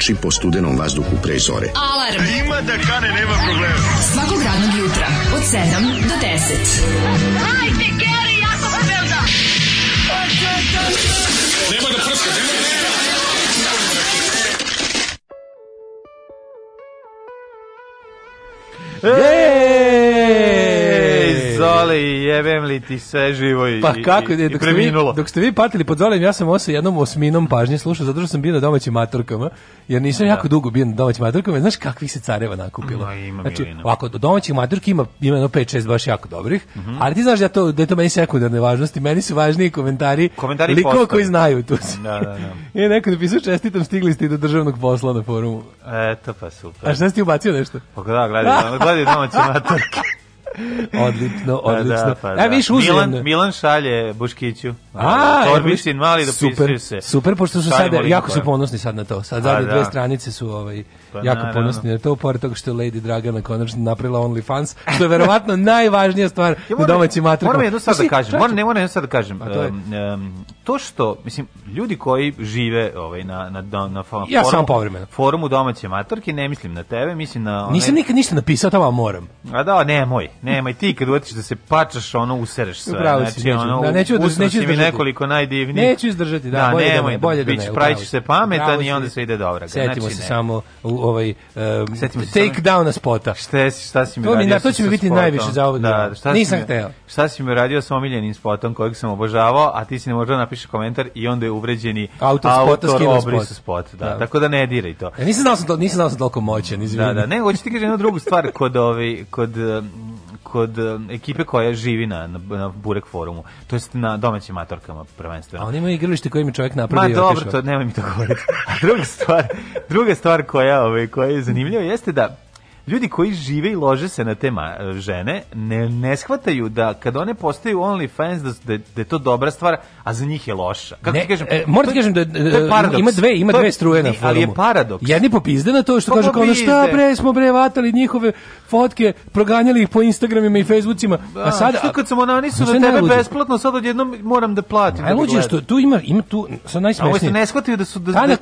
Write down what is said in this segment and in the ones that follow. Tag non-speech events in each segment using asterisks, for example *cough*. se po studenom vazduhu pre zore. Alarm! A ima da kane, nema problema. Svakog radnog jutra, od 7 do 10. Hajde, Geri, ja sam Belda! Nema da prska, nema da prska! ti sve živo i, pa kako, i, i dok preminulo. Ste dok ste vi patili pod zolem, ja sam ovo sa jednom osminom pažnje slušao, zato što sam bio na domaćim maturkama, jer nisam da. jako dugo bio na domaćim maturkama, znaš kakvih se careva nakupilo. No, ima znači, milina. ovako, do domaćih maturki ima, ima jedno 5-6 baš jako dobrih, mm -hmm. ali ti znaš da, to, da je to meni sekundarne važnosti, meni su važniji komentari, komentari likova koji znaju tu. Da, da, da. I *laughs* e, neko napisao, čestitam, stigli ste i do državnog posla na forumu. Eto pa super. A šta si ti ubacio nešto? Pa da, gledaj, *laughs* gledaj domaće maturke odlično, odlično. Da, pa, da. E, pa da. viš Milan, Milan šalje Buškiću. A, Torbisin mali dopisuje da se. Super, pošto su sad, jako su pa. ponosni sad na to. Sad zadnje pa dve da. stranice su ovaj, pa, jako na, ponosni na to, pored toga što je Lady Dragana konačno napravila OnlyFans, što je verovatno *laughs* najvažnija stvar ja, na domaćim matrikama. Moram jedno sad da kažem, moram, ne moram jedno sad da kažem. Um, um, to što, mislim, ljudi koji žive ovaj, na, na, na, na forumu, ja sam povremeno. forumu domaće matorke, ne mislim na tebe, mislim na... One... Nisam nikad ništa napisao, tamo moram. A da, ne, moj. Nema i ti kad uotiš da se pačaš, ono usereš sve. Upravo znači, si, ono, da, neću, neću, neću mi nekoliko najdivnijih. Neću izdržati, da, da bolje da nemoj, da ne, bolje da ne. Bić, pravićeš se pametan i onda se ide dobra. Znači Setimo znači, se ne. samo u ovaj um, Setimo take se down na spota. Šta si, šta si mi to radio? Mi, na, to će mi biti spotom. najviše za ovo. Da, šta Nisam mi, hteo. Šta si mi radio sa omiljenim spotom kojeg sam obožavao, a ti si ne možda napiše komentar i onda je uvređeni autor, autor obrisa spot. Da. da, Tako da ne diraj to. Ja e, nisam znao sam to, nisam znao sam toliko moćan, izvinim. Da, da, ne, hoćeš ti kažem jednu drugu stvar kod ovi, ovaj, kod kod um, ekipe koja živi na, na, Burek forumu, to jest na domaćim matorkama prvenstveno. A on ima igralište koje mi čovjek napravi Ma dobro, to nemoj mi to govoriti. A druga stvar, druga stvar koja, ovaj, koja je zanimljiva jeste da ljudi koji žive i lože se na te e, žene ne, ne shvataju da kad one postaju only fans da, da, da je to dobra stvar, a za njih je loša. Kako ne, ti kažem? E, moram ti kažem da e, ima dve, ima to dve struje na forumu. Ali je paradoks. Jedni popizde na to što pa kaže kao šta bre, smo bre vatali njihove fotke, proganjali ih po Instagramima i Facebookima. a da, sad što kad samo ona nisu na tebe najluđe. besplatno, sad odjednom moram da platim. Najluđe da što tu ima ima tu sa najsmešnije. ne shvataju da su da, ta da,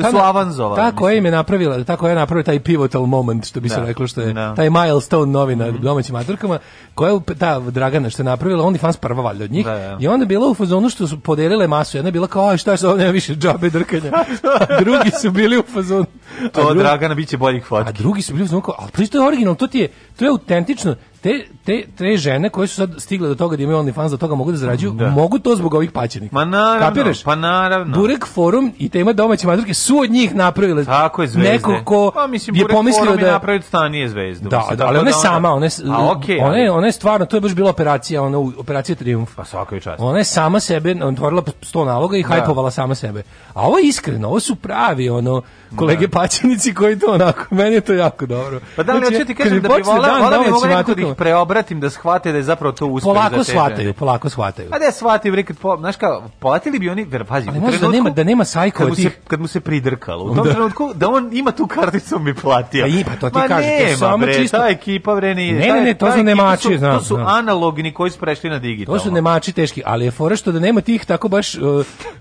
da, su avanzovani. Tako je im je napravila, tako je napravila taj pivotal moment što bi se se da. reklo što je da. taj milestone novina mm -hmm. domaćim atorkama, koja je ta Dragana što je napravila, oni fans prva valjda od njih. Da, da. I onda je bila u fazonu što su podelile masu. Jedna je bila kao, aj šta je sad, nema više džabe drkanja. *laughs* drugi su bili u fazonu. To drugi, Dragana biće boljih fotki A drugi su bili u fazonu kao, ali to je original, to ti je, to je autentično te, te, te žene koje su sad stigle do toga da imaju OnlyFans, da toga mogu da zarađuju, da. mogu to zbog ovih paćenika. Ma naravno, Kapiraš? pa naravno. Burek forum i tema domaće maturke su od njih napravile Tako je zvezde. Neko ko pa, mislim, je Burek pomislio da... je napravio stanije zvezdu. Da, mislim, da, ali ona da je sama, ona je, A, okay, ona, je, ona je stvarno, to je baš bila operacija, ona, operacija Triumf. Pa svaka je čast. Ona je sama sebe, otvorila sto naloga i da. hajpovala sama sebe. A ovo je iskreno, ovo su pravi, ono, kolege da. paćenici koji to onako, meni je to jako dobro. Pa da li znači, hoću ti kažem da bi volao, volao bi da mogu nekako da ih preobratim, da shvate da je zapravo to uspeh polako za tebe. Shvataju, polako shvataju. A da je shvataju, nekad, po, znaš kao, platili bi oni, ver, pazi, Ali možda da nema, da nema sajko kad, mu se, kad mu se pridrkalo, u tom da. trenutku, da on ima tu karticu mi platio. Pa i, pa to ti Ma kaže, nema, to samo bre, čisto. ta ekipa, bre, nije. Ne, ne, ne, to su nemači, znam. To su analogni koji su prešli na digitalno. To su nemači teški, ali je fora što da nema tih tako baš,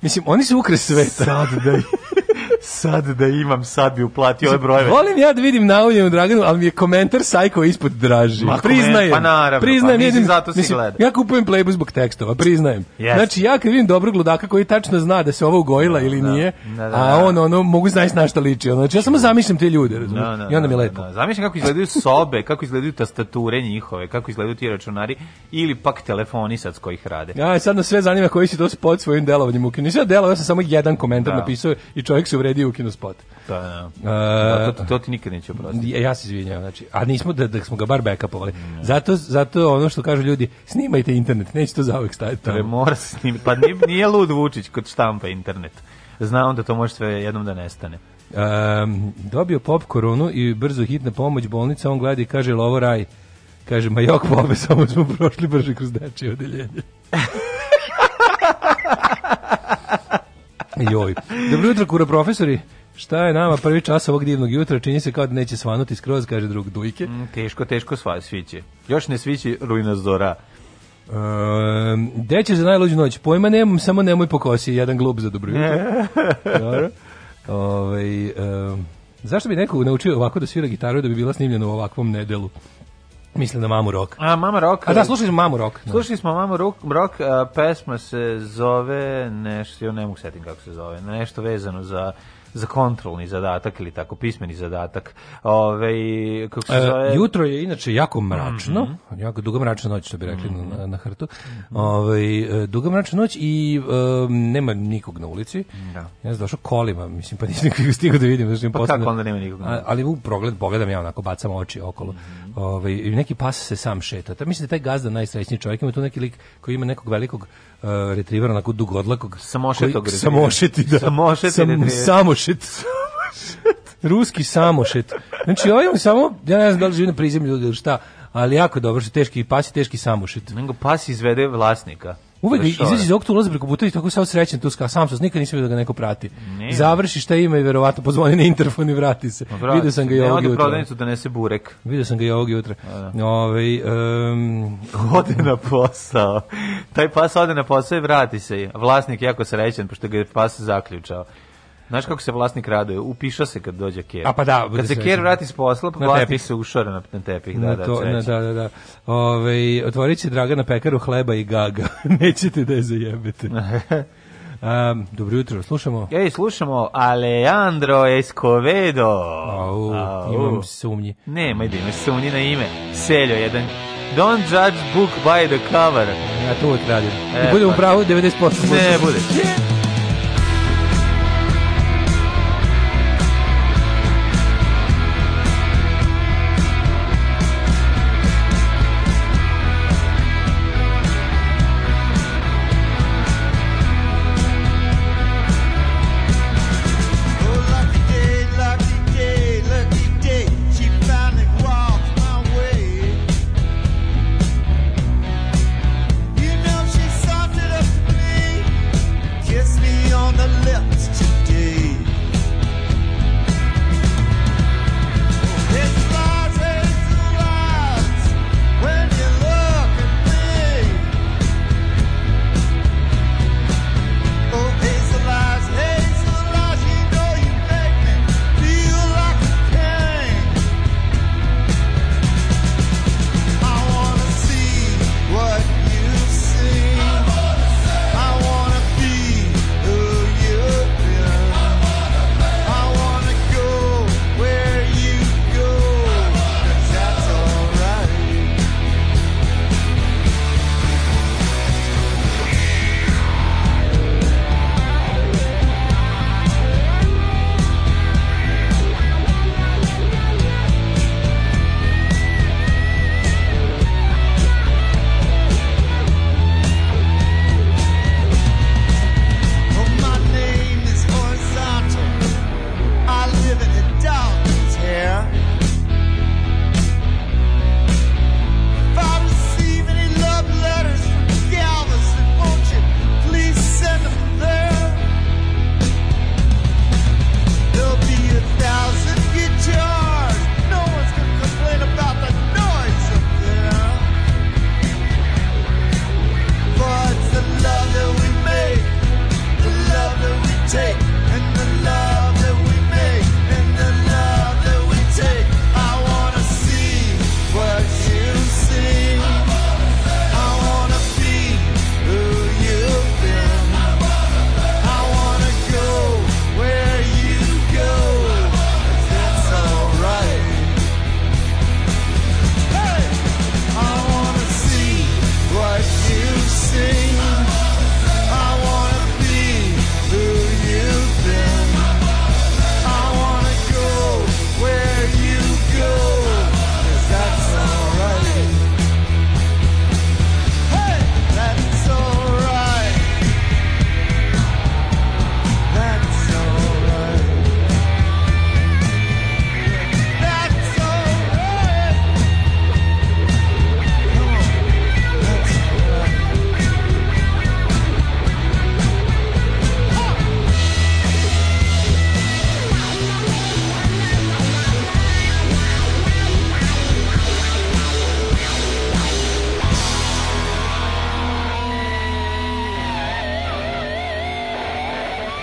mislim, oni su ukres sveta. Sad da *laughs* sad da imam, sad bi uplatio ove brojeve. Volim ja da vidim nauljenu Draganu, ali mi je komentar sajko ispod draži. Ma, priznajem. Pa naravno, pa priznajem, pa nisi zato si gleda. Ja kupujem Playboy zbog tekstova, priznajem. Yes. Znači, ja kad vidim dobrog ludaka koji tačno zna da se ovo ugojila da, ili da, nije, da, da, a da. on, ono, mogu znaći na šta liči. Znači, ja samo zamišljam te ljude, da, razumiješ? I onda mi je lepo. Zamišljam kako izgledaju sobe, kako izgledaju tastature njihove, kako izgledaju ti računari ili pak telefoni sad s kojih rade. Ja, sad nas sve zanima koji si to spod svojim delovanjem ukinuo. Nisam ja ja sam samo jedan komentar napisao i čovjek se uvredi ide u kinospot. Da, da. da e, to, to, ti nikad neće oprostiti. Ja, ja se izvinjavam, znači, a nismo da, da smo ga bar backupovali. Ne. Zato, zato ono što kažu ljudi, snimajte internet, neće to zauvek stajati tamo. mora se snimati, pa nije, nije lud Vučić kod štampa internet. Zna onda to može sve jednom da nestane. Um, dobio pop koronu i brzo hitna pomoć bolnica, on gleda i kaže, lovo raj, kaže, ma jok pobe, *laughs* samo smo prošli brže kroz dečje odeljenje. *laughs* Joj. Dobro jutro, kura profesori. Šta je nama prvi čas ovog divnog jutra? Čini se kao da neće svanuti skroz, kaže drug Dujke. Mm, teško, teško sva, sviće. Još ne svići zora. Zdora. Um, će za najluđu noć. Pojma nemam, samo nemoj pokosi. Jedan glup za dobro jutro. *laughs* Dobro. Ove, ovaj, um, zašto bi neko naučio ovako da svira gitaru da bi bila snimljena u ovakvom nedelu? Mislim na Mamu Rock. A, Mama Rock. A da, da, slušali smo Mamu Rock. Slušali smo Mamu Rock, rock a, pesma se zove, nešto, ja ne mogu setim kako se zove, nešto vezano za za kontrolni zadatak ili tako pismeni zadatak. Ovaj kako se e, zove? E, jutro je inače jako mračno, mm -hmm. jako duga mračna noć što bi rekli mm -hmm. na, mhm. na hrtu. Ove, e, duga mračna noć i um, nema nikog na ulici. Da. Ja sam došao kolima, mislim pa nisam nikog *laughs* stigao da vidim, znači pa kako onda nema nikog. A, ali u progled pogledam ja onako bacam oči okolo. Mm -hmm. Ove, i neki pas se sam šeta. Ta mislite da taj gazda najsrećniji čovjek ima tu neki lik koji ima nekog velikog uh, eh, na onako dugodlakog. Samošetog retrivera. Samošeti, da. Samošeti Sam, retriever. Samošet. Ruski samošet. Znači, ovaj on ovaj samo, ja ne znam da li živi na prizemlju ili šta, ali jako dobro, što teški pas i teški samošet. Nego pas izvede vlasnika. Uvek izađe iz okta ulaze preko puta i tako sad srećen tu ska sam sam nikad nisam vidio da ga neko prati. Ne. Završi šta ima i verovatno pozvoni na interfon i vrati se. Pa vrati. Video da sam ga i ovog jutra. Ne, da, donese burek. Video sam ga i ovog jutra. Ovaj um, ode na posao. Taj pas ode na posao i vrati se. Vlasnik jako srećan pošto ga je pas zaključao. Znaš kako se vlasnik raduje? Upiša se kad dođe Kjer. A pa da, kad se Kjer vrati s posla, pa vlasnik tepih. se ušore na, na tepih. Da, na to, da, na, da, da, da. da, da. Ove, otvorit će Dragana pekaru hleba i gaga. *laughs* Nećete da je zajebete. Um, *laughs* dobro jutro, slušamo. Ej, slušamo Alejandro Escovedo. Au, imam sumnji. Nema da imaš sumnji na ime. Seljo jedan. Don't judge book by the cover. Ja to uvijek radim. E, budem pa. u pravu 90%. Ne, budeš.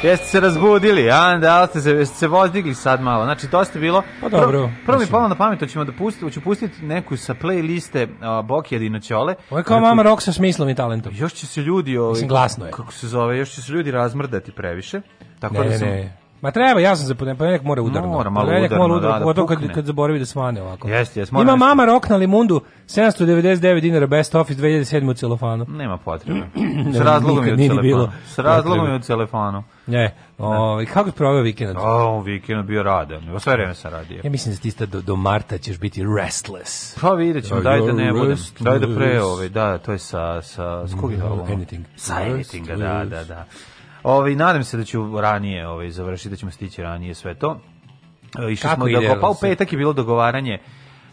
Jeste se razbudili, a da ste se jeste se vozdigli sad malo. Znači to ste bilo. Pa dobro. Prvo, prvo mi palo na pamet hoćemo da pustiti, hoću pustiti neku sa playliste uh, Bokija Dinoćole. Ovo je kao mama rock sa smislom i talentom. Još će se ljudi, ovaj, Mislim, glasno je. kako se zove, još će se ljudi razmrdati previše. Tako ne, da sam, ne, ne Ma treba, ja sam za ponedeljak mora udarno. Mora malo udarno, udarno, udarno, da, da kad, kad zaboravi da smane ovako. Jeste, jeste. Ima mama rok na limundu 799 dinara best office 2007 u celofanu. Nema potrebe. S razlogom je u celofanu. S razlogom je u celofanu. Ne. O, ovaj, kako je proveo vikend? O, vikend bio radan. Sve vreme sam radio. Ja mislim da ti sta do, do marta ćeš biti restless. Pa vidjet ćemo, daj da ne budem. Daj da pre ove, da, to je sa, sa, s kog je mm, ovo? Anything. Sa anything, da, da, da. Ovaj nadam se da ću ranije ovaj završiti, da ćemo stići ranije sve to. Išli smo da pa u petak je bilo dogovaranje.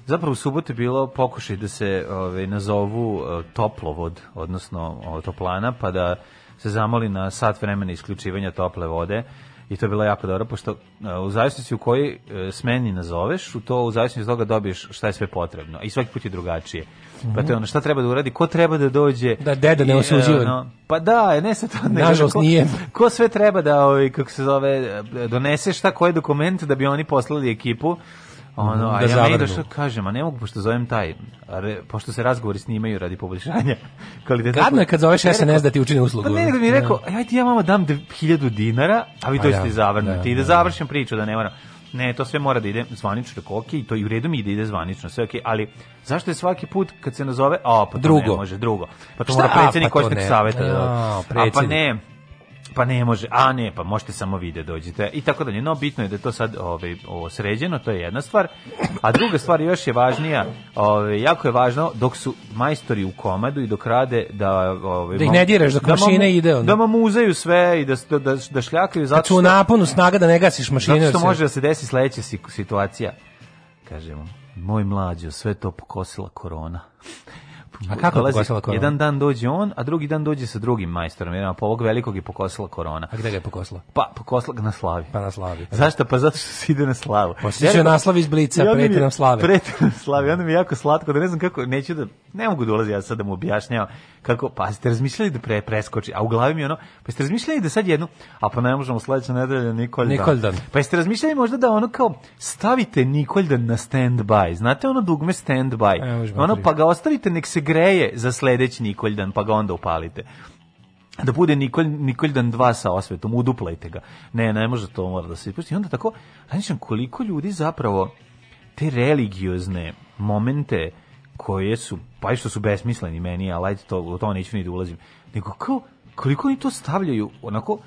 Zapravo u subotu je bilo pokušaj da se ovaj nazovu e, toplovod, odnosno toplana, pa da se zamoli na sat vremena isključivanja tople vode i to je bilo jako dobro, pošto e, u zavisnosti u kojoj e, smeni nazoveš, u to u zavisnosti od toga dobiješ šta je sve potrebno i svaki put je drugačije. Pa to je ono, šta treba da uradi, ko treba da dođe... Da deda ne osuđuje. No, pa da, ne se to... Ne, Nažalost ko, nije. Ko sve treba da, ovaj, kako se zove, donese šta, koje dokumente da bi oni poslali ekipu ono, da a ja ne što kažem, a ne mogu pošto zovem taj, re, pošto se razgovori snimaju radi poboljšanja *laughs* kvaliteta. Gadno je kad zoveš SNS da ti učini uslugu. Pa ne, nego mi je da. rekao, ajde ja mama dam 1000 dinara, a vi pa dođete zavrnuti da, i da, da završim priču, da ne moram. Ne, to sve mora da ide zvanično tako, ok, to i u redu mi ide, da ide zvanično, sve ok, ali zašto je svaki put kad se nazove, a pa drugo. ne može, drugo. Pa to Šta? mora predsjednik pa košteg saveta. Da- ja, da, a pa ne, Pa ne može, a ne, pa možete samo vide da dođite i tako dalje. No, bitno je da je to sad ove, ovaj, ovo sređeno, to je jedna stvar. A druga stvar još je važnija, ove, ovaj, jako je važno dok su majstori u komadu i dok rade da... Ove, ovaj, da ih ne diraš, dok da mašine ide. Onda. Da vam uzaju sve i da, da, da, da šljakaju. Zato što, u naponu snaga da ne gasiš mašine. Zato što može da se desi sledeća situacija. Kažemo, moj mlađo, sve to pokosila korona. Znači, a kako dolazi, je korona? Jedan dan dođe on, a drugi dan dođe sa drugim majstorom. Jedan pa ovog velikog je pokosila korona. A gde ga je pokosila? Pa, pokosila ga na slavi. Pa na slavi. Da. Zašto? Pa zato što se ide na slavu. Osjeća pa ja, na slavi iz blica, prete nam slave. Prete nam slave, onda mi je jako slatko, da ne znam kako, neću da, ne mogu dolazi da ja sad da mu objašnjavam kako, pa ste razmišljali da pre, preskoči, a u glavi mi je ono, pa ste razmišljali da sad jednu, a pa ne možemo sledeće nedelje Nikolj Nikoldan. Pa ste razmišljali možda da ono kao stavite Nikoldan na stand by. Znate ono dugme stand by. E, ono da pa ga ostavite nek se greje za sledeći Nikoljdan, pa ga onda upalite da bude Nikolj, Nikoljdan 2 sa osvetom, uduplajte ga. Ne, ne može to, mora da se ispusti. I onda tako, razmišljam koliko ljudi zapravo te religiozne momente koje su, pa što su besmisleni meni, ali ajde to, u to neću ni da ulazim, nego kao, koliko oni to stavljaju, onako,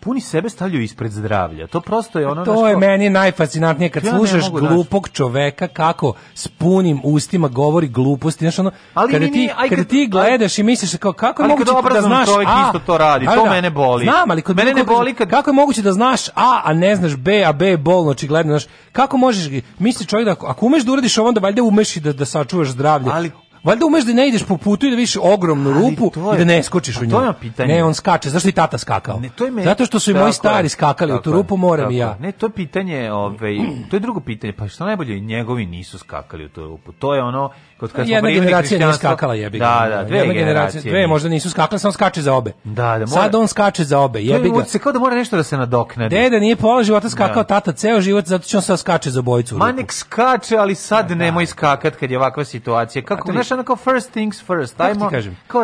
puni sebe stavljaju ispred zdravlja. To prosto je pa ono... To što... je meni najfascinantnije kad ja slušaš glupog daći. čoveka kako s punim ustima govori gluposti. Znaš, ono, ali kada, ti, aj, kada kad, ti gledaš i misliš kao, kako je moguće da znaš čovjek A... isto to radi, pa to da, mene boli. Znam, ali kod mene ne boli kad... Kako je moguće da znaš A, a ne znaš B, a B je bolno, očigledno. Znaš, kako možeš... Misli čovjek da ako, ako umeš da uradiš ovo, onda valjda umeš i da, da sačuvaš zdravlje. Ali Valjda umeš da ne ideš po putu i da vidiš ogromnu Ali rupu je, i da ne skočiš u pa nju. To je pitanje. Ne, on skače. Zašto i tata skakao? Ne, to je me... Zato što su i moji stari skakali tako, u tu rupu, moram tako. i ja. Ne, to je pitanje, ovaj, *clears throat* to je drugo pitanje. Pa što najbolje, njegovi nisu skakali u tu rupu. To je ono kod kad smo jedna generacija nije skakala jebi ga. Da, da, dve jedna generacije, dve možda nisu skakale, samo skače za obe. Da, da, mora... Sad on skače za obe, jebi ga. se kao da mora nešto da se nadoknadi. Deda nije pola života da. skakao, da. tata ceo život zato što on sad skače za bojicu. Ma nek skače, ali sad da, nemoj skakat kad je ovakva situacija. Kako znaš onako first things first, ajmo. Da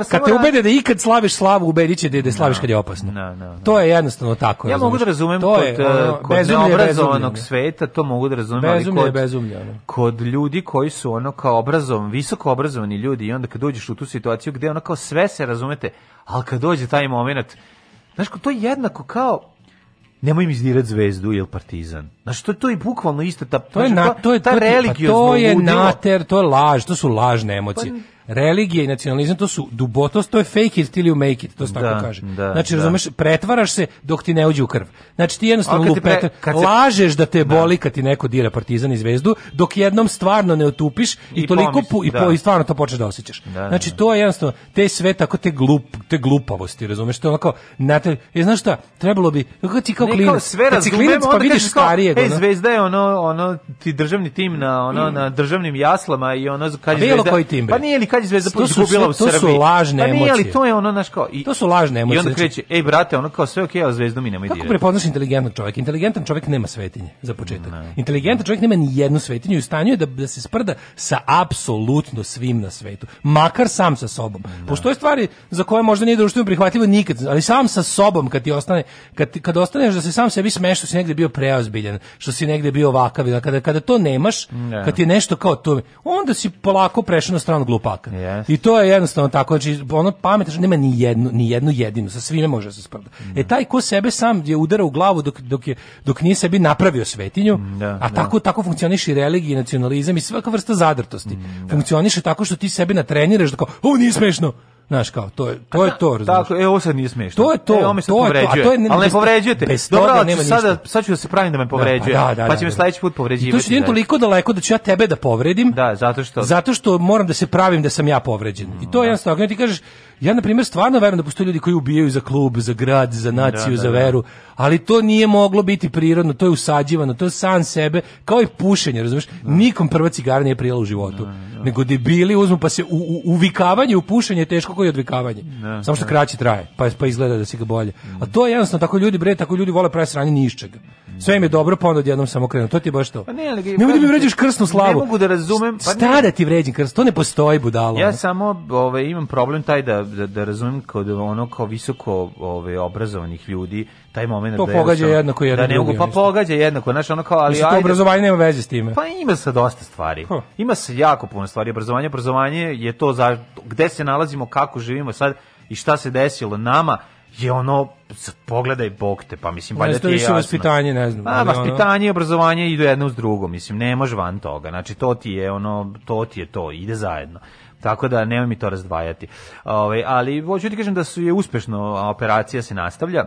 kad te ubede da ikad slaviš slavu, ubediće da slaviš kad je opasno. Da, to je jednostavno tako. Ja mogu da razumem kod eh, neobrazovanog sveta, to mogu da razumem, ali kod ljudi koji su ono kao obrazovani uglavnom visoko obrazovani ljudi i onda kad dođeš u tu situaciju gde ono kao sve se razumete, ali kad dođe taj moment, znaš, to je jednako kao nemoj mi izdirat zvezdu ili partizan. Znaš, to, to je bukvalno isto ta, to je, na, to je, ta to, pa religiozno to je nater, to je laž, to su lažne pa emocije. Pa, religija i nacionalizam to su dubotost, to je fake it till you make it, to se da, tako kaže. Da, znači, da. razumeš, pretvaraš se dok ti ne uđe u krv. Znači, ti jednostavno kad lupetar, pre, kad se... lažeš da te da. boli kad ti neko dira partizan i zvezdu, dok jednom stvarno ne otupiš i, i toliko pomisli, i, da. po, i stvarno to počneš da osjećaš. znači, to je jednostavno, te sve tako te, glup, te glupavosti, razumeš, to je onako, znate, je, znaš šta, trebalo bi, kako ti kao ne, klinac, kao sve kad si klinac pa vidiš starijeg. Ej, zvezda je ono, ono, ti državni tim na, ono, mm. na državnim jaslama i ono, kad je zvezda, pa nije li kad dalje Zvezda to su, u Srbiji. To su lažne pa nije, emocije. ali to je ono, naš kao... I, to su lažne emocije. I onda znači- kreće, ej brate, ono kao sve okej, okay, ali Zvezdu mi ne Kako prepoznaš inteligentnog čovjeka? Inteligentan čovjek nema svetinje, za početak. Ne. Inteligentan čovjek nema ni jednu svetinju i u stanju je da, da se sprda sa apsolutno svim na svetu. Makar sam sa sobom. Ne. Da. je stvari za koje možda nije društveno prihvatljivo nikad, ali sam sa sobom kad ti ostane, kad, kad ostaneš da se sam sebi smeš što si negde bio preozbiljan, što si negde bio ovakav, kada, kada to nemaš, ne. kad ti je nešto kao to, onda si polako prešao na stranu glupaka Slovaka. Yes. I to je jednostavno tako, znači ono pametno znači, nema ni jednu ni jednu jedinu, sa svime može da se sprda. Mm. E taj ko sebe sam je udara u glavu dok dok je dok nije sebi napravio svetinju, mm, da, a da. tako tako funkcioniše i religija i nacionalizam i svaka vrsta zadrtosti. Mm, funkcioniše tako što ti sebe natreniraš da kao, ovo nije smešno Znaš kao, to je to, je da, to Tako, e, ovo sad nije smiješno. To je to, e, ovo me sad to je to, a to je, ali ne povređujete. Bez toga Dobro, nema ništa. Sada, sad ću da se pravim da me da, povređuje, da, pa, da, da, pa će me da. sledeći put povređivati. I to je toliko daleko da ću ja tebe da povredim. Da, zato što... Zato što moram da se pravim da sam ja povređen. Mm, I to je jednostavno, kada ti kažeš, Ja, na primjer, stvarno vjerujem da postoje ljudi koji ubijaju za klub, za grad, za naciju, da, da za da, da. vjeru, ali to nije moglo biti prirodno, to je usađivano, to je san sebe, kao i pušenje, razumiješ? Nikom prva cigara nije prijela u životu, nego debili uzmu pa se u, u, uvikavanje u pušenje je teško i odvikavanje, samo što kraće traje, pa, pa izgleda da se ga bolje. Mm. A to je jednostavno, tako ljudi bre, tako ljudi vole pravi sranje ni Sve im je dobro, pa onda odjednom samo krenu. To ti je baš to. Pa ne, ali, ne mi vređaš krsnu slavu. Ne mogu da razumem. Pa Stara ti vređim krst, to ne postoji budalo. Ja samo ovaj, imam problem taj da da, da razumem kod ono kao visoko ove obrazovanih ljudi taj momenat to pa da pogađa je jednako jedan da ne mogu pa pogađa jednako znači ono kao ali Mislim, ajde, obrazovanje nema veze s time pa ima se dosta stvari huh. ima se jako puno stvari obrazovanje obrazovanje je to za gde se nalazimo kako živimo sad i šta se desilo nama je ono pogledaj bog te pa mislim valjda ti je jasno. vaspitanje ne znam pa vaspitanje i obrazovanje idu jedno uz drugo mislim ne može van toga znači to ti je ono to ti je to ide zajedno Tako da nema mi to razdvajati. Ovaj ali hoću ti kažem da su je uspešno operacija se nastavlja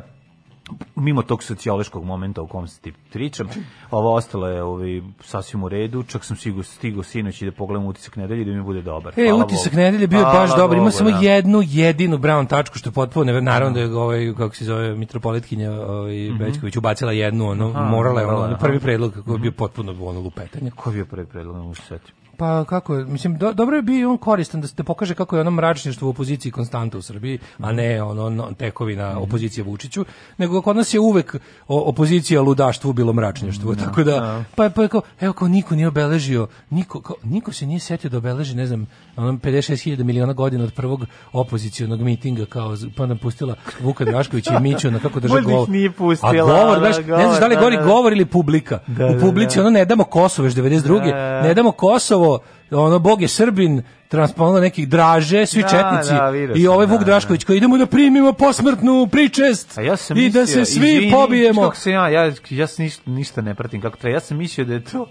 mimo tog sociološkog momenta u kom se ti pričam, ovo ostalo je ovaj, sasvim u redu, čak sam sigo stigo sinoć i da pogledam utisak nedelje da mi bude dobar. E, utisak nedelje bio Hvala baš Bogu, dobar, ima samo da. jednu jedinu brown tačku što je potpuno, naravno da je ovaj, kako se zove, mitropolitkinja ovaj, mm -hmm. Bečković ubacila jednu, ono, aha, morala je ono, prvi predlog koji je bio mhm. potpuno ono lupetanje. Ko je bio prvi predlog, ne mogu se Pa kako, mislim, do, dobro je bi on koristan da se da pokaže kako je ono mračništvo u opoziciji konstanta u Srbiji, a ne ono, ono tekovina mhm. opozicije Vučiću, nego kod nas je uvek opozicija ludaštvu bilo mračništvo, da, tako da, da, pa, pa kao, evo kao niko nije obeležio, niko, kao, niko se nije setio da obeleži, ne znam, onom 56.000 miliona godina od prvog opozicionog mitinga, kao, pa nam pustila Vuka Drašković i Miću na kako drže govor. nije pustila. A govor, da, ne znaš da li govori da, govor ili publika. Da, u da, publici ono ne damo Kosovo još 92. Ne damo Kosovo, ponovo ono Bog je Srbin transponovao nekih draže, svi da, četnici da, virus, i ovaj da, Vuk da, Drašković koji idemo da primimo posmrtnu pričest ja sam i mislio, da se svi izvini, pobijemo. Sam ja, ja, ja ništa, ništa ne pratim kako treba. Ja sam mislio da je to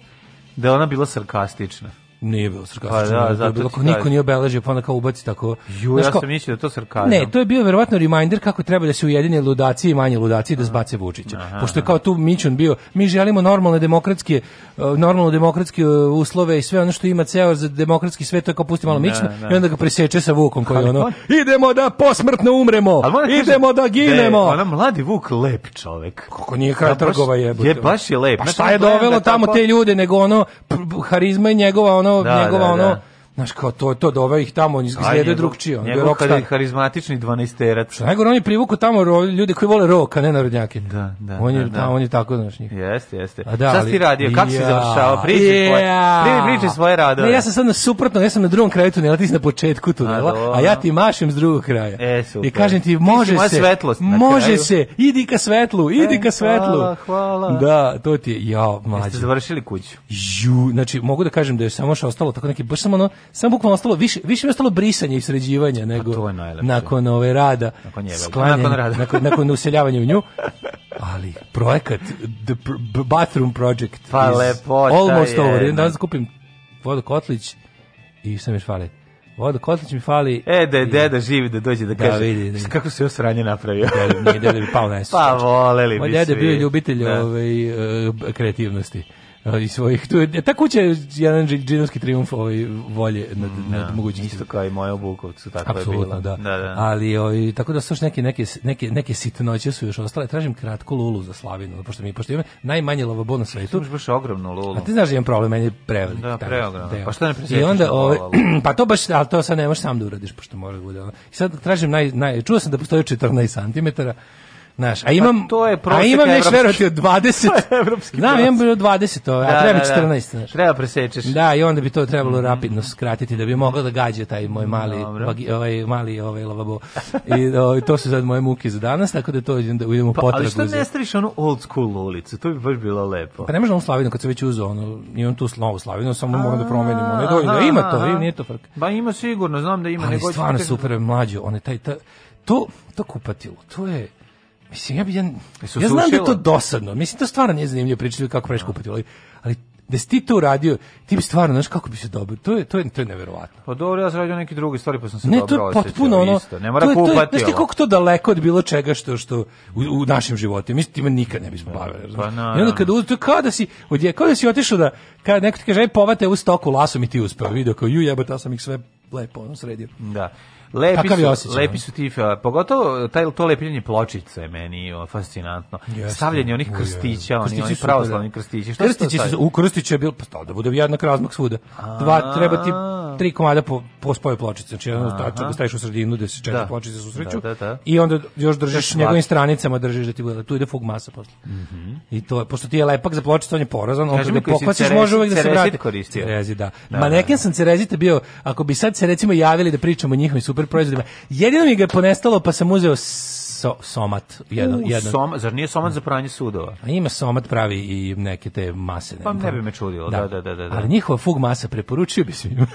da je ona bila sarkastična. Nije bilo sarkastično. Pa da, zato bilo, kao, niko nije obeležio, pa onda kao ubaci tako. Ju, ja sam mislio da to sarkazam. Ne, to je bio verovatno reminder kako treba da se ujedine ludacije i manje ludacije da zbace Vučića. Aha. Pošto je kao tu Mićun bio, mi želimo normalne demokratske e, normalno demokratske e, uslove i sve ono što ima ceo za demokratski svet, to je kao pusti malo da, Mićuna da. i onda ga preseče sa Vukom koji ono, idemo da posmrtno umremo, da idemo da ginemo. ona mladi Vuk lep čovek. Kako nije kraj trgova jebote. Je baš je lep. Pa šta je dovelo tamo te ljude nego ono harizma i njegova ono ono, da, njegova da, ono, da. Znaš, kao to, to dove da ovaj ih tamo, izgledaju drugčije. On njegov je harizmatični dvanaesterac. Najgore, on je privukao tamo ljude koji vole a ne narodnjake. Da, da. On je, da, da. on je tako, znaš, njih. Jeste, jeste. da, Šta si ti radio? Kako si završao? Priči, ja, svoje, priči svoje radove. Ne, ja sam sad na suprotno, ja sam na drugom kraju tunela, ti si na početku tunela, a, a ja ti mašem s drugog kraja. E, super. I kažem ti, može ti se, može kraju. se, idi ka svetlu, idi e, ka svetlu. Hvala, hvala. Da, to ti je, ja, mlađe. Jeste završili kuću? Ju, znači, mogu da kažem da je samo što ostalo tako neki, baš samo ono, Samo bukvalno ostalo više više mi ostalo brisanje i sređivanje pa nego nakon ove rada. Nakon njega, sklanjen, nakon rada. nakon, nakon useljavanja u nju. Ali projekat the bathroom project. Pa lepota almost je. over. Da kupim vodu kotlić i sam mi fali. Voda Kotlić mi fali. E, da je deda živi da dođe da, da kaže vidi, da. kako se još ranje napravio. deda, nije, deda bi pao na *laughs* Pa znači. voleli bi svi. Moj deda bio ljubitelj da. ove, ovaj, kreativnosti i svojih tu je, e, ta kuća je jedan džinovski trijumf ovaj volje nad, no, mm, nad da, mogućnosti isto kao i moja u Bukovcu tako bila da. Da, da. ali ovaj, tako da su još neke, neke, neke, neke sitnoće su još ostale tražim kratku lulu za slavinu pošto mi pošto imam najmanje lavabo na svetu imaš baš ogromnu lulu a ti znaš da imam problem meni je prevelik da, pre da, pa šta ne i onda ovaj, *clears throat* pa to baš ali to sad ne možeš sam da uradiš pošto mora da bude i sad tražim naj, naj čuo sam da postoji 14 cm Znaš, a pa imam, pa to je a imam neš verovati od 20. *laughs* Znam, imam bilo 20, a da, treba da, 14. Da. Znaš. Treba presečeš. Da, i onda bi to trebalo mm. rapidno skratiti da bi moglo da gađa taj moj mali, bagi, ovaj, mali ovaj lavabo. I o, ovaj, to su sad moje muke za danas, tako da to idem, da idem u potragu. Pa, ali što ne staviš onu old school ulicu? To bi baš bilo lepo. Pa ne možda onu slavinu, kad se već uzeo, ono, imam tu novu slavinu, samo moram da promenim. Ne da, ima to, ima, nije to frk. Ba ima sigurno, znam da ima. Ali stvarno super, mlađo, on je taj, to, to kupatilo, to je... Mislim, ja, bi, ja, e, ja znam da je to dosadno. Mislim, to stvarno nije zanimljivo pričati kako praviš da. kupati ali, ali da si ti to uradio, ti bi stvarno, znaš kako bi se dobro, to je, to je, to je neverovatno. Pa dobro, ja sam radio neke druge stvari, pa sam se ne, dobro osjećao. Ne, to potpuno ono, isto. ne mora to je, kupati. To je, znaš ti koliko to daleko od bilo čega što, što u, u našim životima, mislim, tima nikad ne bismo zbavili. Da. Pa, na, I onda kada uzeti, kao da si, odje, kao da si otišao da, kada neko ti kaže, e, povate u stoku lasom i ti uspeo, vidio kao, ju ta sam ih sve lepo ono sredio. Da. Lepi Kakav su, lepi su ti, pogotovo taj, to lepljenje pločice je meni fascinantno. Jeste, Stavljanje onih krstića, oni, krstići oni pravoslavni da. krstići. Šta krstići su, u krstiću je bilo, pa stao da bude jednak razmak svuda. Dva, treba ti tri komada po, po spoju pločice. Znači, jedan staješ u sredinu da se četiri da. pločice susreću da, da, da, i onda još držiš njegovim stranicama, držiš da ti bude, tu ide fug masa posle. Mm -hmm. I to je, pošto ti je lepak za pločicu, on je porazan, on kada pokvaciš može uvek da se vrati. Cerezit koristio. da, da. Maneken da, da. sam cerezite bio, ako bi sad se recimo javili da pričamo o njihovim super super proizvodima. Jedino mi ga je ponestalo, pa sam uzeo so, somat. Jedan, U, jedan. Som, zar nije somat za pranje sudova? A ima somat pravi i neke te mase. Ne, pa ne bi me čudilo, da, da, da. da, da. Ali njihova fug masa preporučio bi svima. *laughs*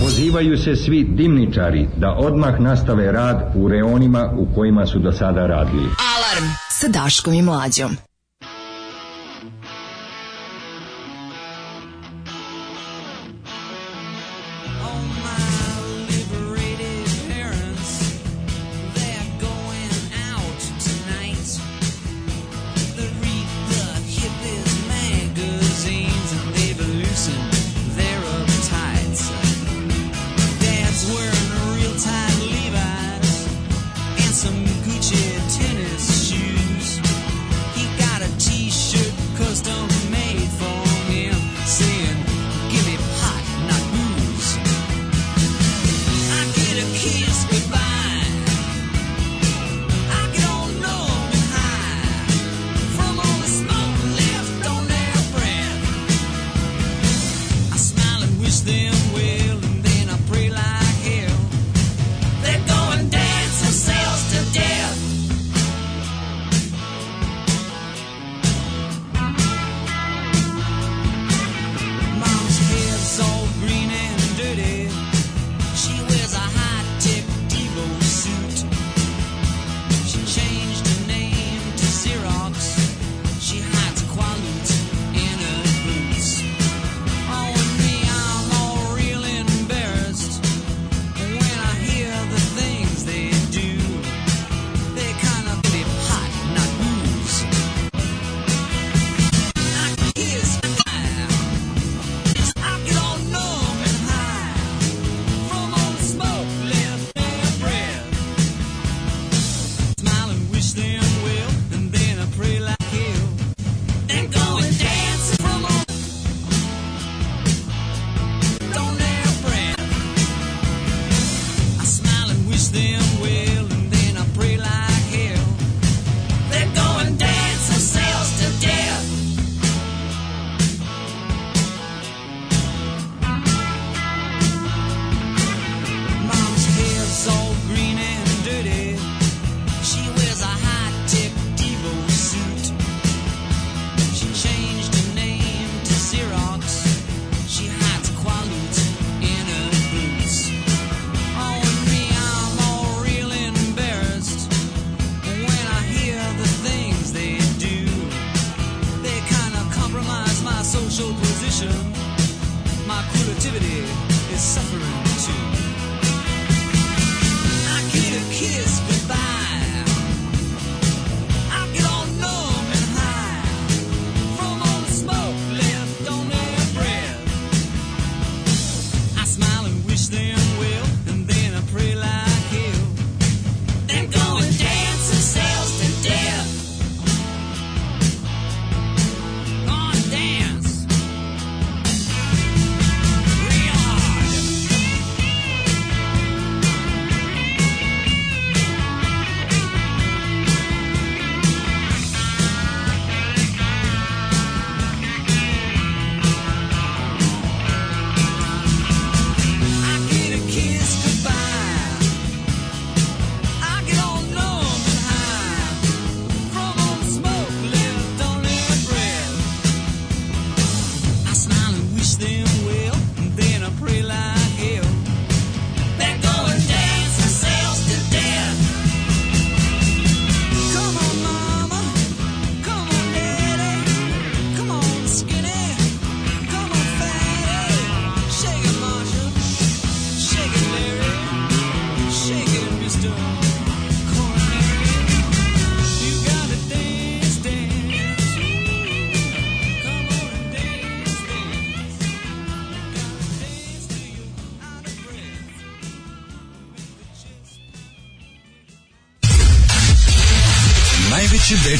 Pozivaju se svi dimničari da odmah nastave rad u reonima u kojima su do sada radili. Alarm sa Daškom i Mlađom.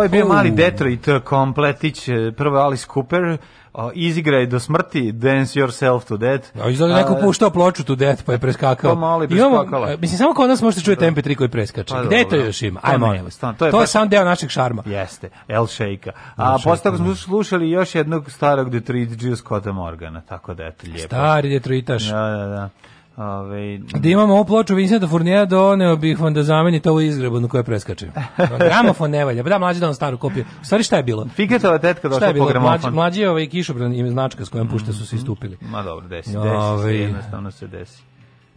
ovo je bio mali Detroit eh, kompletić, eh, prvo Alice Cooper, o, eh, izigraj do smrti, dance yourself to death. A da, izgleda da neko puštao ploču to death, pa je preskakao. Pa mali je preskakala. Imamo, mislim, samo kod nas možete čuje da. MP3 koji preskače. Pa, Gde to još ima? Ajmo, to, ne, to, je, to je sam deo našeg šarma. Jeste, El Sheika. A posle toga smo slušali još jednog starog Detroit G. Scotta Morgana, tako da eto, lijepo. Stari Detroitaš. Da, da, da. Ove, da imamo ovu ploču Vincenta Furnija doneo bih vam da zamenite ovu na koja preskače. *laughs* Gramofon ne valja, pa da mlađi da on staru kopiju. U stvari šta je bilo? Fiketova tetka došla je bilo? po gramofon. Mlađi, mlađi je ovaj kišobran i značka s kojom pušta su se mhm. istupili. Ma dobro, desi, desi, Ove, jednostavno se desi.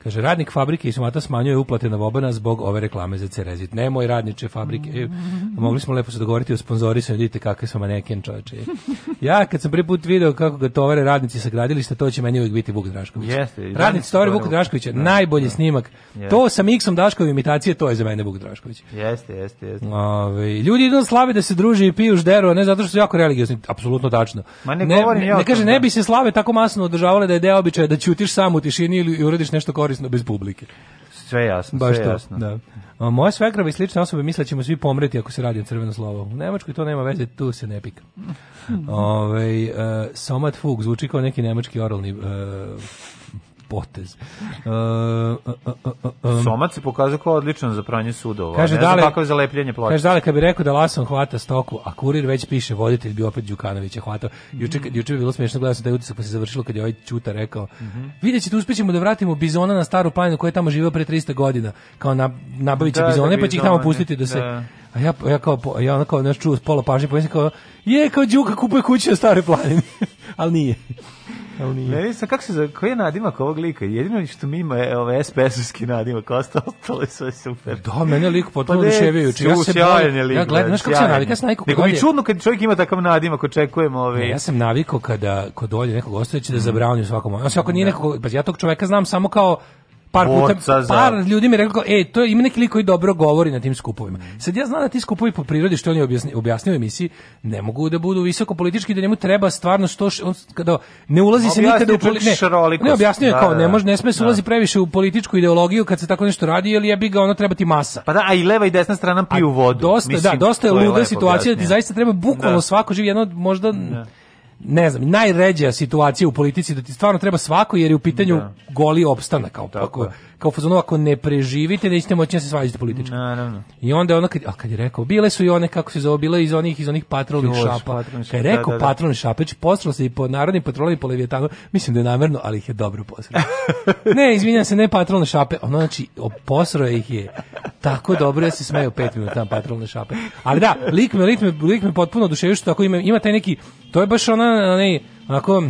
Kaže, radnik fabrike Isomata smanjuje uplate na Vobana zbog ove reklame za Cerezit. Nemoj radniče fabrike. E, mogli smo lepo se dogovoriti o sponzorisanju, vidite kakve su maneken čoveče. Ja kad sam prvi put video kako ga tovare radnici sa gradilišta, to će meni uvijek biti Vuk Drašković. Jeste, radnici tovare Vuk Draškovića, da, najbolji da, snimak. Jeste. To sa Miksom Daškove imitacije, to je za mene Vuk Drašković. Jeste, jeste, jeste. Ove, ljudi idu slave da se druže i piju žderu, ne zato što su jako religiozni, apsolutno tačno. Ma ne, ne, ne, ne, ne kaže, ne da. bi se slave tako masno održavale da je deo običaja da ćutiš sam u tišini ili uradiš nešto korisno korisno bez publike. Sve jasno, Baš sve to, jasno. Da. A, moja svegrava i slične osobe misle da ćemo svi pomreti ako se radi o crveno slovo. U Nemačkoj to nema veze, tu se ne pika. *laughs* Ove, ovaj, uh, Somat Fug zvuči kao neki nemački oralni uh, potez. Uh, uh, um, Somac se pokazao kao odličan za pranje sudova. Kaže, ne dale, znam kako je za lepljenje ploče. Kaže, da dale, kad bi rekao da Lason hvata stoku, a kurir već piše, voditelj bi opet Đukanovića hvatao. Juče, mm. juče bi bilo smiješno, gledao sam taj utisak, pa se završilo kad je ovaj Čuta rekao, mm -hmm. vidjet ćete, uspjećemo da vratimo bizona na staru planinu koja je tamo živeo pre 300 godina. Kao na, nabavit će da, bizone, da, bizone, pa će ih tamo pustiti da se... Da A ja, ja kao, ja ono kao, nešto čuo pola pažnje, povijem pa kao, je, kao Đuka kupuje kuće u staroj planini. *laughs* ali nije. Ali nije. Ne, sam, kako se, za, koji je nadimak ovog lika? Jedino što mi ima je ovaj SPS-ovski nadimak, ostalo, ostalo je sve super. Da, mene lik pa potpuno pa duševajući. Ja se bojim, lik, ja gledam, znaš kako sam navikao, ja sam navikao kod Nego mi čudno kad čovjek ima takav nadimak, očekujem ove... Ne, ja sam navikao kada kod olje nekog ostajeći da mm. zabranju svakom. Ja, se ako nije da. nekog, pa ja tog čoveka znam samo kao par puta, za... par ljudi mi rekao, e, to je, ima neki lik koji dobro govori na tim skupovima. Sad ja znam da ti skupovi po prirodi, što oni je objasnio, u emisiji, ne mogu da budu visoko politički, da njemu treba stvarno što, š, on, kada, ne ulazi se nikad u političku, ne, ne, objasnio je da, kao, da, da, ne, može, ne sme se da. ulazi previše u političku ideologiju kad se tako nešto radi, jer jebi ga, ono treba ti masa. Pa da, a i leva i desna strana piju vodu. A dosta, da, Mislim, da, dosta je luda situacija, da ti zaista treba bukvalno svako živi, jedno od možda ne znam, najređa situacija u politici da ti stvarno treba svako jer je u pitanju da. goli opstanak. Kao, tako, kao fazonu, ako ne preživite, nećete moći da se svađate politički. Naravno. I onda je ono, kad, a kad je rekao, bile su i one, kako se zove, bile iz onih, iz onih patrolnih Još, šapa. Kad je da, rekao da, da, da. patrolni šapeć, poslao se i po narodnim patrolnim po Levijetanu, mislim da je namerno, ali ih je dobro posrao. *laughs* ne, izvinjam se, ne patrolne šape, ono, znači, posrao ih je tako dobro, ja da se smeju pet minuta na patrolne šape. Ali da, lik me, lik me, lik me potpuno oduševio što tako ima, ima taj neki, to je baš ona, onaj, onako,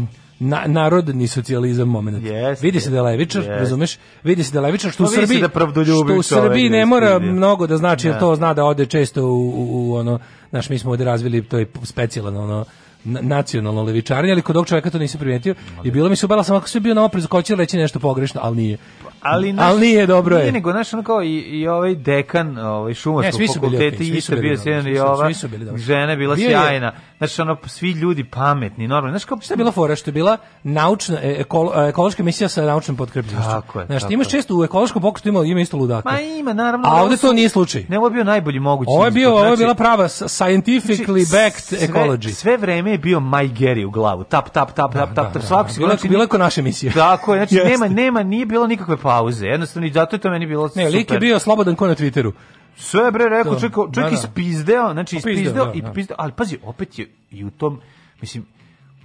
na, narodni socijalizam moment. Yes, vidi se da je levičar, yes. razumeš? Vidi se da je levičar, što, no, u pa Srbiji, da što u Srbiji ne mora mnogo da znači, jer to da. zna da ode često u, u, u ono, znaš, mi smo ovdje razvili, to je specijalno ono, nacionalno levičarnje, ali kod ovog čoveka to nisi primijetio i bilo mi se ubala samo ako se bio na oprezu ko će reći nešto pogrešno, ali nije ali, naš, ali nije dobro je. Nije nego, znaš, kao i, i ovaj dekan ovaj, šumarskog ne, fakulteta, okay, isto bio sjedan i ova svi su bili dobro. žena bila bio sjajna. Je. Znaš, ono, svi ljudi pametni, normalni. Znaš, kao, šta je bila fora, što je bila naučna, e, ekolo, e, ekološka misija sa naučnim potkrepljenošću. Tako je. Znaš, imaš često u ekološkom pokretu ima, ima isto ludaka. Ma ima, naravno. A ovde to nije slučaj. Ne, ovo je bio najbolji mogući. Ovo je, bio, ovo je znači, bila prava scientifically znači, backed ecology. Sve vreme je bio my Gary u glavu. Tap, tap, tap, tap, da, tap, da, tap. Da. Svako se bilo kao naša emisija. Tako je, znači, nema, nema, nije bilo nikakve pa pauze. Jednostavno i zato je to meni bilo Ne, super. lik je bio slobodan ko na Twitteru. Sve bre rekao, čekao, da, čovjek ispizdeo, da. znači pa ispizdeo, da, i pizdeo, ali pazi, opet je i u tom mislim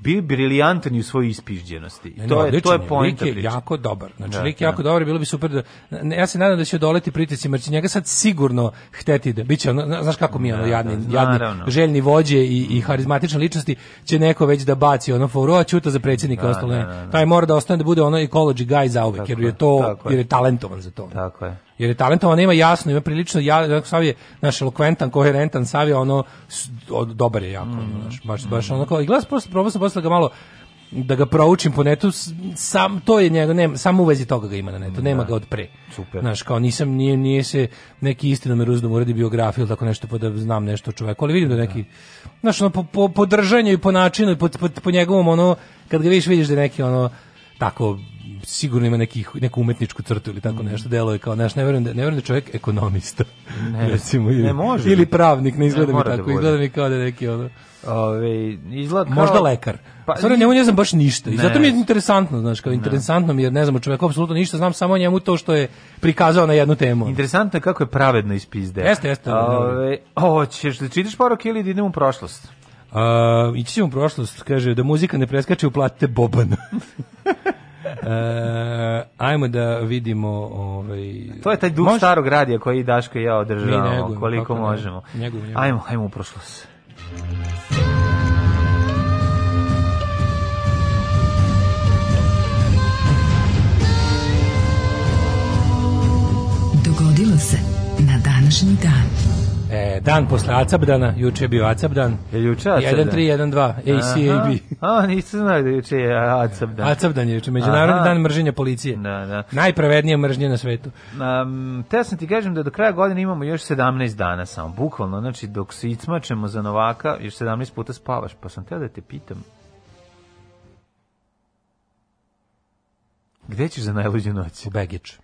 bio briljantan u svojoj ispižđenosti. Ne, ne, to je to je poenta priče. jako dobar. Znači da, lik je da. jako dobar, bilo bi super da ne, ja se nadam da će odoleti pritisci mrci njega sad sigurno hteti da biće ono, znaš kako mi je ono da, da, jadni, jadni željni vođe i, i harizmatične ličnosti će neko već da baci ono foru, a ćuta za predsjednika da, ostalo ne. Taj mora da ostane da bude ono ecology guy za uvek, jer je to tako jer je talentovan za to. Tako je jer je talentovan, ima jasno, ima prilično ja, Savi je naš elokventan, koherentan, Savi ono dobar je jako, mm. naš, baš baš mm. onako. I glas prosto probao sam posle ga malo da ga proučim po netu, sam to je njega, nema, samo u vezi toga ga ima na netu, nema da. ga od pre. Super. Znaš, kao nisam, nije, nije se neki istinomer uzdom uredi biografiju ili tako nešto pa da znam nešto o čoveku, ali vidim da, da. neki, da. znaš, ono, po, po, po držanju i po načinu i po, po, po njegovom, ono, kad ga vidiš, vidiš da je neki, ono, tako sigurno ima neki, neku umetničku crtu ili tako mm. nešto deluje kao naš, ne verujem da, ne verujem da čovjek ekonomista, ne, *laughs* recimo, ili, ne može. ili pravnik, ne izgleda ne mi da tako, da izgleda mi kao da neki ono... Ove, izgleda kao... Možda lekar. Pa, Stvarno, njemu ne znam baš ništa. I zato mi je interesantno, znaš, kao interesantno mi je, ne znam o apsolutno ništa, znam samo o njemu to što je prikazao na jednu temu. Interesantno je kako je pravedno ispizde. Jeste, jeste. Ove, hoćeš ćeš da čitaš poruke ili da idemo u prošlost? Uh, ići ćemo u prošlost, kaže, da muzika ne preskače, uplatite boban. *laughs* E, ajmo da vidimo... Ovaj... To je taj duh Mož... starog radija koji Daško i ja održavamo negujem, koliko možemo. Njegujem, njegujem. Ajmo, ajmo u prošlost. Dogodilo se na današnji dan. E, dan posle Acabdana, juče je bio Acabdan. Je juče Acabdan? 1312, ACAB. A, nisam znao da juče je Acabdan. Acabdan je juče, Međunarodni Aha. dan mrženja policije. Da, da. Najpravednija mržnja na svetu. Um, te sam ti kažem da do kraja godine imamo još 17 dana samo, bukvalno. Znači, dok se icmačemo za Novaka, još 17 puta spavaš. Pa sam teo da te pitam, Gde ćeš za najluđu noć? U Begeč.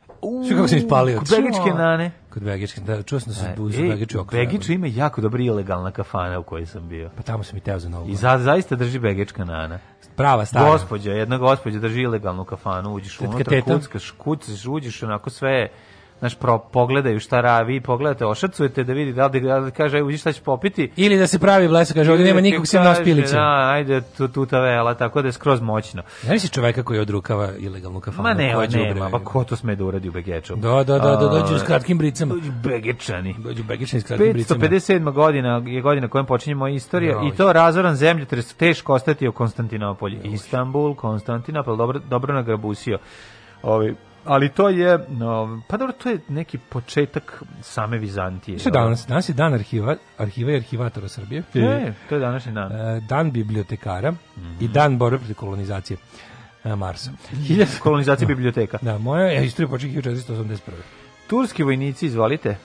Što kako se ispalio? Kod Begičke nane. Kod Begičke, da, čuo sam da sam u Begiču okrano. Begiču ima jako dobra ilegalna kafana u kojoj sam bio. Pa tamo sam i teo za novu. I za, zaista drži Begička nana. Prava stara. Gospođa, jedna gospođa drži ilegalnu kafanu, uđeš unutra, kuckaš, kucaš, uđeš onako sve znaš, pro, pogledaju šta ravi, pogledate, ošacujete da vidi da li da, da kaže, uđi šta će popiti. Ili da se pravi blesa, kaže, ovdje nema nikog sem nas pilića. Da, ajde, tu, tu ta vela, tako da je skroz moćno. Znaš si čoveka koji odrukava ilegalnu kafanu? Ma ne, ne, ma, pa ko to sme da uradi u Begeču? Da, da, da, da dođu s kratkim bricama. Dođu Begečani. Dođu Begečani s kratkim 557 bricama. 557. godina je godina kojom počinje moja istorija no, i to razoran zemlje, teško ostati u Konstantinopolju. Istanbul, Konstantinopol, dobro, dobro nagrabusio. Ovi, ali to je, no, pa dobro, to je neki početak same Vizantije. Što da? danas? Danas je dan arhiva, arhiva i arhivatora Srbije. Ne, to je današnji dan. E, dan bibliotekara mm -hmm. i dan borbe protiv kolonizacije e, Marsa. *laughs* Hiljad... Kolonizacija da. biblioteka. Da, moja je istorija počinje 1481. Turski vojnici, izvolite.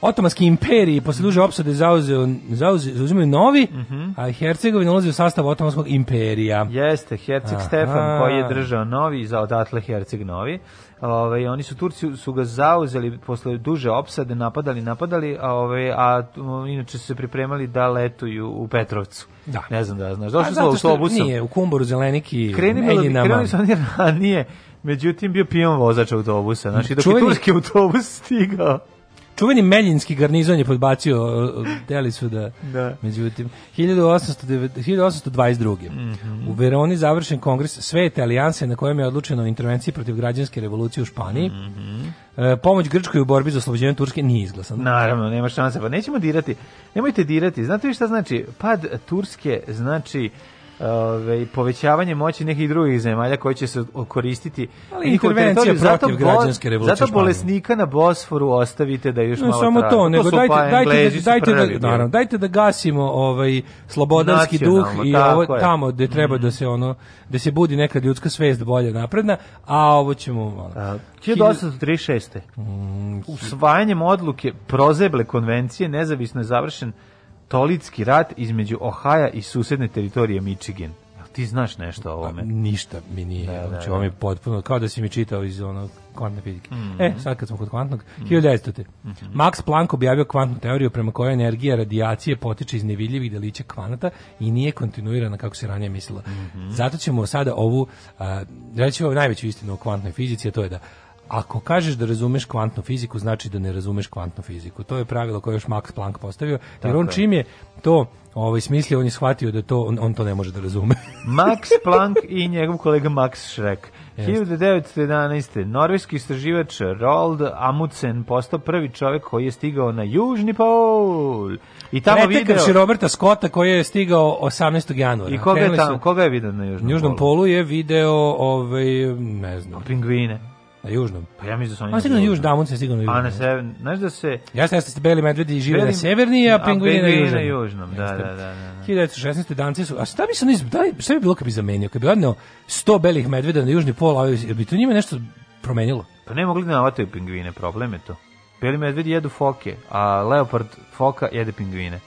Otomanski imperiji posle duže opsade zauzeo, zauzeo, zauzimaju novi, mm -hmm. a Hercegovina ulazi u sastav Otomanskog imperija. Jeste, Herceg Aha. Stefan koji je držao novi za odatle Herceg novi. Ove, oni su Turci su ga zauzeli posle duže opsade, napadali, napadali, a ove a inače su se pripremali da letuju u Petrovcu. Da. Ne znam da znaš. Došli su autobusom. Nije, u Kumboru Zeleniki. Krenili, krenili su oni ranije. Međutim bio pijan vozač autobusa, znači dok je turski autobus stigao čuveni Meljinski garnizon je podbacio, deli su da, da. međutim, 1809, 1822. Mm -hmm. U Veroni završen kongres Svete alijanse na kojem je odlučeno o intervenciji protiv građanske revolucije u Španiji. Mm -hmm. e, pomoć Grčkoj u borbi za oslobođenje Turske nije izglasana. Naravno, nema šanse, pa nećemo dirati. Nemojte dirati. Znate vi šta znači? Pad Turske znači ove, povećavanje moći nekih drugih zemalja koji će se koristiti ali intervencija zato protiv bo, građanske revolucije zato bolesnika na Bosforu ostavite da još no, malo samo to, nego to dajte, pa dajte, da- dajte, da, naravno, dajte da gasimo ovaj slobodarski duh i ovo, tamo gde treba mm. da se ono da se budi neka ljudska svest bolja napredna a ovo ćemo ono, a, 1836. Mm, Usvajanjem odluke prozeble konvencije nezavisno je završen katolitski rat između Ohaja i susedne teritorije Michigan. Jel ti znaš nešto o pa, ovome? Pa, ništa mi nije. Da, da, da. Ovo mi da. je potpuno, kao da si mi čitao iz onog kvantne fizike. Mm -hmm. E, sad kad smo kod kvantnog, mm -hmm. 1900. Mm -hmm. Max Planck objavio kvantnu teoriju prema kojoj energija radijacije potiče iz nevidljivih delića kvanata i nije kontinuirana kako se ranije mislilo. Mm -hmm. Zato ćemo sada ovu, a, reći najveću istinu o kvantnoj fizici, a to je da Ako kažeš da razumeš kvantnu fiziku, znači da ne razumeš kvantnu fiziku. To je pravilo koje je još Max Planck postavio. jer on čim je to ovaj smislio, on je shvatio da to on, on to ne može da razume. *laughs* Max Planck i njegov kolega Max Schreck. 1911. Norveški istraživač Roald Amundsen postao prvi čovek koji je stigao na južni pol. I tamo Pretekavši video... Roberta Scotta koji je stigao 18. januara. I koga je, tamo, koga je video na južnom, južnom polu? polu je video, ovaj, ne znam. Pingvine. Na južnom. Pa ja mislim da su oni. A sigurno juž, da, se sigurno južno. A na sever, znaš da se Ja se jeste beli medvedi žive na severni, a pingvini na južnom. Na južnom, da, da, da, da. 1916 danci su. A šta bi se oni da šta bi bilo kad bi zamenio, kad bi odneo 100 belih medveda na južni pol, a bi to njima nešto promenilo. Pa ne mogli da navataju pingvine, problem je to. Beli medvedi jedu foke, a leopard foka jede pingvine.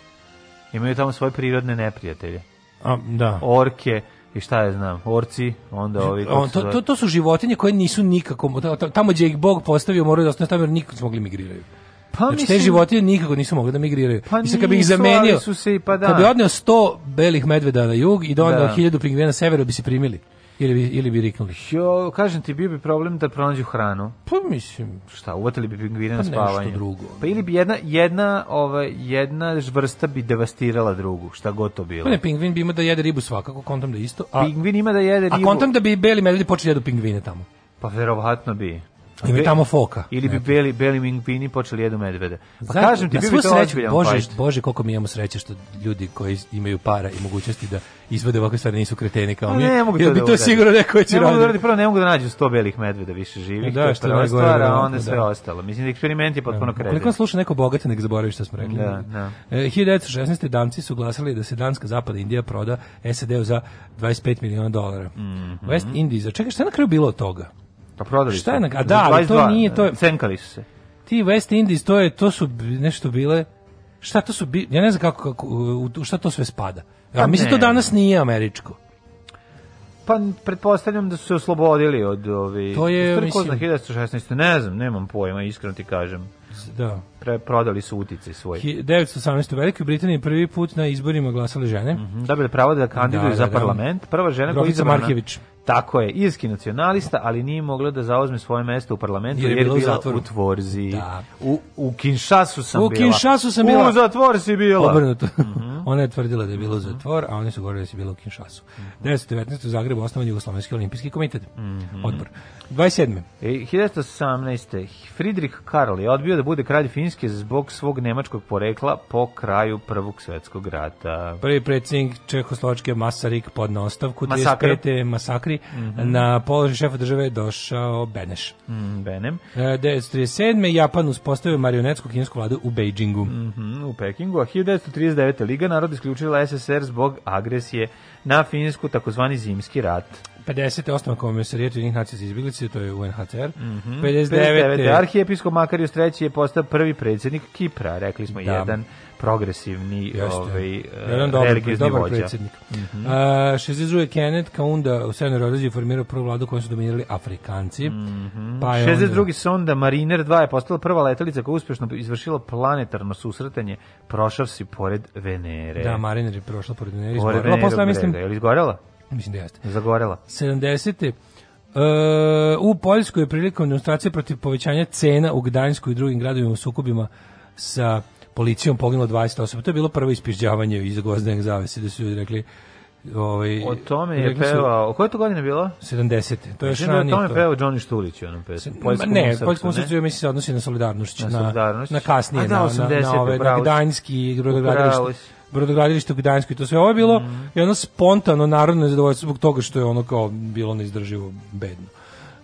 Imaju tamo svoje prirodne neprijatelje. A, da. Orke, i šta je znam, orci, onda ovi... On, to, to, to su životinje koje nisu nikako, tamo gdje ih Bog postavio moraju da ostane tamo jer nikako mogli migriraju. Pa znači, mislim, te životinje nikako nisu mogli da migriraju. Pa I kad bi ih zamenio, su se i pa da. kad bi da. odneo 100 belih medveda na jug i donio da. 1000 pingvina na severu bi se primili. Ili bi, ili bi riknuli? Jo, kažem ti, bio bi problem da pronađu hranu. Pa mislim... Šta, uvatili bi pingvine pa na spavanje? Pa drugo. Pa ili bi jedna, jedna, ova, jedna žvrsta bi devastirala drugu, šta gotovo bilo. Pa ne, pingvin bi imao da jede ribu svakako, kontam da isto. A, pingvin ima da jede ribu. A kontam da bi beli medvedi počeli da jedu pingvine tamo. Pa verovatno bi. Ili bi tamo foka. Ili bi beli, beli mingvini počeli jedu medvede. Pa Zaj, kažem ti, bi to ozbiljan Bože, pojit. Bože, koliko mi imamo sreće što ljudi koji imaju para i mogućnosti da izvode ovakve stvari nisu kreteni kao mi. Ne, mogu to da bi to sigurno neko će ne raditi. Mogu da prvo ne mogu da nađu 100 belih medveda više živih. Da, što je stvar, a onda sve da. ostalo. Mislim da eksperiment je da. potpuno kreten. Koliko sluša neko bogat, nek zaboravi što smo rekli. Da, da. 1916. E, Danci su glasali da se Danska zapada Indija proda SAD-u za 25 miliona dolara. Mhm. West Indies. Čekaj, šta je na kraju bilo od toga? A prodali Šta je na, a da, ali to nije to. Je, senkali su se. Ti West Indies to je to su nešto bile Šta to su bi, ja ne znam kako, kako u šta to sve spada. Ja pa mislim to danas nije američko. Pa pretpostavljam da su se oslobodili od ovih. To je mislim 1916. Ne znam, nemam pojma, iskreno ti kažem da. Pre, prodali su utice svoje. 1918. u Velikoj Britaniji prvi put na izborima glasale žene. Mm -hmm. Dobili da pravo da kandiduju da, za da, da. parlament. Prva žena koja je izabrana... Markević. Tako je, irski nacionalista, ali nije mogla da zauzme svoje mesto u parlamentu jer je, bila, u, u Tvorzi. Da. U, u Kinšasu sam bila. U Kinšasu sam bila. U zatvor si bila. Obrnuto. Mm -hmm. *laughs* Ona je tvrdila da je bilo u mhm. zatvor, a oni su govorili da si bila u Kinšasu. Mm -hmm. 1919. u Zagrebu osnovan Jugoslovenski olimpijski komitet. Mm -hmm. Odbor. 27. E, 1918. Friedrich Karl je odbio da bude bude kralj Finjske zbog svog nemačkog porekla po kraju Prvog svetskog rata. Prvi predsjednik Čehoslovačke Masarik pod naostavku 35. masakri mm -hmm. na položaj šefa države došao Beneš. Mm, Benem. 1937. E, Japan uspostavio marionetsku kinesku vladu u Beijingu. Mm -hmm, u Pekingu, a 1939. Liga narod isključila SSR zbog agresije na Finjsku, takozvani zimski rat. 58. osnovna komisarijeta jednih nacija za izbjeglice, to je UNHCR. Mm -hmm. 59. 59. Arhijepiskop Makarius III je postao prvi predsjednik Kipra, rekli smo, da. jedan progresivni ovaj, e, jedan dobar, religijski dobar vođa. predsjednik. Mm -hmm. uh, 62. Kenneth Kaunda u Severnoj Rodezi formirao prvu vladu kojom su dominirali Afrikanci. Mm -hmm. pa 62. Onda... sonda Mariner 2 je postala prva letelica koja uspješno izvršila planetarno susretanje prošavši pored Venere. Da, Mariner je prošla pored Venere. Pored izborila. Venere, posle, mislim, je izgorela? Mislim da jeste. Zagorela. 70. E, uh, u Poljskoj je prilikom demonstracije protiv povećanja cena u Gdansku i drugim gradovima u sukobima sa policijom poginulo 20 osoba. To je bilo prvo ispišđavanje iz gvozdene zavese da su ljudi rekli ovaj O tome je pevao. Koje to godine bilo? 70. To je da još ranije. O tome je pevao Johnny Stulić u onom pesmu. Poljsku ne, Poljsku muziku mislim se odnosi na solidarnost, na na, na kasnije A, da, 80, na, na, na ove na Gdanjski i brodogradilište u Gdansku i to sve ovo je bilo mm. i ono spontano narodno nezadovoljstvo zbog toga što je ono kao bilo neizdrživo bedno.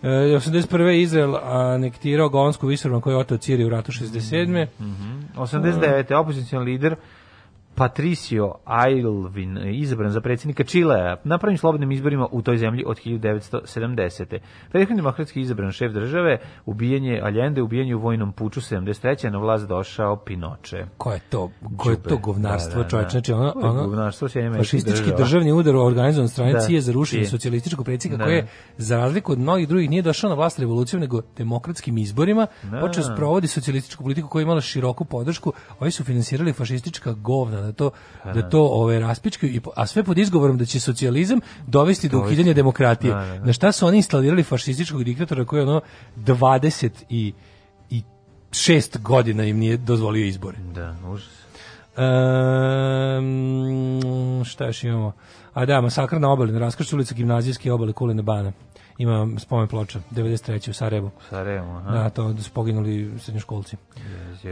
E, 81. Izrael anektirao Golonsku visoravnu koju je otao Ciri u ratu 67. Mm -hmm. 89. opozicijani lider Patricio Aylvin izabran za predsjednika Čilea na prvim slobodnim izborima u toj zemlji od 1970. Prethodni demokratski izabran šef države, ubijanje Allende, ubijenje u vojnom puču 73. na vlast došao Pinoče. Ko je to, ko je to govnarstvo, da, da, da. čovječ? Znači, ono, ono, govnarstvo fašistički država. državni udar u organizovan stranici da, je za rušenje socijalističkog predsjednika koje je, za razliku od mnogih drugih, nije došao na vlast revolucijom, nego demokratskim izborima, da. počeo sprovodi socijalističku politiku koja je imala široku podršku, ovi su finansirali fašistička govna da to da to ove raspičkaju a sve pod izgovorom da će socijalizam dovesti do ukidanja demokratije. Da, da, da. Na šta su oni instalirali fašističkog diktatora koji ono 20 i i šest godina im nije dozvolio izbore. Da, užas. Ehm šta još imamo? A da, masakr na obali, na raskršću ulica gimnazijske obale Kulene Bana ima spomen ploča 93. u Sarajevu. Sarajevu, aha. Da, to da su poginuli srednjoškolci. Yes, yes.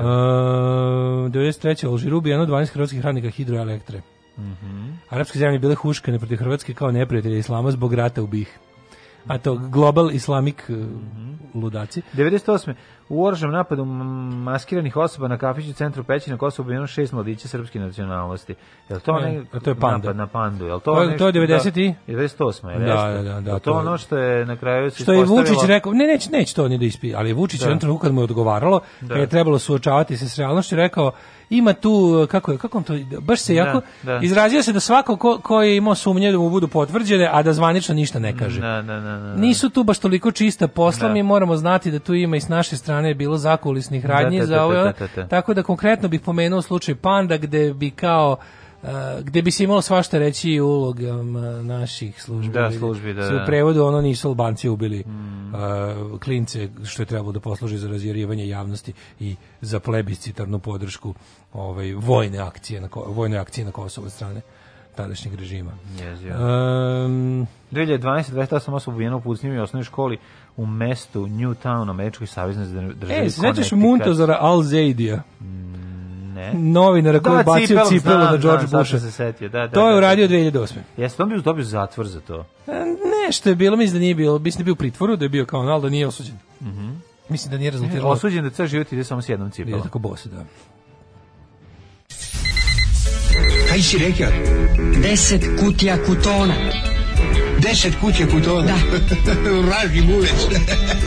Uh, 93. u Alžiru jedno 12 hrvatskih radnika hidroelektre. Mhm. Mm Arapske zemlje bile huškane protiv Hrvatske kao neprijatelje islama zbog rata u BiH a to Global Islamic e, mhm. ludaci. 98. U oružanom napadu maskiranih osoba na kafiću centru Pećina na Kosovu ubijeno šest mladića srpske nacionalnosti. Je to ne, a to je panda. napad na pandu? Je to, to, je, to je 90. Da, 98. Da, je da, da, da, da, to, to ono što je na kraju se Što je Vučić rekao, ne, neć, neć to ni da ispi, ali Vučić da. u trenutku kad mu je odgovaralo, da. kad je trebalo suočavati se s realnošću, rekao, ima tu kako je kako on to baš se da, jako da, da. izrazio se da svako ko, ko je imao sumnje da mu budu potvrđene, a da zvanično ništa ne kaže. Da, da, da Nisu tu baš toliko čista posla, mi moramo znati da tu ima i s naše strane bilo zakulisnih radnji za ovo. Tako da konkretno bih pomenuo slučaj Panda gde bi kao gde bi se imalo svašta reći i ulogom naših službi. Da, da službi, da. da. U prevodu ono nisu Albanci ubili mm. uh, klince što je trebalo da posluži za razjerivanje javnosti i za plebiscitarnu podršku ovaj, vojne akcije na, vojne akcije na Kosovo strane tadašnjeg režima. Yes, yes. Um, 2012. 28 osoba ubijeno u pucnjima i osnovnoj školi u mestu Newtown, Američkoj savjeznoj državi. E, sećaš Muntozara Al-Zaidija? Mm ne. novinara koji da, bacio cipelu, na George znam, Busha. Se setio, da, da, to je da, da. uradio 2008. Jeste, on bi dobio zatvor za to? E, nešto je bilo, mislim da nije bilo, mislim da je bio u pritvoru, da je bio kao nal, da nije osuđen. Mm -hmm. Mislim da nije rezultiralo. Osuđen da ceo život ide samo s jednom cipelom. Je tako bose, da. Kaj si rekao? Deset kutija kutona. Deset kutija kutona? Da. *laughs* Raži bulec. *laughs*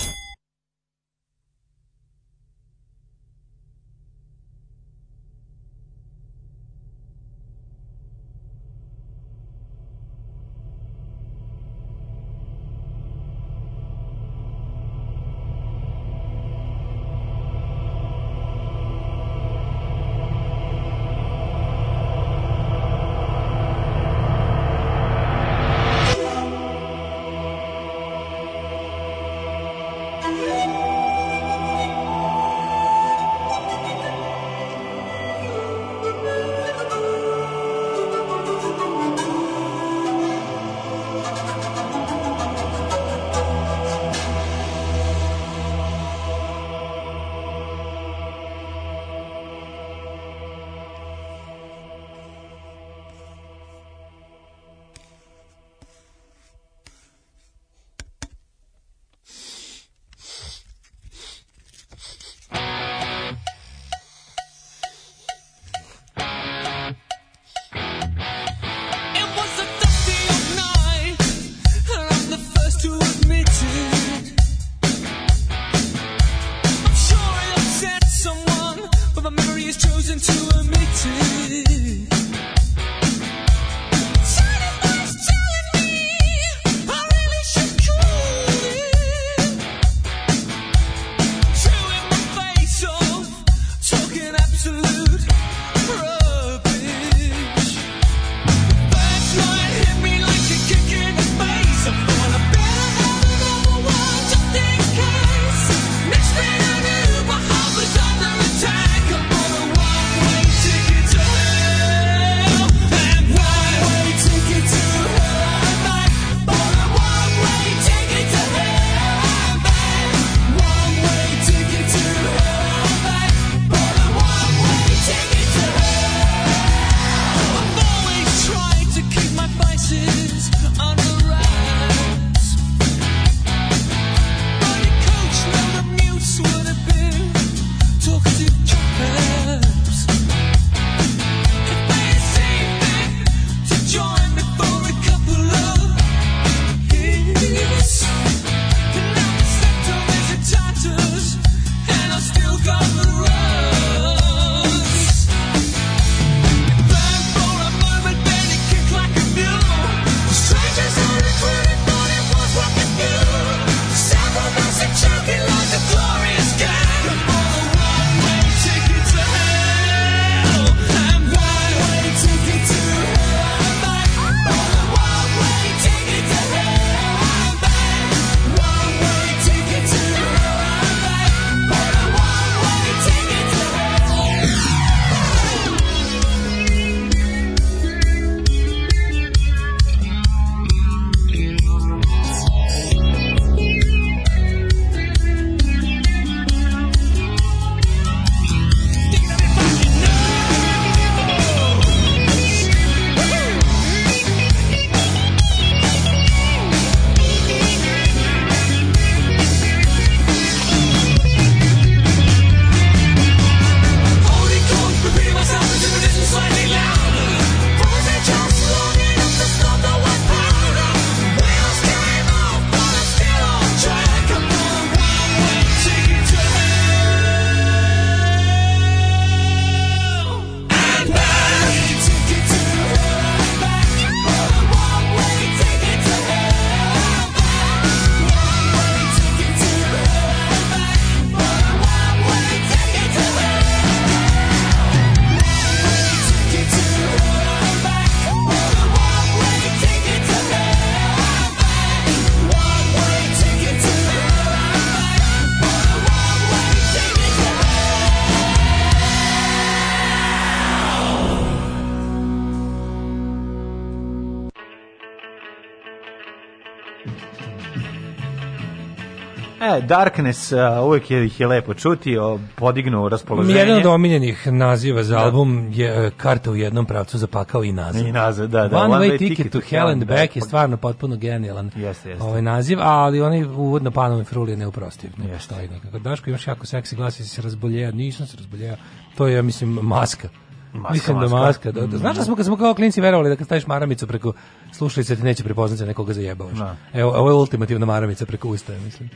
Darkness, uh, uvijek je, ih je lepo čuti, o, podignu raspoloženje. Jedan od omiljenih naziva za da. album je uh, e, Karta u jednom pravcu zapakao i naziv. I nazad, da, da. One, One way, ticket, to Hell and Back, back je stvarno potpuno genijalan jeste, jeste. ovaj naziv, ali onaj uvodno panove frulije neuprostiv. Ne jeste. postoji nekako. Daško imaš jako seksi glas i se razboljeja, nisam se razboljeja, to je, ja mislim, maska. Maska, Mislim da maska. da maska. Da, da. Mm. Znaš da smo, kad smo kao klinci verovali da kad staviš maramicu preko slušalice ti neće prepoznati nekoga zajebavaš. No. Da. Evo, ovo je ultimativna maramica preko usta, mislim.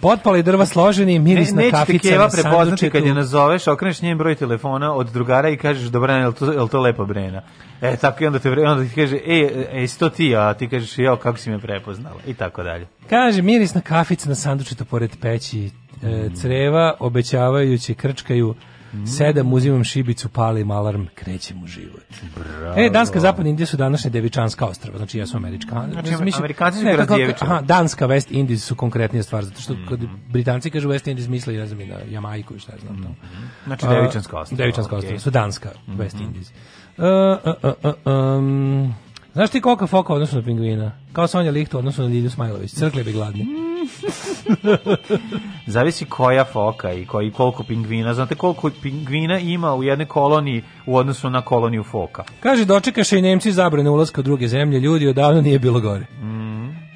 Potpala drva složeni, miris ne, na kafice. Nećete prepoznati kad je nazoveš, okreneš njen broj telefona od drugara i kažeš, dobra, je to, je li to lepa Brena? E, tako i onda, te, onda ti kaže, e, e, sto ti, a ti kažeš, jo, kako si me prepoznala, i tako dalje. Kaže, miris na kafice na sandučetu pored peći, e, mm. creva, obećavajući, krčkaju, Mm. Sedam, uzimam šibicu, palim alarm, krećem u život. E, Bravo. E, Danska, Zapadna Indija su današnje Devičanska ostrava, znači ja sam američka. Znači, mislim, Amerikanci su ne, kako, aha, Danska, West Indies su konkretnija stvar, zato što mm. kad Britanci kažu West Indies, misle, ja znam, i na Jamajku i šta ja znam. Mm. Tamo. Mhm. Znači, Devičanska ostrava. Devičanska ostrava, su Danska, mm. West Indies. Uh, uh, uh, um, znaš ti koliko foka odnosno na pingvina? Kao Sonja Licht odnosno na Lidiju Smajlović. Crkle bi gladni. Mm. *laughs* Zavisi koja foka i koji koliko pingvina. Znate koliko pingvina ima u jednoj koloniji u odnosu na koloniju foka. Kaže dočekaše i Nemci zabrane ulaska u druge zemlje, ljudi odavno nije bilo gore. Mm.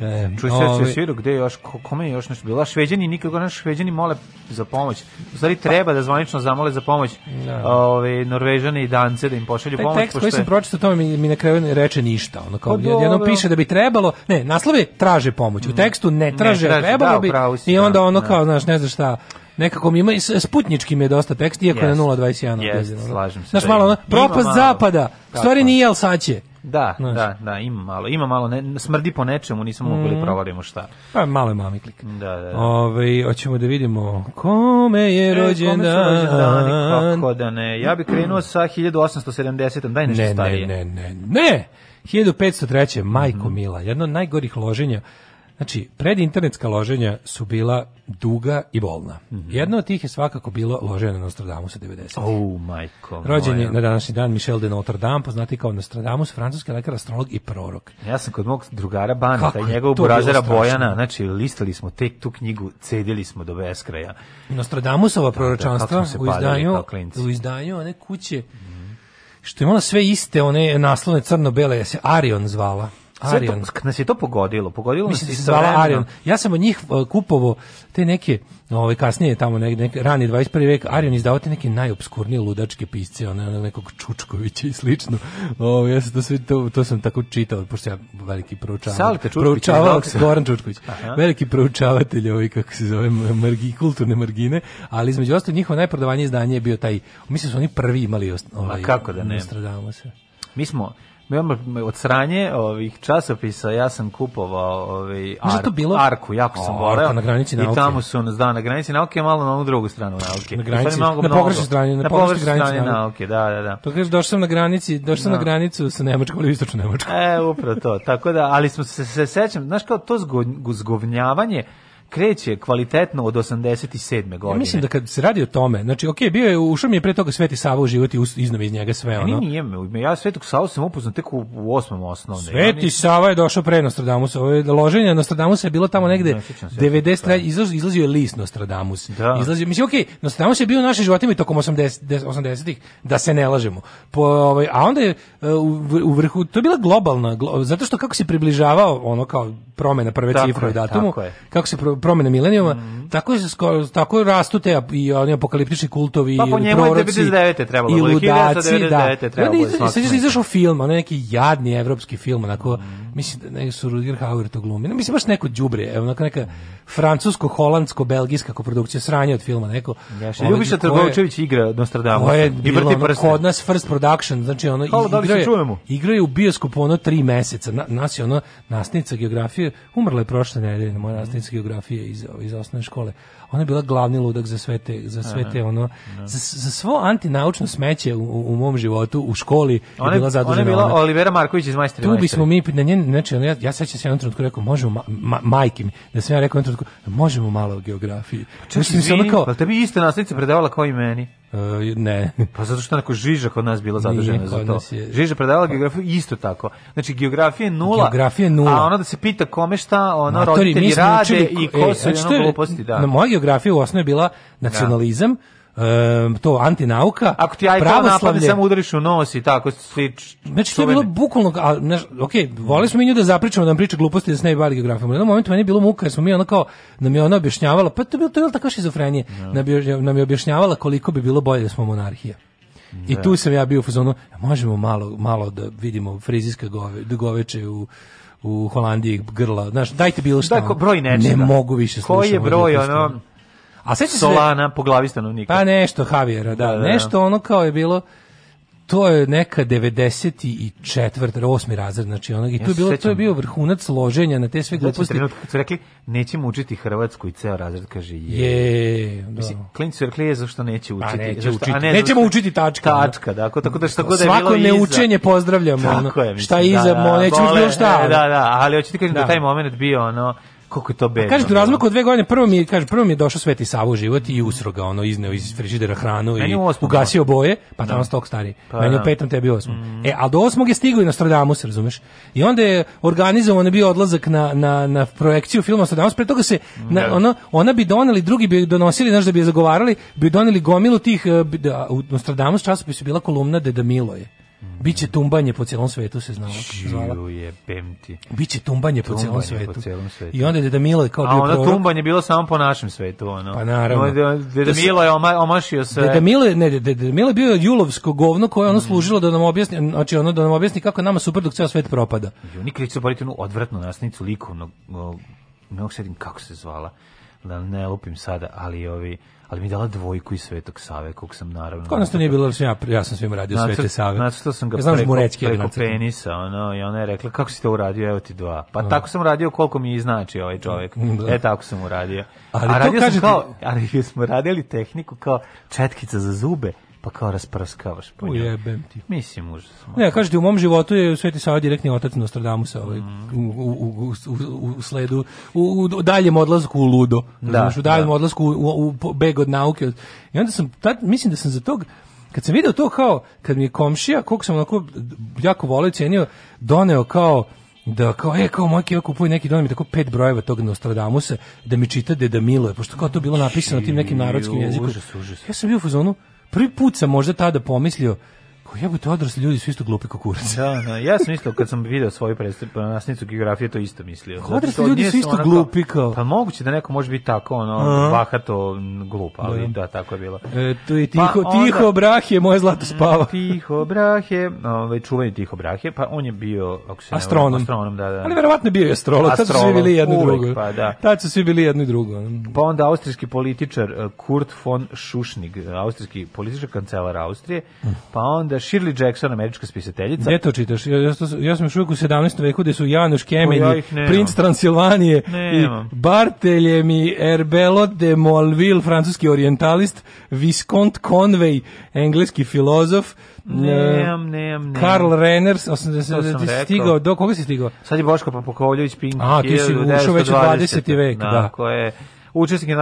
E, Čuj se se ovaj- sviru, gde još, kome još nešto bilo? Šveđani, nikako naš šveđani mole za pomoć. U stvari treba da zvanično zamole za pomoć da. ove, Norvežane i Dance da im pošalju Taj pomoć. Taj tekst koji sam pročitao, to mi, mi na kraju reče ništa. Ono kao, pa, jedno piše da bi trebalo, ne, naslove traže pomoć, u mm. tekstu ne traže, ne traže trebalo da, bi, si, i onda da, ono da, kao, znaš, ne znaš šta, nekako mi ima i sputnički mi je dosta tekst iako yes. je na 021 yes, slažem se. Znaš da malo, ono, propast ima zapada. Stvari nije, al sad će. Da, Znaš. da, da, ima malo, ima malo, ne, smrdi po nečemu, nisam mm. mogli provarimo šta. Pa malo je klik. Da, da, da. Ove, hoćemo da vidimo kome je rođendan. E, kome su rođendani, kako da ne. Ja bih krenuo sa 1870. Daj nešto ne, starije. Ne, ne, ne, ne. 1503. Majko mm. Mila, jedno od najgorih loženja Znači, predinternetska loženja su bila duga i bolna. Mm -hmm. Jedno od tih je svakako bilo loženje na Nostradamusa 90. Oh, majko. Rođen je na današnji dan Michel de Notre Dame, poznati kao Nostradamus, francuski lekar, astrolog i prorok. Ja sam kod mog drugara Bana, taj njegov burazera Bojana, znači, listali smo tek tu knjigu, cedili smo do beskraja. Nostradamusova proročanstva da, da, u izdanju, u izdanju one kuće, mm -hmm. što je imala sve iste, one naslone crno-bele, ja se Arion zvala. Arion. to, nas je to pogodilo, pogodilo Mislim, nas da je zvala Arion. Ja sam od njih uh, e, kupovo te neke, ovaj kasnije tamo negde, nek, rani 21. vek, Arion izdao te neke najobskurnije ludačke pisce, ona nekog Čučkovića i slično. Ovo, ovaj, ja sam to, sve, to, to sam tako čitao, pošto ja veliki proučavač. Salite Čučković. Goran Čučković. Aha. Veliki proučavatelj, ovi, ovaj, kako se zove, margi, kulturne margine, ali između ostalo njihovo najprodavanje izdanje je bio taj, mislim da su oni prvi imali ovaj, Ma kako da ne? Stradamo se. Mi smo, od sranje ovih časopisa ja sam kupovao ovaj ar, bilo? Arku, jako sam voleo. Na granici nauke. I tamo su nas da na granici nauke malo na onu drugu stranu nauke. Na granici, na pogrešne strane, na, na pogrešne granice nauke. Da, da, da. To kaže došao sam na granici, došao sam na da. granicu sa Nemačkom ili istočno Nemačkom. E, upravo to. Tako da, ali smo se, se sećam, znaš kao to zgovnjavanje kreće kvalitetno od 87. godine. Ja mislim da kad se radi o tome, znači okej, okay, bio je ušao mi je pre toga Sveti Sava u život i iznova iz njega sve ono. Ne, nije, ja Svetog Savu sam upoznao tek u, u osmom osnovne. Sveti ja Sava je došao pre Nostradamusa, ovo je loženje Nostradamusa je bilo tamo negde ne, 90 izlaz, izlazio je list Nostradamus. Da. Izlazio, mislim okej, okay, Nostradamus je bio u našim životima i tokom 80 80-ih, da se ne lažemo. Po, ovaj, a onda je e, u, u vrhu to je bila globalna glo, zato što kako se približavao ono kao promena prve tako cifre i datumu, kako se pro, promjena milenijuma, mm. tako, je, tako rastu te i oni apokaliptični kultovi pa, po i proroci. i ludaci, da. Sad je izašao film, onaj neki jadni evropski film, onako, mm Mm-hmm. mislim da ne su Rudger Hauer to glumi. No, mislim baš neko đubre, evo neka neka francusko-holandsko-belgijska koprodukcija sranje od filma neko. Ja, Ljubiša Trgovčević igra Nostradamus. Je I vrti ono, kod nas first production, znači ono Halo, igra, da li se igra je u bioskopu ono 3 meseca. Na, nas je ono nastavnica geografije, umrla je prošle nedelje, moja nastavnica geografije iz, iz osnovne škole ona je bila glavni ludak za sve te, za sve te ono, da. za, za svo antinaučno smeće u, u mom životu, u školi ona, bila zadužena. Ona je bila ona. Olivera Marković iz Majstori. Tu bismo mi, na njen, znači, ja, ja sad će se jednom trenutku rekao, možemo, ma, ma, majke mi, da sam ja rekao jednom trenutku, možemo malo o geografiji. Pa čekaj, izvini, kao, pa tebi isto nastavnica predavala kao i meni. Uh, ne. *laughs* Pa zato što tako Žiža kod nas bila zadužena za to. Žiža predavala pa- geografiju isto tako. Znači geografija je nula. Geografija je nula. A ona da se pita kome šta, ona Matori, roditelji rade učili, i ko e, su znači, ono gluposti, da. Na moja geografija u osnovi je bila da. nacionalizam, da um, to antinauka. Ako ti ajko napadne, samo udariš u nos i tako. Svi znači, to je bilo bukvalno, a, znaš, ok, volili smo inju da zapričamo, da nam priča gluposti, da se ne bavili geografijom. U jednom momentu meni je bilo muka, jer smo mi ona kao, nam je ona objašnjavala, pa to je bilo, to je bilo takva šizofrenija, da. no. nam je objašnjavala koliko bi bilo bolje da smo monarhija. I da. tu sam ja bio u fazonu, možemo malo, malo da vidimo frizijska gove, goveče u, u Holandiji grla. Znaš, dajte bilo šta. Dakle, broj nečega. Ne mogu više slušati. Koji je broj, ono, A seća se Solana da, po glavi stanovnika. Pa nešto Javiera, da. da, da, da, nešto ono kao je bilo to je neka 94. osmi razred, znači onog, i to je bilo, to je bio vrhunac loženja na te sve gluposti. Znači, kad su rekli, nećemo učiti Hrvatsku i ceo razred, kaže, je. je da. Mislim, klinci su rekli, je zašto neće pa učiti. A neće učiti, a ne, nećemo zašto, učiti tačka. Tačka, da, tako, tako da što god je bilo iza. Svako neučenje pozdravljamo, ono, je, mislim, šta je iza, da, da, nećemo da, bilo šta. *laughs* Da, da, ali hoću ti kažem da. da taj moment bio, ono, Kako je to bedno. Kaže, u da. razmaku od dve godine, prvo mi je, kaže, prvo mi je došao Sveti Sava u život i usro ga, ono, izneo iz frižidera hranu Meni i osmog. ugasio boje, pa da. tamo stok stari. Pa, Meni da. u petom, tebi u osmom. Mm. E, a do osmog je stigo i Nostradamus, razumeš? I onda je organizovan bio odlazak na, na, na projekciju filma Nostradamus, pre toga se, mm. na, ono, ona bi doneli, drugi bi donosili, znaš, da bi je zagovarali, bi doneli gomilu tih, uh, u Nostradamus časopisu bila kolumna Deda Miloje Mhm. Biće tumbanje po celom svetu se znalo. Zvala. je pemti. Biće tumbanje, tumbanje po celom svetu. Po celom svetu. I onda je Deda Milo kao bio A ono prorok. tumbanje bilo samo po našem svetu, ono. Pa naravno. Deda da Milo je oma, omašio sve. Deda Milo je, ne, Deda Milo je bio julovsko govno koje ono mhm. služilo da nam objasni, znači ono da nam objasni kako nama super dok ceo svet propada. Jo, nikad se boriti onu odvratnu nasnicu likovnog, ne kako se zvala, da ne lupim sada, ali ovi ali mi dala dvojku i Svetog Save, kog sam naravno... Konačno nije bilo, ja, ja sam svim radio Svete Save. Nacrtao sam ga ja znam da preko, preko penisa, ono, i ona je rekla, kako si to uradio, evo ti dva. Pa da. tako sam radio koliko mi znači ovaj čovjek. Mm, da. E, tako sam uradio. Ali a radio sam kao, ali *laughs* smo radili tehniku kao četkica za zube, pa kao rasprskavaš po njoj. Ujebem ti. Mislim, užasno. Ne, kažete, u mom životu je Sveti Sava direktni otac Nostradamusa ovaj, mm. u, u, u, u, sledu, u, u daljem odlasku u ludo. Da, znaš, u daljem da. odlasku u, u, beg od nauke. I onda sam, tad, mislim da sam za tog, kad sam video to kao, kad mi je komšija, koliko sam onako jako volio cenio, doneo kao, da kao, e, kao moj keva kupuje neki donom tako pet brojeva tog Nostradamusa da mi čita Deda Miloje, pošto kao to bilo napisano tim nekim narodskim jezikom. Ja sam bio u fazonu, prvi put sam možda tada pomislio Jebote, odrasli ljudi su isto glupi kako Da, da, ja sam isto kad sam video svoj predstavu na pa, nasnicu geografije to isto mislio. Odrasli ljudi su isto onako, glupi kao. Pa moguće da neko može biti tako ono bahato glup, ali da. da, tako je bilo. E, to je pa tiho, pa onda, tiho brahe, moje zlato mm, spava. Tiho brahe, ovaj čuveni tiho brahe, pa on je bio ako se astronom. astronom, da, da. Ali verovatno je bio je astrolog, tad su svi bili jedno i drugo. Pa, da. Tad su svi bili jedno i drugo. Pa onda austrijski političar eh, Kurt von Schuschnigg, eh, austrijski političar kancelar Austrije, mm. pa onda Shirley Jackson, američka spisateljica. Gde to čitaš? Ja, ja, ja sam još uvijek u 17. veku gde su Januš Kemenji, ja princ Transilvanije i Bartelemi Erbelo de Molville, francuski orientalist, Viscont Conway, engleski filozof, e, Nemam, nemam, nemam. Karl Reners, 80, ti stigao, do koga si stigao? Sad je Boško Papokovljević, Pink, A, ti si ušao već u 20. vek, da. da. je učesnik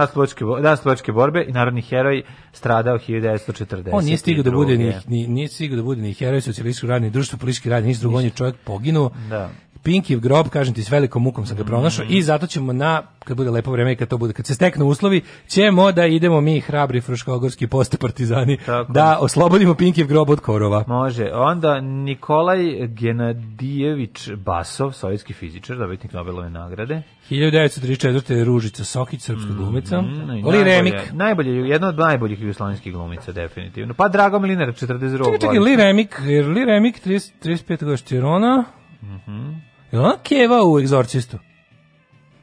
naslovačke borbe i narodni heroj stradao 1940. On nije stigao da bude ni, ni, nije stigao da bude ni heroj socijalističkog radnog društva, politički radni, ništa drugo, on je čovjek poginuo. Da. Pinkiv grob, kažem ti, s velikom mukom sam ga pronašao mm i zato ćemo na, kad bude lepo vreme i kad to bude, kad se steknu uslovi, ćemo da idemo mi hrabri fruškogorski post partizani da oslobodimo Pinkiv grob od korova. Može. Onda Nikolaj Genadijević Basov, sovjetski fizičar, dobitnik Nobelove nagrade. 1934. Ružica Sokić, srpska mhm, glumica. Mm, Oli najbolje, Remik. Najbolje, jedna od najboljih jugoslovenskih glumica, definitivno. Pa Drago Milinar, 42. Čekaj, čekaj, Li Remik, jer Li Remik, 30, 35 goštirona. Mhm. Mm Je ona Keva u Egzorcistu?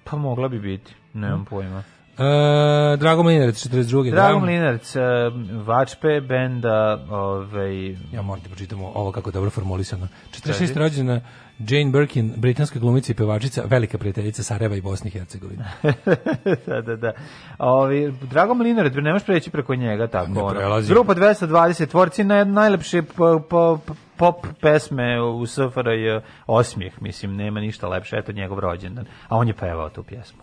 Pa mogla bi biti, nemam mm. pojma. E, Drago Mlinarec, 42. Drago Mlinarec, e, Vačpe, benda, ovaj... Ja moram ti pročitamo ovo kako dobro formulisano. 46. rođena Jane Birkin, britanska glumica i pevačica, velika prijateljica Sarajeva i Bosne i Hercegovine. *laughs* da, da, da. Ovi, Drago Mlinarec, nemaš možeš preći preko njega, tako. Ne prelazi. Grupa 220, tvorci naj, najlepše po, po, pop pesme u SFRJ osmijeh, mislim, nema ništa lepše, eto njegov rođendan, a on je pevao tu pjesmu.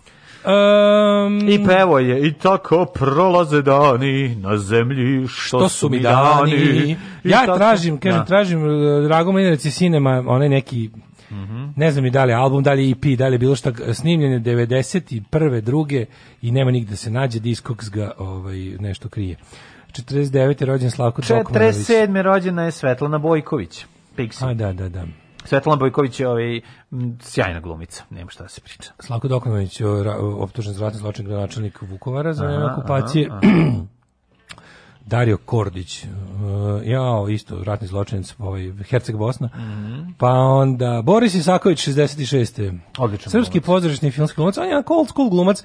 Um, I pevo je, i tako prolaze dani na zemlji, što, što su mi dani. dani. Ja tako, tražim, kažem, da. tražim e, Drago Mlinarici Cinema, onaj neki Mm -hmm. Ne znam i da li album, da li je EP, da li bilo šta snimljene 91. druge i nema nigde da se nađe, Discogs ga ovaj, nešto krije. 49. je rođen Slavko Čokmanović. 47. rođena je Svetlana Bojković. Pixi. A, da, da, da. Svetlana Bojković je ovaj, sjajna glumica, nema šta da se priča. Slavko Dokmanović, optužen za ratni zločin gradonačelnik Vukovara za vreme okupacije. Aha, *clears throat* Dario Kordić, uh, jao, isto, ratni zločinac, ovaj, Herceg Bosna. Mm -hmm. Pa onda, Boris Isaković, 66. Odličan Srpski pozorišni filmski glumac, on je old school glumac,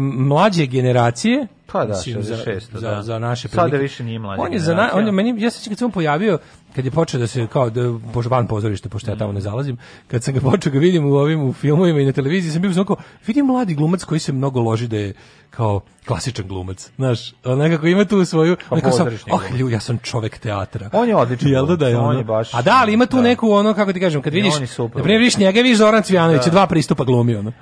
mlađe generacije pa da, mislim, 66, za, da. Za, za naše prilike. Sada više nije mlađa on je za na, on je, meni, ja se kad sam pojavio, kad je počeo da se kao da bože van pozorište pošto ja tamo ne mhm. zalazim kad sam ga počeo ga da vidim u ovim u filmovima i na televiziji sam bio samo kao vidim mladi glumac koji se mnogo loži da je kao klasičan glumac znaš on nekako ima tu svoju pa nekako sam oh lju ja sam čovek teatra on je odličan jel da, da je on, on je baš a da ali ima tu da. neku ono kako ti kažem kad vidiš na primjer vidiš njega vidiš Zoran Cvjanović da. dva pristupa glumi ono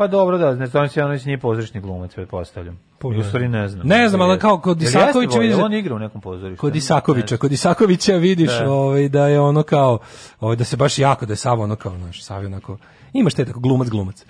Pa dobro da, Nestanović Jovanović nije pozorišni glumac, pretpostavljam. Pa u stvari ne znam. Ne znam, ali kao kod Isakovića vidiš... On igra u nekom pozorištu. Kod Isakovića, kod Isakovića vidiš da. Ovaj, da je ono kao, ovaj, da se baš jako, da je Savo ono kao, znaš, Savi onako, Imaš šta tako, glumac, glumac.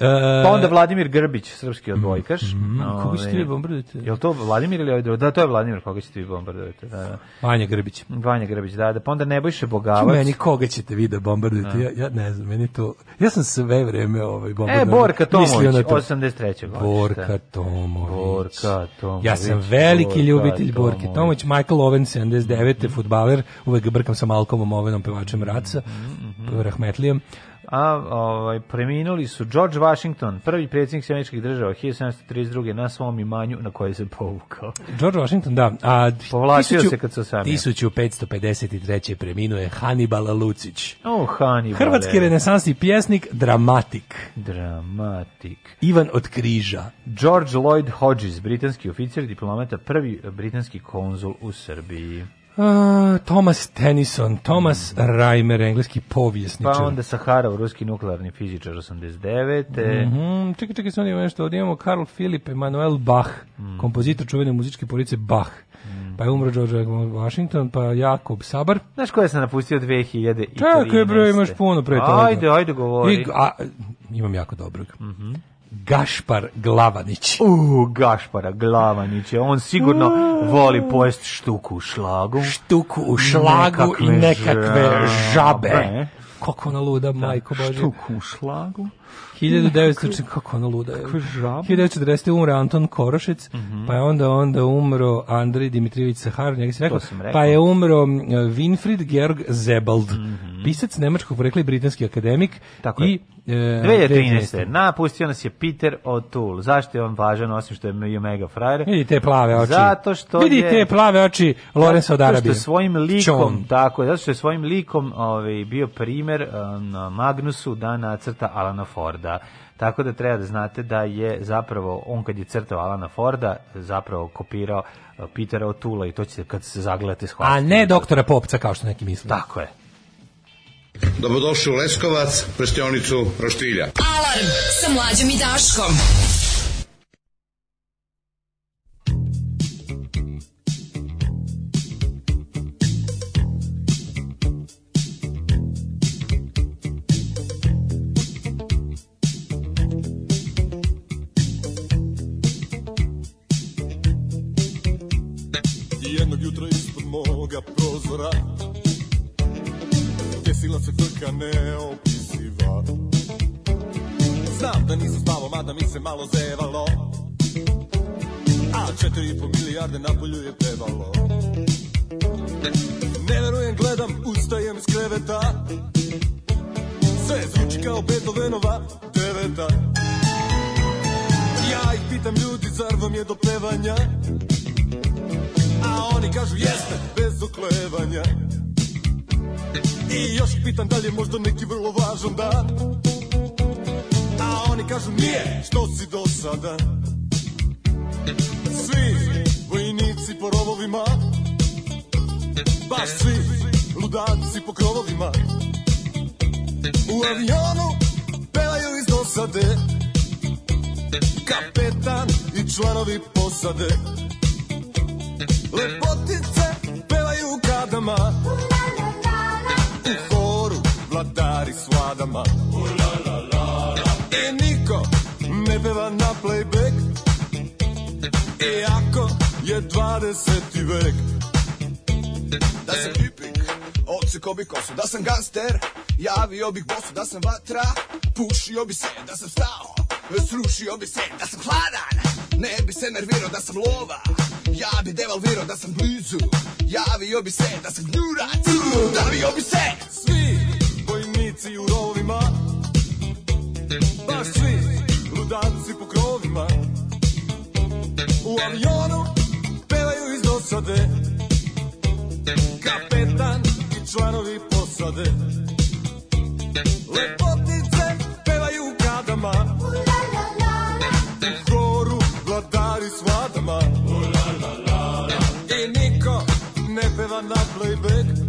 E, pa onda Vladimir Grbić, srpski mhm, odbojkaš. Mm, mm, koga ćete vi bombardujete? Je to Vladimir ili ovaj Da, to je Vladimir koga ćete vi bombardovati. Da, da. Vanja Grbić. Vanja Grbić, da, da. Pa onda Nebojše Bogavac. Meni koga ćete vi da bombardujete? Da. Ja, ja ne znam, meni to... Ja sam sve vreme ovaj bombardovan. E, Borka Tomović, to. 83. godište. Borka Tomović. Borka Tomović. Ja sam veliki Borka ljubitelj Borke Tomović. Tomović. Michael Owen, 79. Mm. futbaler. Uvek brkam sa Malkomom Ovenom, pevačem Raca, mm, mm, Rahmetlijem a ovaj, preminuli su George Washington, prvi predsjednik Sjemeničkih država 1732. na svom imanju na koje se povukao. George Washington, da. A Povlačio se kad su sami. 1553. preminuo je Hannibal Lucić. O, Hannibal. Hrvatski renesansni pjesnik, dramatik. Dramatik. Ivan od križa. George Lloyd Hodges, britanski oficir, diplomata, prvi britanski konzul u Srbiji. Uh, Thomas Tennyson, Thomas Reimer, engleski povijesničar. Pa onda Sahara, ruski nuklearni fizičar 89. Mm -hmm. Čekaj, čekaj, sad nešto. Ovdje imamo Karl Filip Emanuel Bach, mm. kompozitor čuvene muzičke police Bach. Mm. Pa je umro George Washington, pa Jakob Sabar. Znaš koje sam napustio 2013? Čekaj, bro, imaš puno pre toga. Ajde, ajde, govori. I, a, imam jako dobrog. Mhm. Mm Gašpar Glavanić. U, Gašpara Glavanića. On sigurno voli pojest štuku u šlagu. Štuku u šlagu nekakve i nekakve žabe. žabe. Kako ona luda, da, majko Bože. Štuku u šlagu 1900 kako ona luda. Kako je 1940 umre Anton Korošec, mm -hmm. pa je onda onda umro Andrej Dimitrijević Sahar, njega se rekao, rekao, pa je umro Winfried Georg Zebald, mm -hmm. pisac nemačkog porekla i britanski akademik Tako i e, 2013. Napustio nas je Peter O'Toole. Zašto je on važan, osim što je mega frajer? Vidi te plave oči. Zato što Vidi je, te plave oči Lorenza od Arabije. Zato što svojim likom, Čon. tako zato što je svojim likom ovaj, bio primer um, Magnusu da nacrta Alana Ford. Forda. Tako da treba da znate da je zapravo, on kad je crtao Alana Forda, zapravo kopirao eh, Petera Otula i to će kad se zagledate shvatiti. A ne doktora Popca kao što neki misle. Tako je. Dobrodošli u Leskovac, prštionicu Roštilja. Alarm sa mlađom i Daškom. moga prozora Desila se trka neopisiva Znam da nisam spavao, mada mi se malo zevalo A četiri i po milijarde na polju je pevalo Ne verujem, gledam, ustajem iz kreveta Sve zvuči kao Beethovenova deveta Ja ih pitam ljudi, zar vam je do pevanja? A oni kažu jeste, bez oklevanja I još pitan da li je možda neki vrlo važan dan A oni kažu nije, što si do sada Svi vojnici po rovovima Baš svi ludaci po krovovima U avionu pevaju iz dosade Kapetan i članovi posade Lepotice pevaju u kadama U horu vladari svladama I e, niko ne peva na playback Iako e, je 20. vek Da se pipik Ovce ko bi kosu, da sam gangster Javio bih bosu, da sam vatra Pušio bi se, da sam stao Srušio bi se, da sam hladan Ne bi se nervirao, da sam lova Ja bi devalvirao da sam blizu Javio bi se da sam gnjurac Davio bi se Svi vojnici u rovima Baš svi ludanci po krovima U avionu pevaju iz dosade Kapetan i članovi posade Lepotice pevaju u kadama U horu vladari svadama vladama a lovely big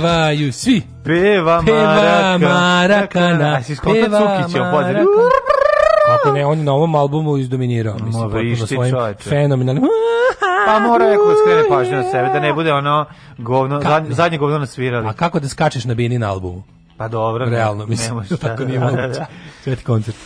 Pevaju svi. Peva, Peva Marakana. A si skonta ne, on je na ovom albumu izdominirao. Mislim, Ma vrišti čoveče. Fenomenalnim. Pa mora je da skrene pažnje na sebe, da ne bude ono govno, Ka, zadnje govno na svirali. A kako da skačeš na Bini na albumu? Pa dobro. Realno, mislim, *laughs* tako nije da- moguće. Da- da. Sveti koncert.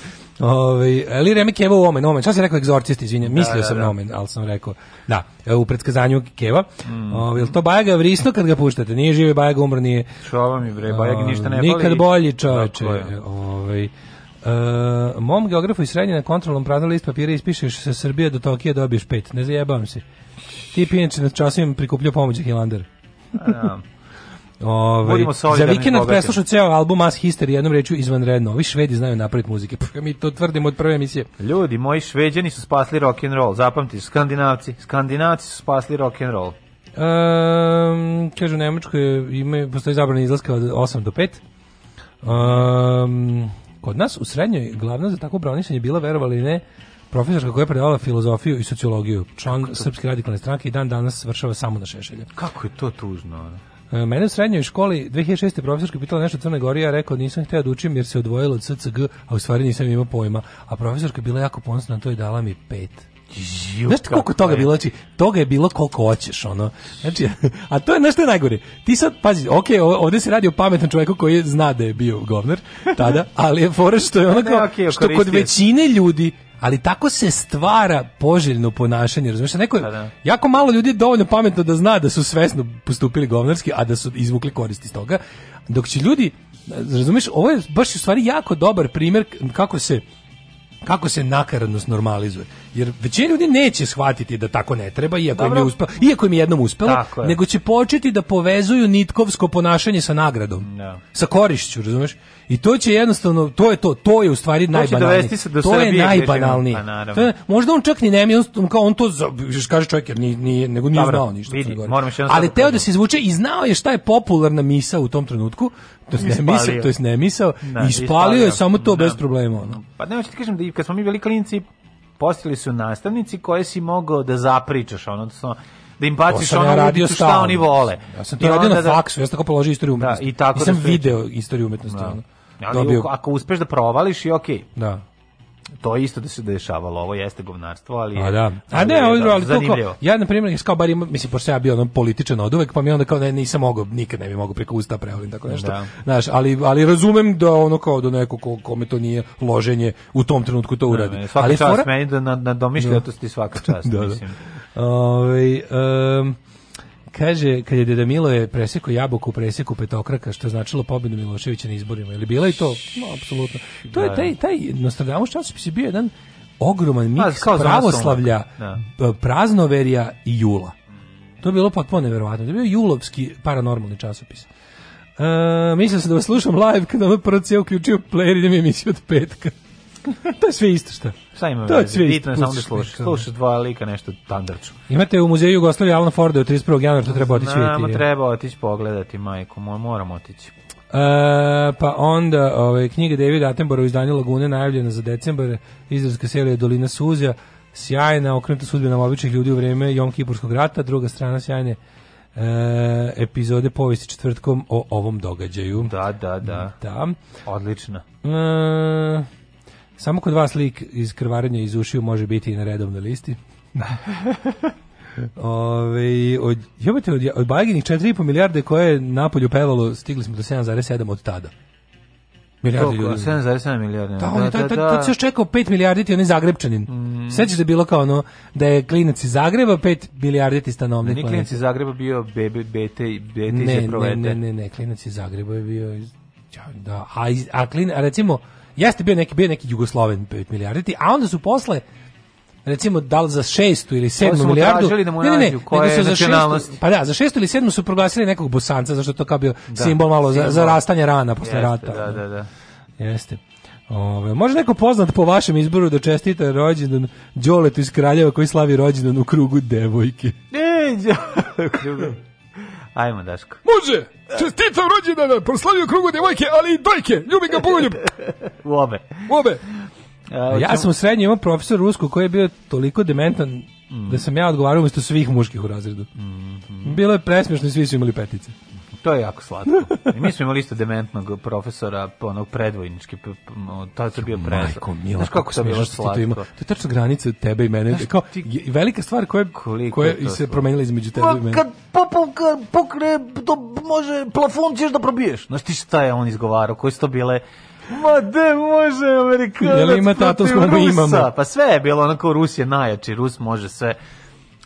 Ovaj Eli Remi Keva u Omen, Omen. Šta se rekao egzorcist, izvinim, da, mislio da, sam da, da. na Omen, al sam rekao. Da, e, u predskazanju Keva. Mm. Ovaj jel to Bajaga vrisno kad ga puštate? Nije živi Bajaga umro nije. Šova mi bre, Bajag ovaj, ništa ne boli. Nikad bolji čoveče. Ovaj Uh, mom geografu i srednje na kontrolnom pradnom list papira ispišeš sa Srbije do Tokija dobiješ pet. Ne zajebam se. Ti inače na časovima prikupljao pomoć Hilander. *laughs* Ove, za da vikend preslušao ceo album Mass History jednom rečju izvanredno. Ovi Švedi znaju napraviti muzike. Pa mi to tvrdimo od prve emisije. Ljudi, moji Šveđani su spasli rock and roll. Zapamtite, Skandinavci, Skandinavci su spasli rock and roll. Um, kažu, u Nemačkoj ima, postoji zabrana izlaska od 8 do 5. Um, ehm, kod nas u srednjoj glavna za tako bronisanje bila, verovali ne, profesorka koja je predavala filozofiju i sociologiju, član Srpske radikalne stranke i dan danas vršava samo na šešelje. Kako je to tužno, ne? E, mene u srednjoj školi 2006. profesorka pitala nešto Crne Gore, ja rekao nisam htio da učim jer se odvojilo od SCG, a u stvari nisam imao pojma. A profesorka bila jako ponosna na to i dala mi pet. Ju, Znaš koliko toga je bilo, znači, toga je bilo koliko hoćeš, ono. Znači, *laughs* a to je nešto je najgore. Ti sad, pazi, ok, ovdje se radi o pametnom čovjeku koji zna da je bio govner tada, *laughs* ali je fora što je ono da, da, kao, što kod većine ljudi ali tako se stvara poželjno ponašanje, razumiješ? Neko pa da, jako malo ljudi je dovoljno pametno da zna da su svesno postupili govnarski, a da su izvukli korist iz toga, dok će ljudi, razumeš, ovo je baš u stvari jako dobar primjer kako se kako se nakaradnost normalizuje. Jer većina ljudi neće shvatiti da tako ne treba, iako Dobro. im je uspelo, iako im je jednom uspelo, je. nego će početi da povezuju nitkovsko ponašanje sa nagradom. No. Da. Sa korišću, razumeš? I to će jednostavno, to je to, to je u stvari najbanalnije. To, to je najbanalnije. Pa, to je, možda on čak ni ne, on, kao on to, kaže čovjek, jer ni, ni, nego nije Dobro, znao ništa. Vidi, Ali teo da se izvuče i znao je šta je popularna misa u tom trenutku, to je ne misao, to je ne misao, ispalio da, je samo to ne. Da. bez problema. Ono. Pa nema što ti kažem da i kad smo mi bili klinci, postili su nastavnici koje si mogao da zapričaš, odnosno da im baciš ono ja radio šta stalno. oni vole. Ja sam to I radio na da, faksu, ja sam tako položio istoriju da, umetnosti. Da, i tako I sam da video istoriju umetnosti. Da. Ali ako uspeš da provališ, i okej. Okay. Da to isto da se dešavalo, ovo jeste govnarstvo, ali A da. A ne, ali, ali to ja na primjer, kao bar ima, mislim pošto ja bio ono političan od uvek, pa mi onda kao ne, nisam mogao, nikad ne bi mogao preko usta preolim tako nešto. Da. Znaš, ali ali razumem da ono kao do da nekog ko, kome to nije loženje u tom trenutku to da, uradi. Ne, svaka ali čast fora... meni da na, na domišljatosti svaka *laughs* da, čast, da, mislim. Da. Ove, ovaj, um, Kaže, kad je Deda je presekao jabuku u preseku petokraka, što je značilo pobjedu Miloševića na izborima. Je bila i to? No, apsolutno. To je da, taj, da. taj Nostradamus časopis je bio jedan ogroman miks pa, pravoslavlja, da. e, praznoverija i jula. To je bilo potpuno neverovatno. To je bio julovski paranormalni časopis. Uh, e, mislim se da vas slušam live kada ono prvo cijel uključio player i da mi emisija od petka. *laughs* to je sve isto šta. Šta ima to veze? Bitno je samo da slušaš. Slušaš dva lika nešto tandarču. Imate u muzeju Jugoslavije Alan Forda od 31. januara, to treba otići vidjeti. Znamo, treba otići pogledati, majko, moramo otići. Uh, pa onda ove, ovaj, knjiga Davida Attenborough iz izdanju Lagune najavljena za decembar, izraelska serija Dolina Suzja, sjajna, okrenuta sudbina običnih ljudi u vreme Jom Kipurskog rata, druga strana sjajne uh, epizode povijesti četvrtkom o ovom događaju. Da, da, da. da. Odlično. Uh, Samo kod vas lik iz krvarenja iz ušiju može biti i na redovnoj listi. *laughs* Ove, od, jebate, od, od Bajginih 4,5 milijarde koje je napolju pevalo, stigli smo do 7,7 od tada. Milijarde ljudi. 7,7 milijardi. Da, da on je da, tad, da. tad, se još čekao 5 milijardi ti onaj Zagrebčanin. Mm. Sećaš da je bilo kao ono, da je klinac iz Zagreba 5 milijardi ti stanovnik. Nije klinac iz Zagreba bio bebe, bete, bete ne, i ne, ne, ne, ne, klinac iz Zagreba je bio... Iz, da, a, iz, a, klin, a recimo, Jeste bio neki bio neki Jugosloven 5 milijardi, a onda su posle recimo da za šestu ili sedmu milijardu da mu ne, ne, ne, za šestu, pa da za šestu ili sedmu su proglasili nekog bosanca zašto je to kao bio da, simbol malo simbol. za, za rastanje rana posle Jeste, rata da, da, da. Jeste. Ove, može neko poznat po vašem izboru da čestita rođendan Đoletu iz Kraljeva koji slavi rođendan u krugu devojke. Ne, Ajmo, Daško. Može! Čestitam rođendana, proslavio krugu devojke, ali i dojke, ljubim ga pogoljub. *laughs* U obe. U obe. ja sam u srednjoj imao profesor Rusko koji je bio toliko dementan mm. da sam ja odgovarao umesto svih muških u razredu. Mm, mm. Bilo je presmešno i svi su imali petice. To je jako slatko. I mi smo imali isto dementnog profesora, onog predvojnički, to je bio prezor. Majko, mila, Znaš kako sam bilo slatko? To, to je tačno granica tebe i mene. Znaš, Kao, ti... velika stvar koja, koja je se promenila između tebe i mene. Kad pokre, to može, plafon ćeš da probiješ. Znaš ti šta je on izgovarao, koje su to bile Ma de može Amerikanac Jel ima tato imamo? Pa sve je bilo onako Rus je najjači, Rus može sve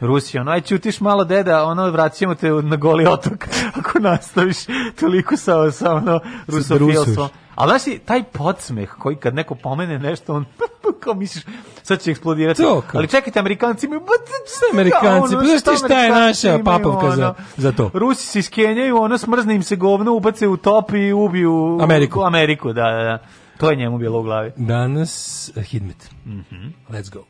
Rusija, ono, aj ćutiš malo deda, ono, vraćamo te na goli otok, *laughs* ako nastaviš toliko sa, sa ono, rusofilstvom. A znaš, taj podsmeh koji kad neko pomene nešto, on *laughs* kao misliš, sad će eksplodirati. To, Ali čekajte, Amerikanci imaju... Sve Amerikanci, ono, pa znaš šta je naša papovka za, za to? Rusi se iskenjaju, ono, smrzne im se govno, ubace u top i ubiju... Ameriku. U Ameriku, da, da, da. To je njemu bilo u glavi. Danas, uh, Hidmet. Mm -hmm. Let's go.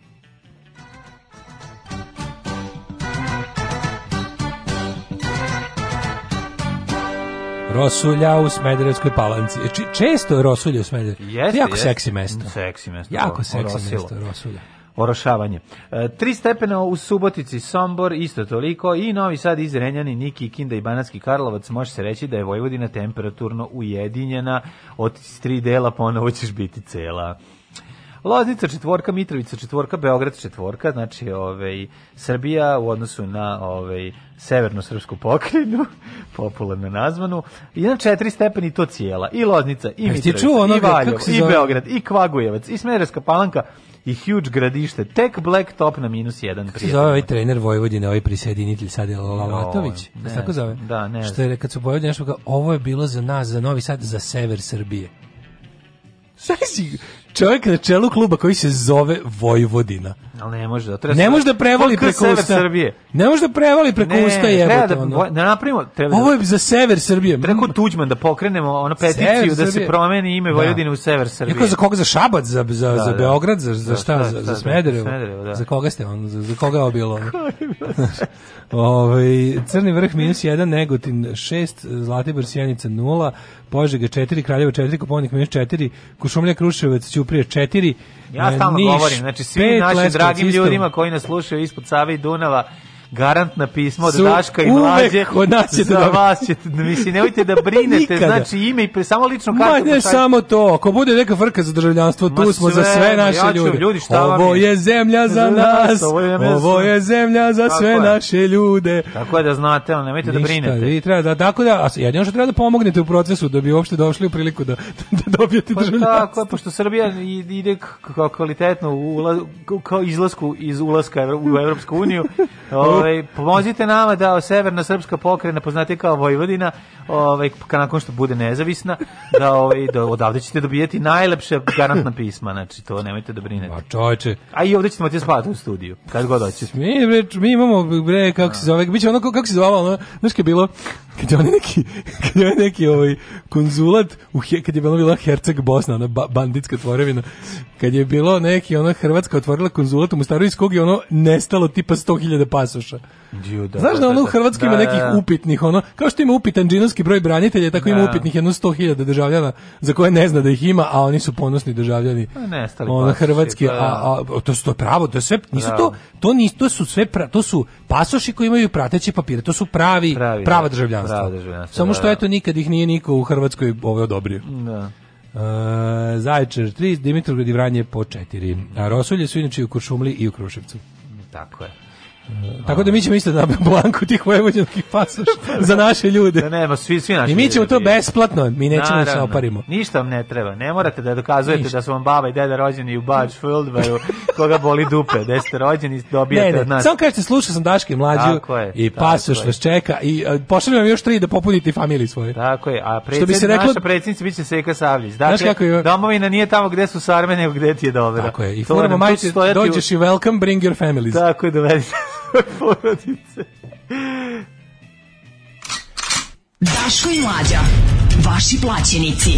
Rosulja u Smederevskoj palanci. E, Č, često je Rosulja u Smederevskoj. Jeste, jako jeste. seksi mesto. Seksi mesto. Jako seksi orosilo. mesto Rosulja. Orošavanje. E, tri stepena u Subotici, Sombor, isto toliko, i Novi Sad iz Renjani, Niki, Kinda i Banatski Karlovac. Može se reći da je Vojvodina temperaturno ujedinjena, od tri dela ponovo ćeš biti cela. Loznica četvorka, Mitrovica četvorka, Beograd četvorka, znači ovaj, Srbija u odnosu na ovaj, severnu srpsku pokrajinu, *laughs* popularno nazvanu, i na četiri stepeni to cijela, i Loznica, i Mitrovica, i Valjevo, i Beograd, i Kvagujevac, i Smereska palanka, i huge gradište, tek black top na minus jedan prijatelj. Zove ovaj trener Vojvodine, ovaj prisjedinitelj sad je Lovatović, no, tako zove? Da, ne. Što je kad su Vojvodine nešto kao, ovo je bilo za nas, za Novi Sad, za sever Srbije. Sve si, čovjek na čelu kluba koji se zove Vojvodina. Ali ne može da treba. Ne može da prevali preko usta. Srbije. Ne može da prevali preko ne, usta jebote. Da, ono. Da napravimo, treba. Ovo da- je za sever Srbije. Treba mm. Tuđman da pokrenemo ono peticiju da se promeni ime da. Vojvodine u sever Srbije. Kako za koga za Šabac, za za da, za Beograd, za za šta, za, za Smederevo. Za koga ste on, za, za koga je bilo? *laughs* *laughs* Ovaj Crni vrh minus 1, Negotin 6, Zlatibor Sjenica 0, Požega 4, Kraljevo 4, Koponik minus 4, Kušumlja Kruševac, Ćup prije 4. Ja e, stalno Niš, govorim, znači svi našim dragim ljudima koji nas slušaju ispod Save i Dunava, garantna pisma od Daška i Mlađe. od nas ćete za da- vas ćete, mislim, nemojte da brinete, znači ime i pre, samo lično kartu. Ma ne pošalj... samo to, ako bude neka frka za državljanstvo, tu smo sve, za sve naše ja ću, ljude. ljudi. Šta ovo je zemlja za nas, ovo je, zemlja za sve je. naše ljude. Tako je da znate, ali nemojte da Ništa, da brinete. Vi treba da, tako da, jedino što treba da pomognete u procesu da bi uopšte došli u priliku da, da dobijete pa državljanstvo. Tako je, pošto Srbija ide kao kvalitetno u, ulaz, kao izlasku iz ulaska u Evropsku uniju, *laughs* ovaj, Ove, ovaj, pomozite nama da severna srpska pokrajina poznate kao Vojvodina, ovaj nakon što bude nezavisna, da ovaj da odavde ćete dobijati najlepše garantna pisma, znači to nemojte da brinete. A čoveče. A i ovde ćete imati spavati u studiju, kad god hoćete. Mi bre, mi imamo bre kako se zove, biće ono kako se zvalo, ono, znaš je bilo kad je on neki *laughs* kad je neki ovaj konzulat u kad je bilo bila Herceg Bosna, na ba, banditska tvorevina, kad je bilo neki ona Hrvatska otvorila konzulat u Mostaru iz kog je ono nestalo tipa 100.000 pasoš Ponoša. da, Znaš da, da ono da. u Hrvatskoj ima da, nekih da. upitnih, ono, kao što ima upitan džinovski broj branitelja, tako ima upitnih jedno 100.000 državljana za koje ne zna da ih ima, a oni su ponosni državljani. Pa nestali ono, hrvatski, a, pa- a, a, to su to pravo, to sve, nisu to, to, nisu, to su sve, pra, to su pasoši koji imaju prateće papire, to su pravi, pravi prava državljanstva. Prava državljanstva Samo što eto nikad ih nije niko u Hrvatskoj ove ovaj, odobrio. Da. Uh, Zaječar 3, Dimitrov Vranje po 4. A Rosulje su inače i u Kuršumli i u Kruševcu. Tako je. Tako da mi ćemo isto da blanku tih vojvođanskih pasoša za naše ljude. Da nema, svi, svi naši I mi ćemo to da besplatno, mi nećemo da se oparimo. Ništa vam ne treba, ne morate da dokazujete Ništa. da su vam baba i deda rođeni u Bač Feldveru, *laughs* koga boli dupe, da ste rođeni, dobijete ne, ne. od nas. Samo kažete, slušao sam Daške mlađu i pasoš vas čeka i e, pošaljem vam još tri da popunite familiju svoje. Tako je, a predsjed, Što bi se reklo, naša predsjednica biće Seka Savljić. Dakle, kako domovina nije tamo gde su sarme, nego gde ti je dobra. Tako je, i furamo majte, dođeš i welcome, bring your families. Tako je, dovedite porodice. Daško i Mlađa, vaši plaćenici.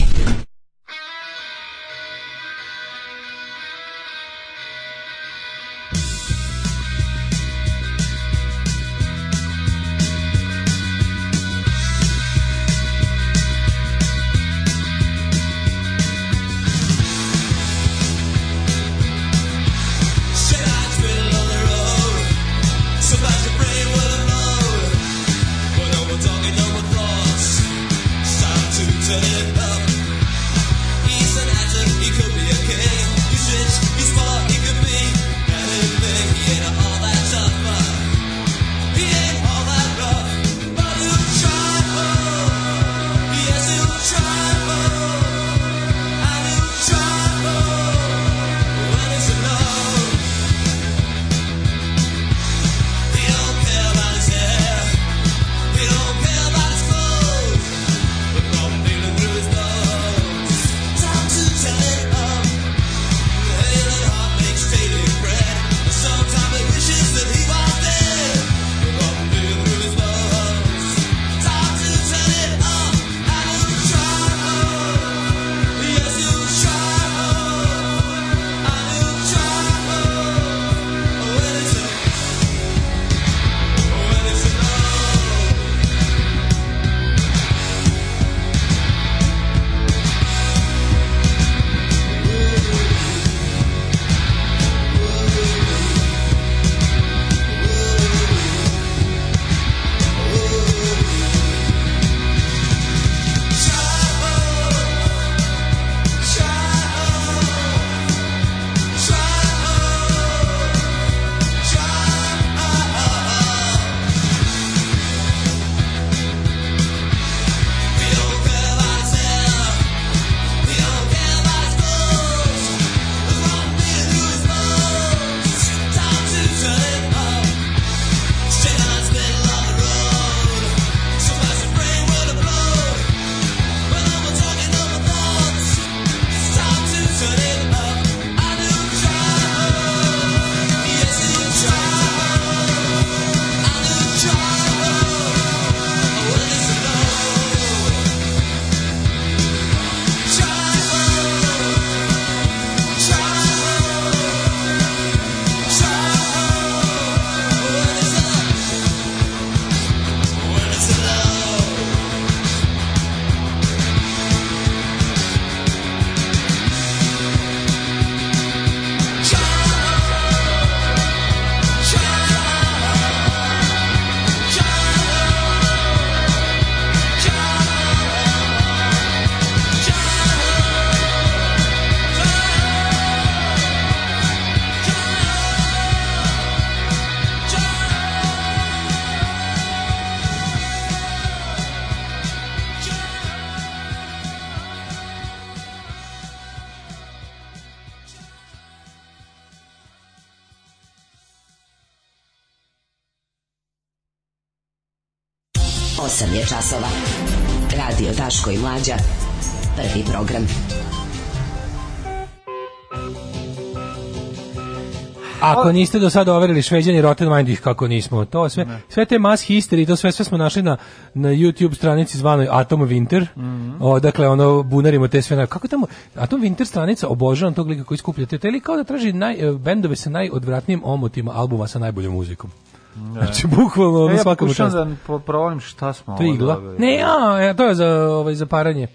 Ako niste do sada overili šveđani Rotten Mind ih kako nismo. To sve ne. sve te mass history, to sve sve smo našli na na YouTube stranici zvanoj Atom Winter. Mm -hmm. o, dakle ono bunarimo te sve na kako tamo Atom Winter stranica obožavam tog lika koji skuplja te ili kao da traži naj e, bendove sa najodvratnijim omotima albuma sa najboljom muzikom. Ne. Znači bukvalno e, ja svakom da provalim šta smo ovo igla. Ne, a, e, to je za ovaj za paranje.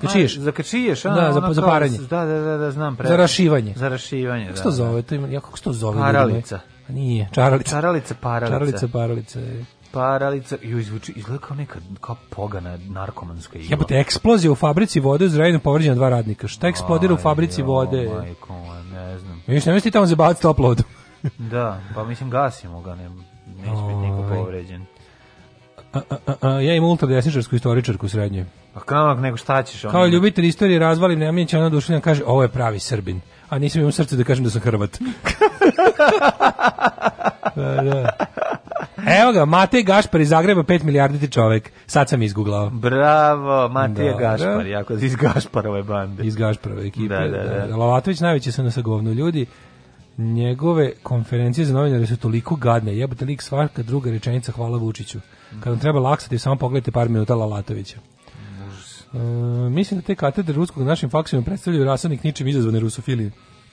Kačiješ? Za kačiješ, a? Da, za, za paranje. Da, da, da, da, znam pre. Za rašivanje. Za rašivanje, kako da. Kako se to da. zove? To ima, ja, kako se to zove? Paralica. A nije, čaralica. Čaralica, paralica. Čaralica, paralica. Je. Paralica, ju izvuči, izgleda kao neka kao pogana narkomanska igla. Jebote, eksplozija u fabrici vode u Zrajinu povrđena dva radnika. Šta eksplodira u fabrici jo, vode? Majko, ne znam. Viš, ne mislite tamo zabavati toplodu? da, pa mislim gasimo ga, ne, neće biti niko ovaj. povređen a, a, a, ja imam ultradesničarsku istoričarku srednje. Pa kako, nego šta ćeš? Kao ono... ljubitelj istorije razvalim, nema mi Nemanja ona Dušljana kaže, ovo je pravi Srbin. A nisam imam srce da kažem da sam Hrvat. *laughs* da, da. Evo ga, Matej Gašpar iz Zagreba, 5 milijarditi čovek. Sad sam izgooglao. Bravo, Matija da, da, Gašpar, jako iz Gašparove bande. Iz Gašparove ekipe. Da, da, da. da. da. Lavatović najveće su na sagovnu ljudi njegove konferencije za novinare su toliko gadne, jebate lik svaka druga rečenica hvala Vučiću. Kad vam treba laksati, samo pogledajte par minuta Lalatovića. E, mislim da te katedre ruskog našim faksima predstavljaju rasadnik ničim izazvane rusofilije.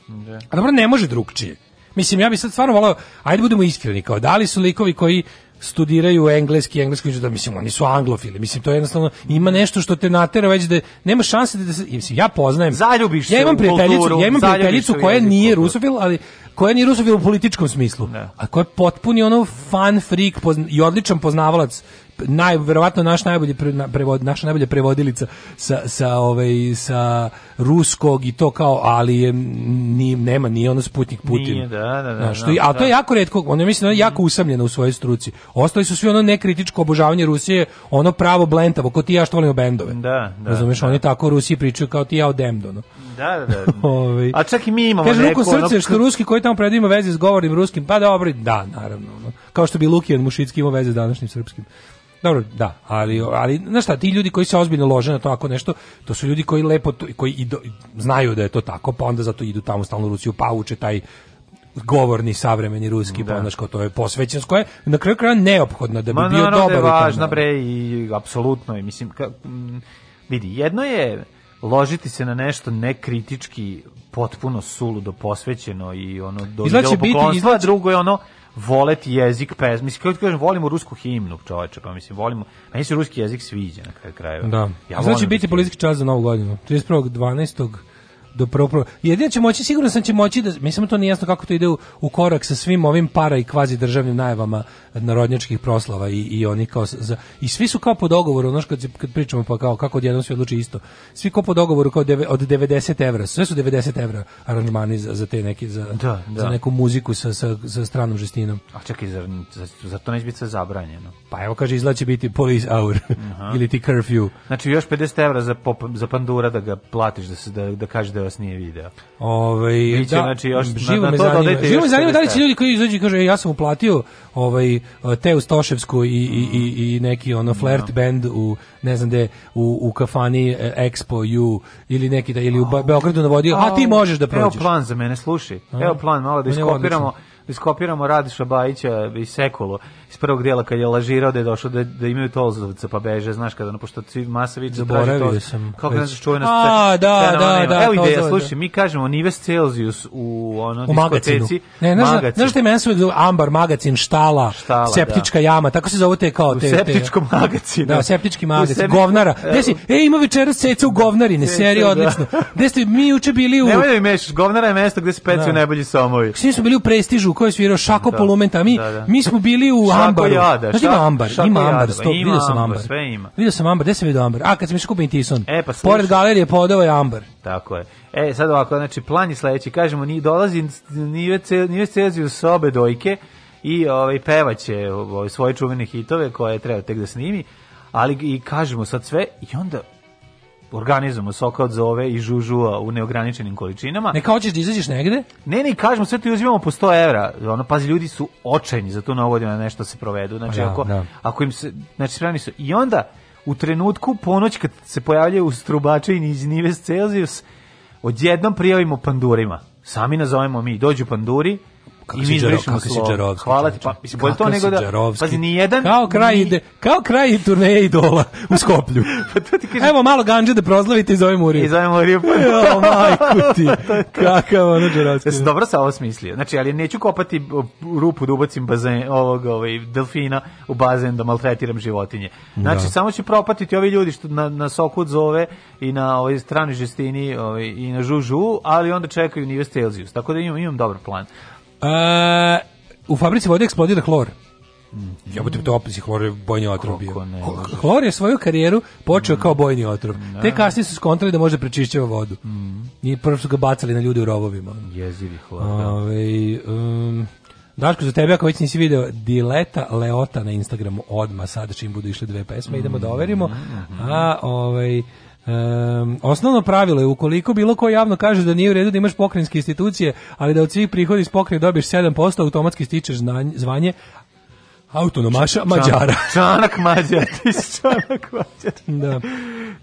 Da. A dobro, ne može drugčije. Mislim, ja bi sad stvarno volao, ajde budemo iskreni, kao da li su likovi koji studiraju engleski, engleski da mislim oni su anglofili. Mislim to je jednostavno ima nešto što te natera već da nema šanse da se mislim ja poznajem. Zaljubiš ja imam prijateljicu, kulturu, ja imam prijateljicu koja nije kulturu. Da. rusofil, ali koja nije rusofil u političkom smislu, ne. Da. a koja je potpuni ono fan freak pozna, i odličan poznavalac naj verovatno naš najbolji pre, prevod naša najbolja prevodilica sa sa ovaj sa ruskog i to kao ali je ni nema ni ono Sputnik Putin. Nije, da, da, da, Znaš, što, da, a to je da. jako retko, ono mislim da je jako usamljeno u svojoj struci. Ostali su svi ono nekritičko obožavanje Rusije, ono pravo blentavo, ko ti ja što volimo bendove. Da, da. Razumeš, da. oni tako Rusiji pričaju kao ti ja o Demdonu. Da, da, da. *laughs* Ovaj. A čak i mi imamo Kaže, neko... srce, ono... što ruski koji tamo predima veze s govornim ruskim, pa dobro, da, naravno. Ono. Kao što bi Lukijan Mušicki imao veze s današnjim srpskim. Dobro, da, ali ali znaš šta, ti ljudi koji se ozbiljno lože na to ako nešto, to su ljudi koji lepo to, koji idu, znaju da je to tako, pa onda zato idu tamo stalno u Rusiju, pa uče taj govorni savremeni ruski pa da. ponaš to je posvećen koje na kraju kraja neophodno da bi Ma, bio dobar. Ma da je bre i apsolutno i mislim ka, m, vidi jedno je ložiti se na nešto nekritički potpuno suludo posvećeno i ono do izlači da biti, izlači... Da drugo je ono voleti jezik pesme. Mislim, kako ti kažem, volimo rusku himnu, čoveče, pa mislim, volimo, meni se ruski jezik sviđa na kraju krajeva. Da. Ja znači, biti politički čas za novu godinu. 31.12 do propro. Jedino će moći, sigurno sam će moći da, mislim to nije jasno kako to ide u, u korak sa svim ovim para i kvazi državnim najavama narodnjačkih proslava i, i oni kao za, i svi su kao po dogovoru, znači kad, kad pričamo pa kao kako odjednom sve odluči isto. Svi kao po dogovoru kao deve, od 90 evra, sve su 90 evra aranžmani za, za te neki za, da, da. za neku muziku sa, sa, sa stranom žestinom. A čekaj, zar, zar to neće biti sve zabranjeno? Pa evo kaže izlače biti police hour *laughs* ili ti curfew. Znači još 50 evra za, pop, za pandura da ga platiš, da, se, da, da kaže da vas nije video. Ovaj da, znači još živo na, me to zanima, živo me zanima da li će ljudi koji izađu i kaže ja sam uplatio ovaj Teu Stoševsku i, i, i, i neki ono flirt no. Da. band u ne znam gde u, u kafani e, Expo U ili neki da ili u oh. Beogradu navodio, oh. a ti možeš da prođeš. Evo plan za mene, slušaj. Evo plan malo da iskopiramo da iskopiramo Radiša Bajića i Sekulu iz prvog dela kad je lažirao da je došao da, da imaju Tolzovca pa beže, znaš kada, no, pošto Masavić da traži to. sam. Kako ne znaš čuvena A, da, da, da, da, Evo ideja, slušaj, mi kažemo Nives Celsius u ono u diskoteci. Ne, ne, magacin. znaš što je meni uvijek zove Ambar, magacin, štala, štala septička da. jama, tako se zove te kao te. Da, *laughs* u septičkom magacinu. Da, septički magacin, sebi... govnara. Gde si, e, ima večeras ceca u govnarini, serija da. odlično. Gde ste mi juče bili u... Nemoj da mi mešaš, govnara je mesto gde se pecaju najbolji somovi. Svi smo bili u prestižu, u kojoj svirao Šako Polumenta, mi, mi smo bili u ambar. Jada, Znaš, ima ambar, ima ambar, sto, vidio sam ambar. Sve ima. Vidio sam ambar, gde sam vidio ambar? A, kad sam išao kupim Tison. E, pa slušaj. Pored galerije podao je ambar. Tako je. E, sad ovako, znači, plan je sledeći. Kažemo, ni dolazi nive, nive u sobe dojke i ovaj, pevaće ovaj, svoje čuvene hitove koje treba tek da snimi ali i kažemo sad sve i onda organizujemo soka od zove i žužua u neograničenim količinama. Ne kao hoćeš da izađeš negde? Ne, ne, kažemo, sve ti uzimamo po 100 evra. Ono, pazi, ljudi su očajni za tu novodinu da nešto se provedu. Znači, ja, pa da, ako, ja. Da. ako im se, znači, spremni su. I onda, u trenutku ponoć kad se pojavljaju strubače i iz Nives Celsius, odjednom prijavimo pandurima. Sami nazovemo mi, dođu panduri, kako I si mi džero, kako si Džerovski. Hvala ti, pa mislim bolje to nego da pazi ni jedan kao kraj ni... ide, kao kraj turneje idola u Skoplju. *laughs* pa to ti kažem. Evo malo ganđe da prozlavite i zovemo Muriju. I zovemo Muriju. Pa... jo, majku ti. *laughs* Kakav ono Džerovski. Jesi dobro sa ovo smislio. Znači, ali neću kopati rupu da ubacim bazen ovog ovaj delfina u bazen da maltretiram životinje. Znači, da. samo će propatiti ovi ljudi što na na Sokut zove i na ovoj strani žestini ovaj, i na Žužu, ali onda čekaju New Stalesius. Tako da imam imam dobar plan. E, u fabrici vode eksplodira hlor. Mm. Ja budem to opisi hlor je bojni otrov bio. Hlor je svoju karijeru počeo mm. kao bojni otrov. Ne. Da. Te kasnije su skontrali da može prečišćava vodu. Mm. I prvo su ga bacali na ljude u rovovima. Jezivi hlor. Da. Ove, um, Daško, za tebe, ako već nisi video Dileta Leota na Instagramu odma sada čim budu išle dve pesme, idemo da overimo. Mm. A, ovaj, Um, osnovno pravilo je ukoliko bilo ko javno kaže da nije u redu da imaš pokrajinske institucije, ali da od svih prihoda iz pokrajine dobiješ 7%, automatski stičeš znanje, zvanje autonomaša Mađara. Članak Mađar, ti si čanak Mađar. da.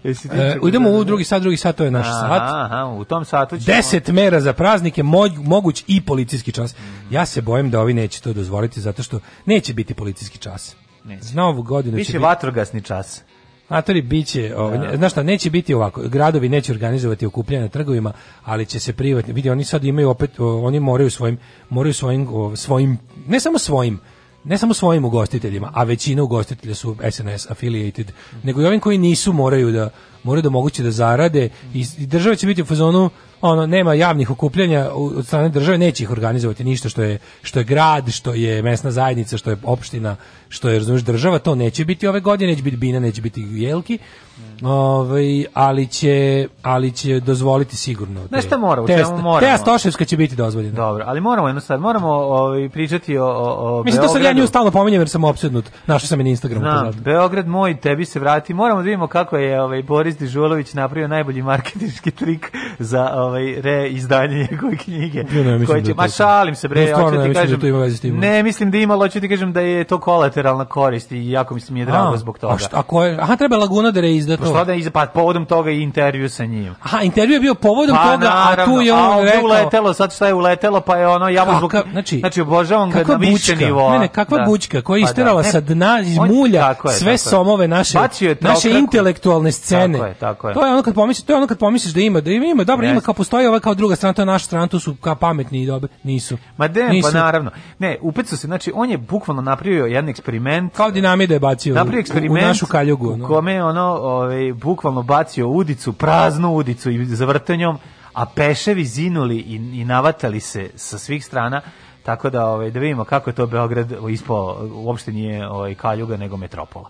E, e idemo u drugi sat, drugi sat, to je naš aha, sat. Aha, u tom satu ćemo... Deset mera za praznike, moj, moguć i policijski čas. Ja se bojim da ovi neće to dozvoliti, zato što neće biti policijski čas. Neće. Na ovu godinu Biće će biti... vatrogasni čas. Matori biće, ovaj, da. ne, znaš šta, neće biti ovako. Gradovi neće organizovati okupljanje na trgovima, ali će se privatni. Vidi, oni sad imaju opet oni moraju svojim moraju svojim svojim ne samo svojim ne samo svojim ugostiteljima, a većina ugostitelja su SNS affiliated, nego i ovim koji nisu moraju da mora da moguće da zarade i, i država će biti u fazonu ono nema javnih okupljanja od strane države neće ih organizovati ništa što je što je grad, što je mesna zajednica, što je opština, što je razumeš država, to neće biti ove godine, neće biti bina, neće biti jelki. Mm. Ovaj ali će ali će dozvoliti sigurno. Te, Nešto mora, u čemu moramo. Te Stoševska će biti dozvoljena. Dobro, ali moramo jedno sad, moramo ovaj pričati o o, o Mislim Beogradu. da sam ja nju stalno pominjem jer sam opsednut. Našao sam je na Instagramu. Beograd moj, tebi se vrati. Moramo da vidimo kako je ovaj Boris Boris Dežulović napravio najbolji marketinški trik za ovaj reizdanje njegove knjige. Ne, ne, Koje da će, da ma šalim se bre, ne, stvarno, hoću ti ne, da kažem. Da to ima veze s tim. Ne, mislim da ima, hoću ti kažem da je to kolateralna korist i jako mi se mi je drago a, zbog toga. A, šta, ako je, aha, treba Laguna da reizda to. Šta da izda, pa povodom toga i intervju sa njim. Aha, intervju je bio povodom pa, toga, naravno, a tu je on a ovdje rekao. uletelo, sad šta je uletelo, pa je ono, ja mu zbog, znači, znači obožavam ga na više nivoa. ne, kakva da. bućka koja je pa da. isterala sa dna iz mulja sve somove naše, naše intelektualne scene je, tako je. To je ono kad pomisliš, to je ono kad pomisliš da ima, da ima, ima dobro, yes. ima kao postoji ova kao druga strana, to je naša strana, tu su kao pametni i dobri, nisu. Ma de, pa nisu. pa naravno. Ne, upet se, znači on je bukvalno napravio jedan eksperiment. Kao dinamida je bacio. Napravio eksperiment u, u našu kaljugu, u kome je ono, ovaj bukvalno bacio udicu, praznu udicu i zavrtanjom, a peševi zinuli i, i navatali se sa svih strana. Tako da ovaj da vidimo kako je to Beograd ispao uopšte nije ovaj kaljuga nego metropola.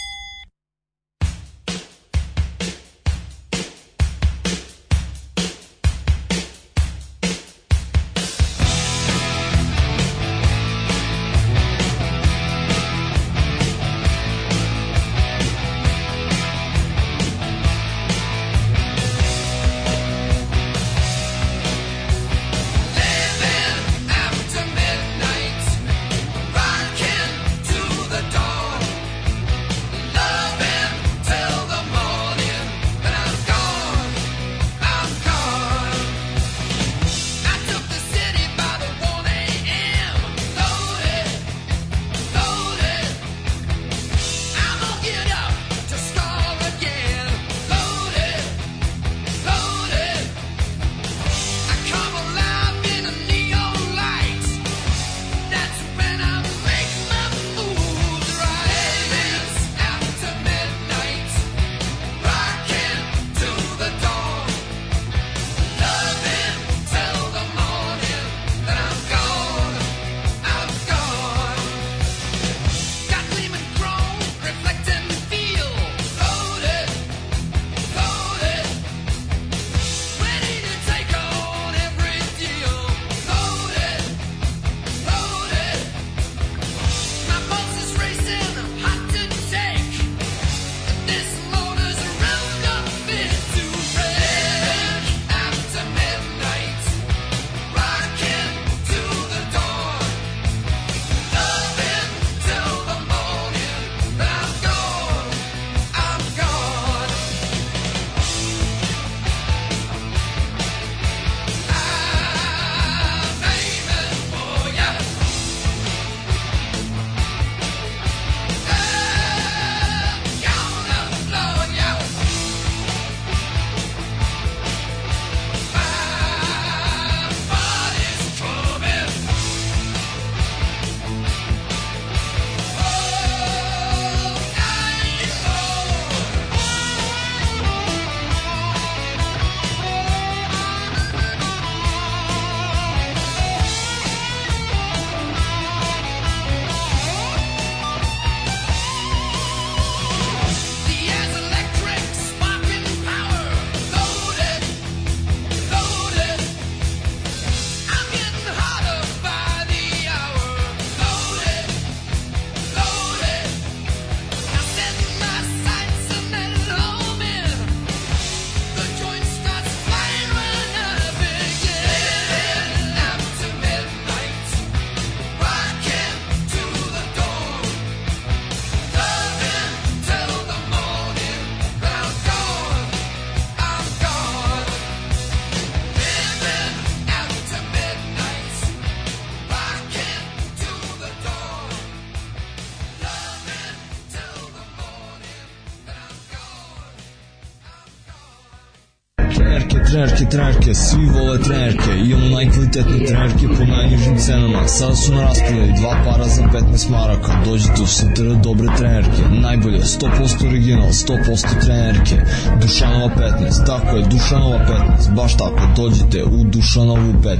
trenerke, trenerke, svi vole trenerke, imamo najkvalitetne trenerke po najnižim cenama. Sada su na raspodaju dva para za 15 maraka. Dođite u Santera dobre trenerke, najbolje, 100% original, 100% trenerke. Dušanova 15, tako je, Dušanova 15, baš tako, dođite u Dušanovu 15.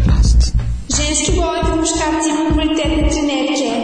Ženski boli po muškarci kvalitetne trenerke.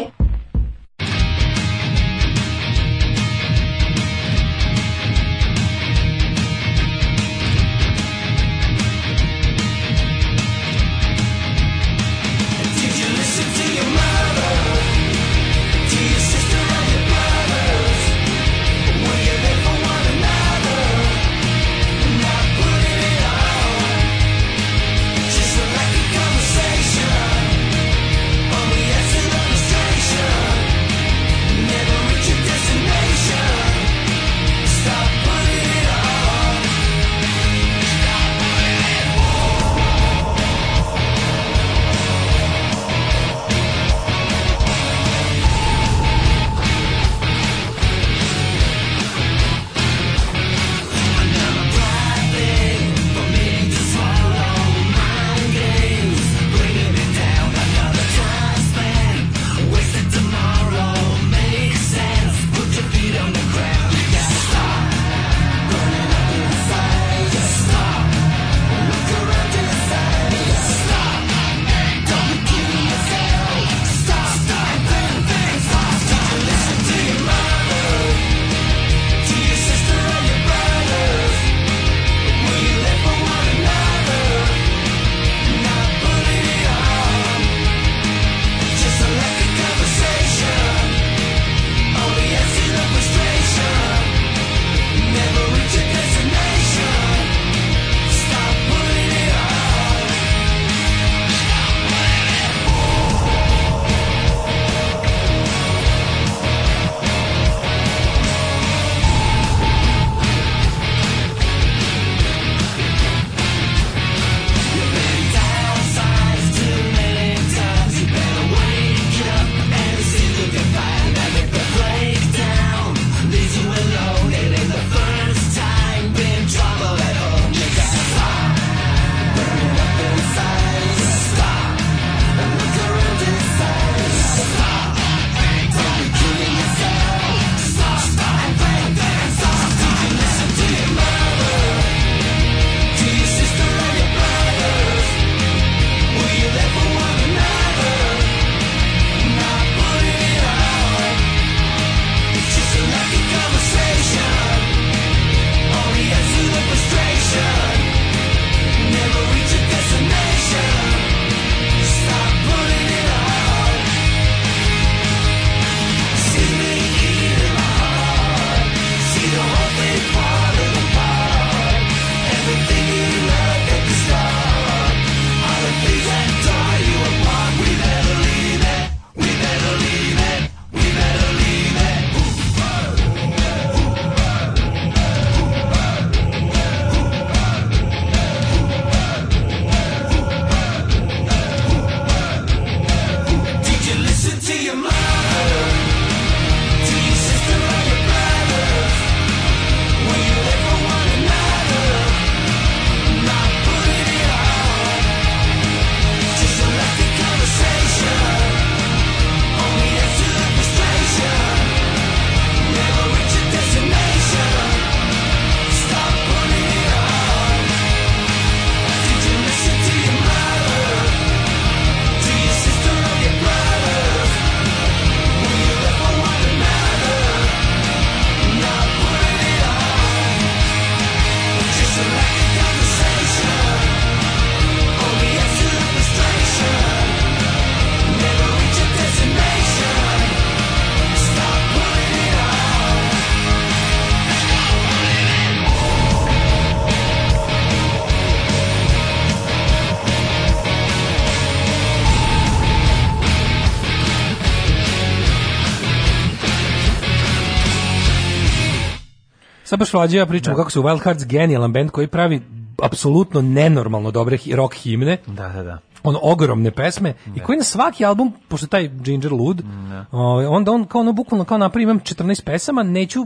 sad baš mlađe ja pričam da. kako su Wild Hearts genijalan band koji pravi apsolutno nenormalno dobre rock himne. Da, da, da on ogromne pesme i da. koji na svaki album pošto taj Ginger Lud da. ovaj, onda on kao ono bukvalno kao na imam 14 pesama neću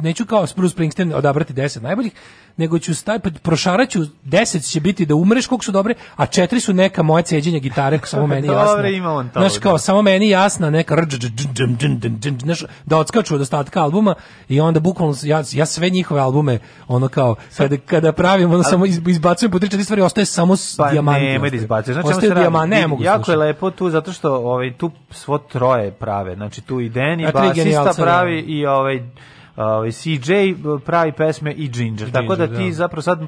neću kao Bruce Springsteen odabrati 10 najboljih, nego ću staj, pa prošaraću 10 će biti da umreš koliko su dobre, a četiri su neka moja ceđenja gitare, *laughs* samo meni jasna. Dobre, ima on to. Znaš, kao, da. samo meni jasna neka znaš, da odskaču od ostatka albuma i onda bukvalno, ja, ja sve njihove albume, ono kao, kada, kada pravim, ono samo izbacujem po tri četiri stvari, ostaje samo pa, dijamant. Pa nemoj da izbacuješ. Znači, ostaje dijamant, ne mogu Jako je lepo tu, zato što ovaj, tu svo troje prave, znači tu i Deni, basista pravi da. i ovaj Ovaj CJ pravi pesme i Ginger. Tako da ti da. zapravo sad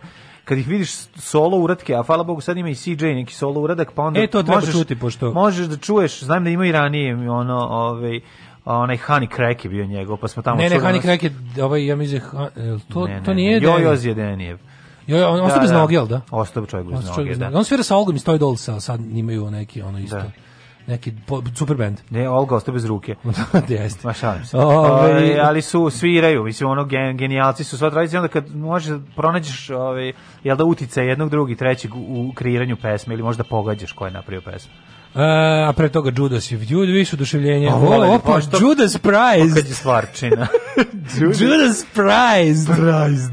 kad ih vidiš solo uratke, a hvala Bogu sad ima i CJ neki solo uradak, pa onda e, to možeš čuti pošto možeš da čuješ, znam da ima i ranije ono, ovaj onaj Honey Crack je bio njegov, pa smo tamo Ne, ne, Honey Crack je ovaj ja mislim to ne, ne, to nije da Jo Jo je Denijev. Jo, on da, ostao bez noge, da? Ostao čovjek bez noge, da. On svira sa Olgom i Stoy Doll sa sad imaju neki ono isto. Da neki super band. Ne, Olga ostao bez ruke. *laughs* da, jeste. Ma šalim se. Ove, ovaj, ovaj, ali su, sviraju, mislim, ono, gen, genijalci su sva tradicija, onda kad možeš, da pronađeš, ove, ovaj, jel da utice jednog, drugi, trećeg u kreiranju pesme ili možda pogađaš ko je napravio pesmu. Uh, a pre toga Judas i Judas više oduševljenje. O, opa, pošto, Judas Prize! Kad je stvarčina. Judas, *laughs* *laughs* Judas Prize! Prize!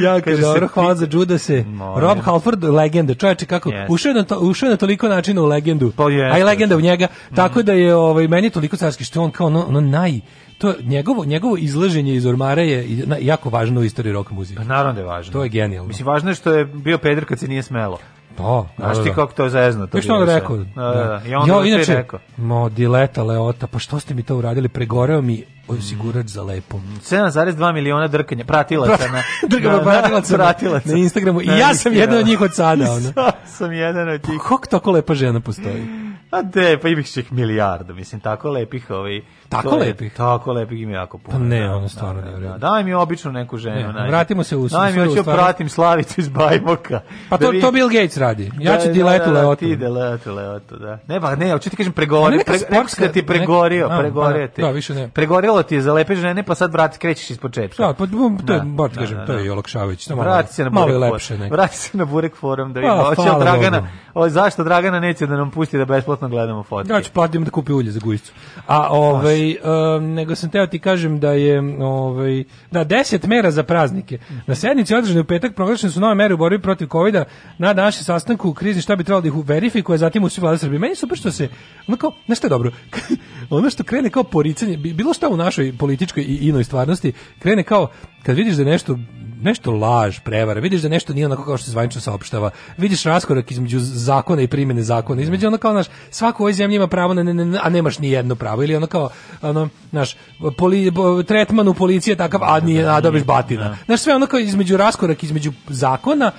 ja kaže dobro, hvala za Judase. Rob Halford legenda. Čoveče kako yes. ušao na to, ušao na toliko načina u legendu. Pa je, a legenda u da. njega. Mm. Tako da je ovaj meni toliko carski što on kao ono, ono naj to njegovo njegovo izlaženje iz ormara je jako važno u istoriji rock muzike. Pa naravno da je važno. To je genijalno. Mislim važno je što je bio peder kad se nije smelo. Da, da, Znaš ti da. kako to zezno? To Viš što on rekao? Da, da, da. I onda inače, rekao. Mo, dileta, leota, pa što ste mi to uradili? Pregoreo mi osigurač za lepo. 7,2 miliona drkanja, pratilaca na, *laughs* Drkava, na, pratilaca, pratilaca. na Instagramu. I ja sam jedan od njih od sada. Ona. *laughs* sam jedan od pa njih. Kako tako lepa žena postoji? A de, pa imaš ih milijardu, mislim, tako lepih ovaj... Tako to lepih? tako lepih ima jako puno. Pa ne, da, ono da, stvarno da, da, da, Daj mi običnu neku ženu. Ne, vratimo se u... Daj mi, hoću pratim Slavicu iz Bajmoka. Pa to, da vi... to Bill Gates radi. Ja ću ti letu leotu. Ti de letu leotu, da. Ne, pa ne, hoću ti kažem pregorio. Pa pre, sportska, ti pregorio, neka, pregorio pa ti. Da, više ne. Pregorilo ti je za lepe žene, pa sad vrati, krećeš iz početka. Da, pa to je, bar ti kažem, to je Jolok Šavić. Vrati se na Burek Forum. Vrati se na Burek Forum da pa, vidimo. Zašto Dragana neće da nam pusti da besplatno dok gledamo fotke. Ja ću platim da kupi ulje za gujicu. A ovaj um, nego sam teo ti kažem da je ovaj da 10 mera za praznike. Na sednici održanoj u petak proglašene su nove mere u borbi protiv kovida. Na današnjem sastanku u krizi šta bi trebalo da ih verifikuje, zatim u usvoji vlade Srbije. Meni super što se ono kao, znaš šta je dobro? *laughs* ono što krene kao poricanje, bilo šta u našoj političkoj i inoj stvarnosti, krene kao kad vidiš da nešto nešto laž, prevara, vidiš da nešto nije onako kao što se zvanično saopštava, vidiš raskorak između zakona i primjene zakona, da. između ono kao, naš, svako u ovoj zemlji ima pravo, na, ne, ne, a nemaš ni jedno pravo, ili ono kao, ono, znaš, poli, tretman u policiji je takav, a, da, nije, da, a dobiš batina. Znaš, sve ono kao između raskorak, između zakona,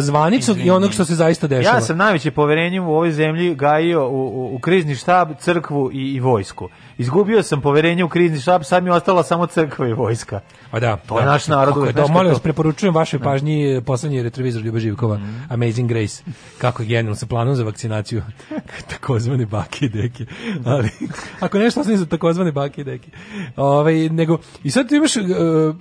zvaničnog i onog što se zaista dešava. Ja sam najveće poverenjem u ovoj zemlji gajio u, u, u krizni štab, crkvu i, i vojsku izgubio sam poverenje u krizni štab, sad mi ostala samo crkva i vojska. A pa da, to je da. naš narod. Kako, da, molim vas, preporučujem vašoj da. pažnji eh, poslednji retrovizor Ljube Živkova, mm. Amazing Grace, kako je genijalno sa planom za vakcinaciju *laughs* takozvane bake i deke. Da. Ali, *laughs* ako nešto osnovno za takozvane bake i deke. Ove, ovaj, nego, I sad ti imaš uh, eh,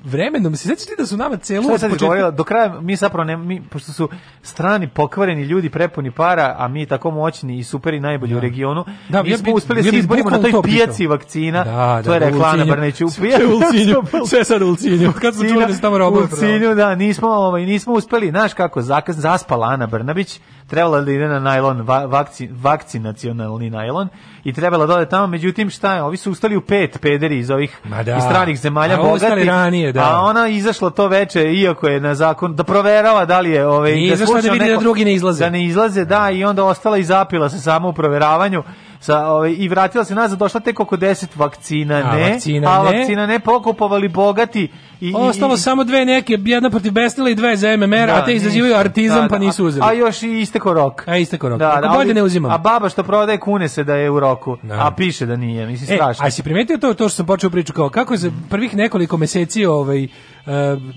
vremenom, se sjećaš ti da su nama celo... Šta je sad početka... do kraja mi zapravo ne, mi, pošto su strani pokvareni ljudi prepuni para, a mi tako moćni i super i najbolji da. u regionu, da, mi smo uspeli da se izborimo na toj pijaci vakcina, da, to da, je da, rekla Ana Brneću. *laughs* Sve u Ulcinju, sve sad u Ulcinju. Kad su čuli da se tamo robili. U Ulcinju, da, nismo, ovaj, nismo uspeli, znaš kako, zakaz, zaspala Ana Brnabić, trebala da ide na najlon, va, vakci, vakcinacionalni najlon i trebala da ode tamo, međutim šta je, ovi su ustali u pet pederi iz ovih da. iz stranih zemalja a bogati, ranije, da. a ona izašla to veče, iako je na zakon, da proverava da li je... Ovaj, I da izašla da vidi da neko, da drugi ne izlaze. Da ne izlaze, da, i onda ostala i zapila se samo u proveravanju sa, ovaj, i vratila se nazad, došla tek oko 10 vakcina, a, ne, vakcina a ne. vakcina ne, pokupovali bogati. I, Ostalo i, samo dve neke, jedna protiv Bestila i dve za MMR, da, a te izazivaju artizam da, pa da. nisu uzeli. A, a još i isteko rok. A isteko rok. Da, da, bolje ali, ne uzimam. A baba što prodaje kune se da je u roku, da. a piše da nije, mislim e, strašno. A si primetio to, to što sam počeo priču, kao kako je za prvih nekoliko meseci ovaj, uh,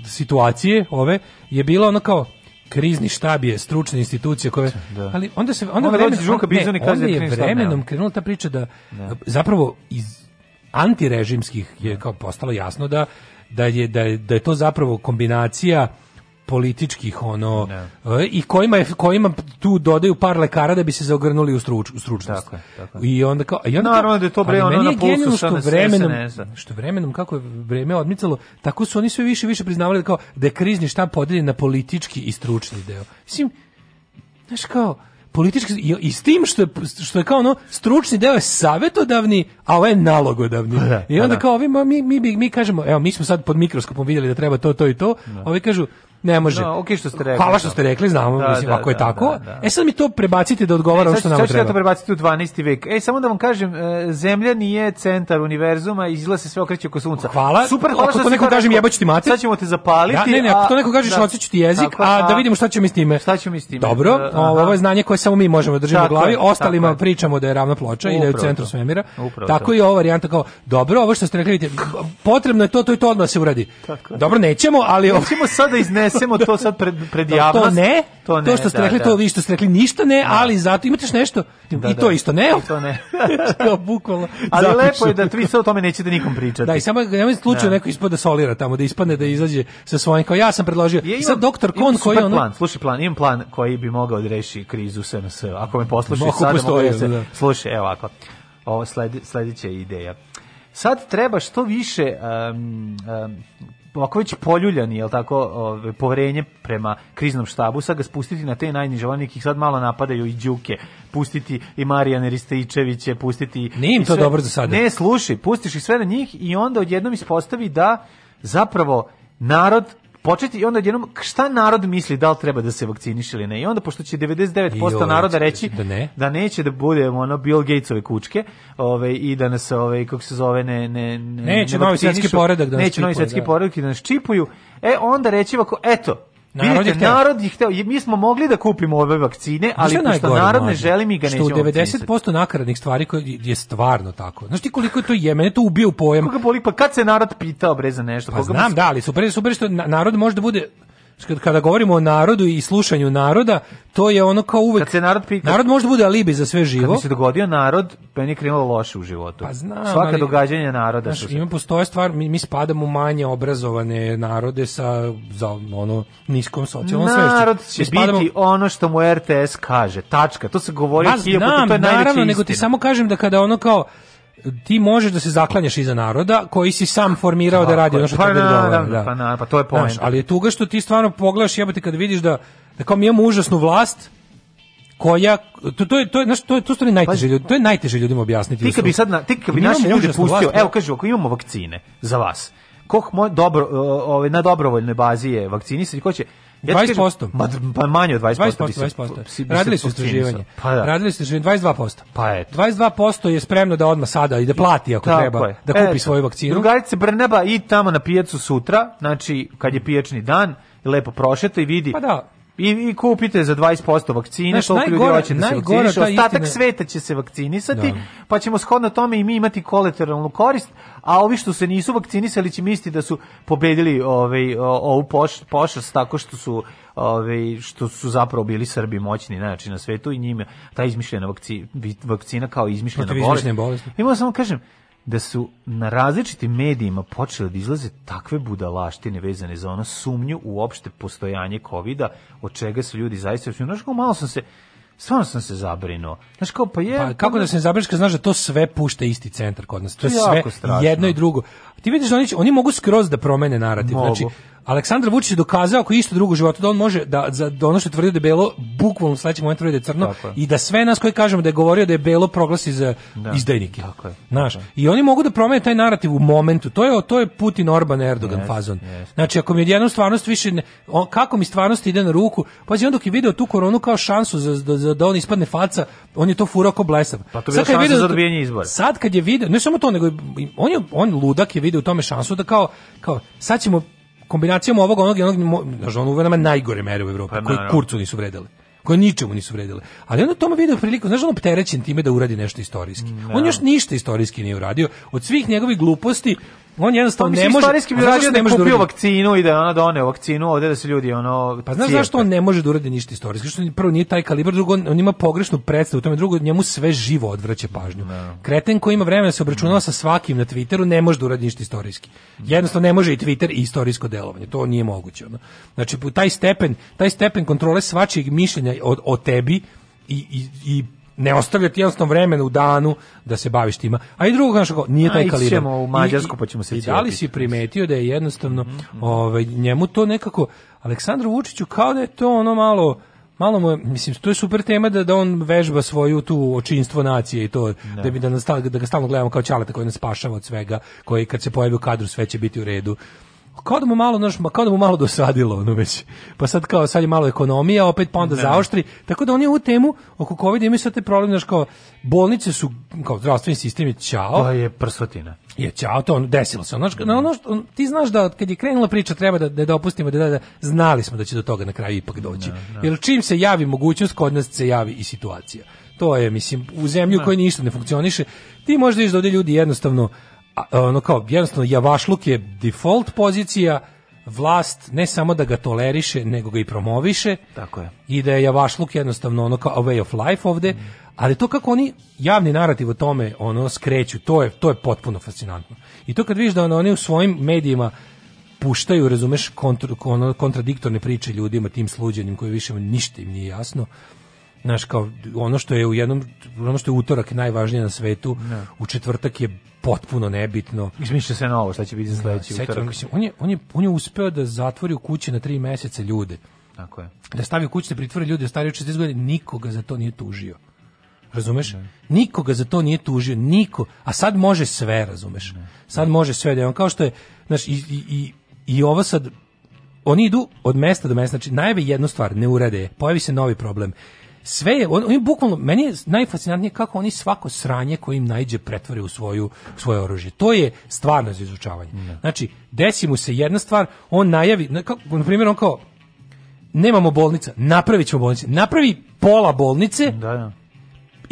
situacije ove, je bilo ono kao, krizni štab je stručna institucija koja da. ali onda se onda, onda Žuka bizoni kaže da je vremenom krenula ta priča da, da. zapravo iz antirežimskih je kao postalo jasno da da je da je, da je to zapravo kombinacija političkih ono ne. Da. i kojima je, kojima tu dodaju par lekara da bi se zaogrnuli u, struč, u stručnost. Tako je, tako je. I onda kao i onda naravno da je to bre ono na pulsu što vremenom što vremenom kako je vreme odmicalo, tako su oni sve više više priznavali da kao da je krizni štab podeljen na politički i stručni deo. Mislim znaš kao politički i, i, s tim što je, što je kao ono stručni deo je savetodavni, a ovo je nalogodavni. *laughs* Da, I onda da. kao ovi mi, mi, mi, mi kažemo, evo mi smo sad pod mikroskopom vidjeli da treba to, to i to, da. ovi kažu Ne može. No, da, okay, što ste rekli. Hvala da. što ste rekli, znamo, da, mislim, da, ako je da, tako. Da, e sad mi to prebacite da odgovara e, što nam treba. Sad ćete to prebaciti u 12. vek. E, samo da vam kažem, e, zemlja nije centar univerzuma, izla se sve okreće oko sunca. Hvala. Super, hvala ako što to neko kažem, jebaću ti mater. Sad ćemo te zapaliti. Ja, ne, ne, ako to neko kažeš, da, ti jezik, tako, a, da vidimo šta ćemo s time. Šta ćemo s time. Dobro, ovo je znanje koje samo mi možemo držimo u glavi, ostalima pričamo da je ravna ploča i da je u centru svemira. Tako i ova varijanta kao, dobro, ovo što ste rekli, potrebno je to, to i to odmah se uradi. Dobro, nećemo, ali... Nećemo sada iznesiti iznesemo to sad pred, pred javnost. To ne, to, ne, to što ste da, rekli, da. to vi što ste rekli, ništa ne, da. ali zato imate nešto, da, i to da. isto ne. I to ne. *laughs* to bukvalno. Ali zapišu. lepo je da vi sad o tome nećete nikom pričati. Da, i samo ja nemoj slučaju da. neko da solira tamo, da ispadne da izađe sa svojim, kao ja sam predložio. Ja, imam, sad doktor Kon koji on... Plan, slušaj plan, imam plan koji bi mogao da reši krizu SNS, ako me poslušaš sad, postoji, se, slušaj, evo ovako, ovo sledi, sledeća ideja sad treba što više um, um, ako već poljuljani, jel tako, ove, poverenje prema kriznom štabu, sad ga spustiti na te najniže, oni sad malo napadaju i Đuke, pustiti i Marijana Rističeviće, pustiti... Nije im to sve, dobro za sada. Ne, sluši, pustiš ih sve na njih i onda odjednom ispostavi da zapravo narod početi i onda jednom šta narod misli da li treba da se vakciniše ili ne i onda pošto će 99% naroda reći da, ne. da neće da budemo ono Bill Gatesove kučke ovaj i da nas ovaj kako se zove ne ne ne, neće ne novi svetski poredak da neće čipuju, novi svetski da. poredak da nas čipuju e onda reći ovako eto Narod Vidite, je narod je hteo. Mi smo mogli da kupimo ove vakcine, ali što pošto narod ne želi, mi ga nećemo Što u 90% nakaradnih stvari koje je stvarno tako. Znaš ti koliko je to je? Mene to ubio u pojam. Koga boli, pa kad se narod pitao bre za nešto? Pa Koga znam, da, ali super, super što narod može da bude kada govorimo o narodu i slušanju naroda, to je ono kao uvek. Kad se narod pita, narod može da bude alibi za sve živo. Kad mi se dogodio narod, pa je krenulo loše u životu. Pa znam, Svaka ali, događanja naroda znaš, Ima postoje stvar, mi, mi spadamo manje obrazovane narode sa za ono niskom socijalnom svešću. Narod će spadamo... biti ono što mu RTS kaže. Tačka. To se govori pa, znam, naravno, nego ti samo kažem da kada ono kao ti možeš da se zaklanjaš iza naroda koji si sam formirao da radi ono što pa, na, da, pa, pa to je poenta. ali je tuga što ti stvarno pogledaš jebote kad vidiš da, da kao mi imamo užasnu vlast koja to to je to je znači to je to stvari najteže ljudi to je najteže ljudima objasniti. Ti kad bi sad na, ti kad bi naše ljude pustio, da. evo kažu ako imamo vakcine za vas. koh moj dobro ovaj na dobrovoljnoj bazi je vakcinisani ko će Ja 20%. Ma, pa manje od 20%. 20%, bi se, 20%. Si, bi Radili su istraživanje. Pa da. Radili su istraživanje 22%. Pa eto. 22% je spremno da odmah sada i da plati ako Tako treba, je. da kupi eto. svoju vakcinu. Drugarice Brneba i tamo na pijacu sutra, znači kad je pijačni dan, lepo prošeta i vidi. Pa da. I, i kupite za 20% vakcine, što ljudi hoće da se vakciniše, ostatak istina... sveta će se vakcinisati, da. pa ćemo shodno tome i mi imati kolateralnu korist, a ovi što se nisu vakcinisali će misliti da su pobedili ovaj, ovu poš, pošast tako što su ove, ovaj, što su zapravo bili Srbi moćni znači na svetu i njima ta izmišljena vakci, vakcina kao izmišljena bolest. bolest. Imao samo kažem, da su na različitim medijima počele da izlaze takve budalaštine vezane za ono sumnju u opšte postojanje kovida, od čega su ljudi zaista... Znaš, malo sam se, stvarno sam se zabrinuo. Znaš kao pa je pa, kako da se ne zabrineš kad znaš da to sve pušta isti centar kod nas. To je sve jedno i drugo. Ti vidiš da oni, oni mogu skroz da promene narativ. Mogu. Znači, Aleksandar Vučić je dokazao ako isto drugo životu da on može da za da ono što tvrdi da je belo bukvalno u sledećem momentu tvrdi da je crno i da sve nas koji kažemo da je govorio da je belo proglasi za da. izdajnike. Tako je. Naš. Da. I oni mogu da promene taj narativ u momentu. To je to je Putin Orban Erdogan yes, fazon. Yes. Znači ako mi jednom stvarnost više ne, on, kako mi stvarnost ide na ruku, pazi on dok je video tu koronu kao šansu za, za, za da on ispadne faca, on je to furao kao blesav. Pa to je šansa za dobijanje da izbora. Sad kad je video, ne samo to, nego on je on ludak je vide u tome šansu da kao, kao sad ćemo kombinacijom ovog onog i onog, znaš, on uveo nama najgore mere u Evropi, pa, koji kurcu nisu vredeli koje ničemu nisu vredile. Ali onda Toma video priliku, znaš, on opterećen time da uradi nešto istorijski. Ne. Mm, on da. još ništa istorijski nije uradio. Od svih njegovih gluposti, on jednostavno pa ne može. Istorijski bi radio da kupio da vakcinu i da ona doneo vakcinu ovde da se ljudi ono Pa znaš zašto on ne može da uradi ništa istorijski? Što prvo nije taj kalibar, drugo on, ima pogrešnu predstavu, tome drugo njemu sve živo odvraća pažnju. No. Da. Kreten koji ima vremena da se obračunava sa svakim na Twitteru ne može da uradi ništa istorijski. Jednostavno ne može i Twitter i istorijsko delovanje, to nije moguće ono. Znači taj stepen, taj stepen kontrole svačijeg mišljenja o, o tebi i, i, i ne ostavljati jednostavno vremena u danu da se baviš tima. A i drugo, znaš, nije taj kalibar. Ćemo u Mađarsku, pa ćemo se I da li si primetio da je jednostavno mm -hmm. ovaj, njemu to nekako, Aleksandru Vučiću kao da je to ono malo, malo mu, mislim, to je super tema da, da on vežba svoju tu očinstvo nacije i to, ne. da, mi da, da, nas, da ga stalno gledamo kao čaleta koji nas spašava od svega, koji kad se pojavi u kadru sve će biti u redu kao da mu malo, naš, kao da mu malo dosadilo ono već. Pa sad kao sad je malo ekonomija, opet pa onda ne. Da. zaoštri. Tako da on je u temu oko Covid imaju sad taj problem znaš kao bolnice su kao zdravstveni sistem je ćao. To pa je prsvatina. Je ćao, to on desilo se. Znaš, na ono što, ti znaš da kad je krenula priča treba da da dopustimo da, da, da znali smo da će do toga na kraju ipak doći. Da, da. Jer čim se javi mogućnost kod nas se javi i situacija. To je mislim u zemlju u ništa ne funkcioniše, ti možda vidiš da ovde ljudi jednostavno E, ono kao, jednostavno, javašluk je default pozicija, vlast ne samo da ga toleriše, nego ga i promoviše. Tako je. I da je javašluk jednostavno ono kao a way of life ovde, mm. ali to kako oni javni narativ o tome ono skreću, to je to je potpuno fascinantno. I to kad vidiš da ono, oni u svojim medijima puštaju, razumeš, kontr, ono, kontradiktorne priče ljudima tim sluđenim koji više ništa im nije jasno znaš kao ono što je u jednom ono što je utorak najvažnije na svetu ne. Da. u četvrtak je potpuno nebitno izmišlja se novo šta će biti da, sledeći utorak mislim, on, je, on, je, on je uspeo da zatvori u kući na tri meseca ljude tako je da stavi u kući da pritvori ljude stari od 60 nikoga za to nije tužio razumeš ne. Da. nikoga za to nije tužio niko a sad može sve razumeš ne. sad može sve da je on kao što je znaš i, i, i, i ovo sad oni idu od mesta do mesta, znači najave jednu stvar, ne urede, pojavi se novi problem sve je, on, on bukvalno, meni je najfascinantnije kako oni svako sranje koje im najđe pretvore u svoju, svoje oružje. To je stvarno za izučavanje. Ne. Da. Znači, desi mu se jedna stvar, on najavi, na, kako, na primjer, on kao, nemamo bolnica, napravit ćemo bolnice, napravi pola bolnice, da, da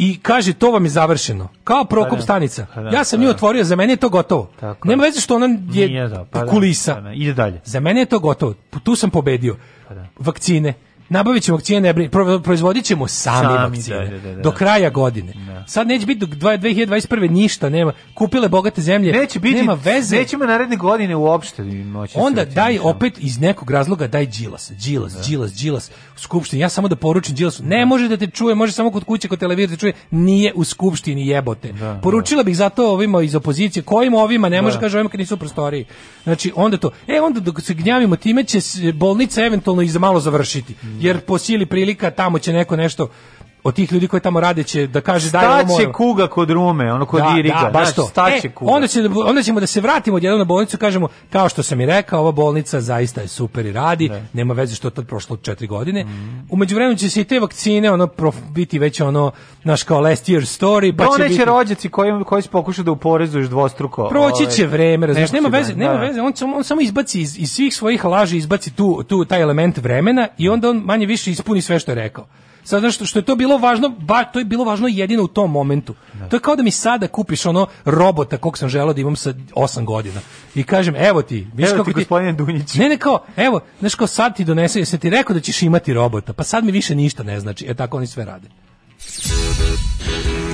i kaže to vam je završeno. Kao pa Prokop da. stanica. Pa da, ja sam pa nju otvorio, za mene je to gotovo. Tako Nema veze što ona je pa da, kulisa. Ide dalje. Za mene je to gotovo. Tu sam pobedio. Vakcine nabavit ćemo vakcine, ne brin, proizvodit sami, sami vakcine da, da, da, da, do kraja godine. Da. Sad neće biti do 2021. ništa, nema. Kupile bogate zemlje, neće biti, nema veze. Nećemo naredne godine uopšte. Moći Onda da daj opet iz nekog razloga daj Đilas, Đilas, Đilas, Đilas u skupštini. Ja samo da poručim Đilasu, ne može da te čuje, može samo kod kuće, kod televizora čuje, nije u skupštini jebote. Poručila bih zato ovima iz opozicije, kojim ovima, ne može kaže ovima kad nisu u prostoriji. Znači onda to, e onda dok se gnjavimo time će bolnica eventualno i za malo završiti jer po sili prilika tamo će neko nešto od tih ljudi koji tamo rade će da kaže da je Staće kuga kod Rume, ono kod da, da Iriga, da, baš to. e, kuga. Onda, će, da onda ćemo da se vratimo odjednom na bolnicu, kažemo, kao što sam i rekao, ova bolnica zaista je super i radi, ne. Da. nema veze što je tad prošlo četiri godine. Mm. Umeđu vremenu će se i te vakcine ono, prof, biti već ono, naš kao last year story. Pa Doneće biti... rođaci koji, koji se pokušaju da uporezuješ dvostruko. Proći ovaj, će ove, vreme, razumiješ, nema veze, nema da, veze, on, on samo izbaci iz, iz svih svojih laži, izbaci tu, tu taj element vremena i onda on manje više ispuni sve što je rekao. Sada što, što je to bilo važno, ba, to je bilo važno jedino u tom momentu. Da. To je kao da mi sada kupiš ono robota kog sam želeo da imam sa 8 godina. I kažem, evo ti, viš kako ti, gospodine Dunjić. Ne, ne, kao, evo, znaš kao sad ti donese, jesi ti rekao da ćeš imati robota, pa sad mi više ništa ne znači. je tako oni sve rade.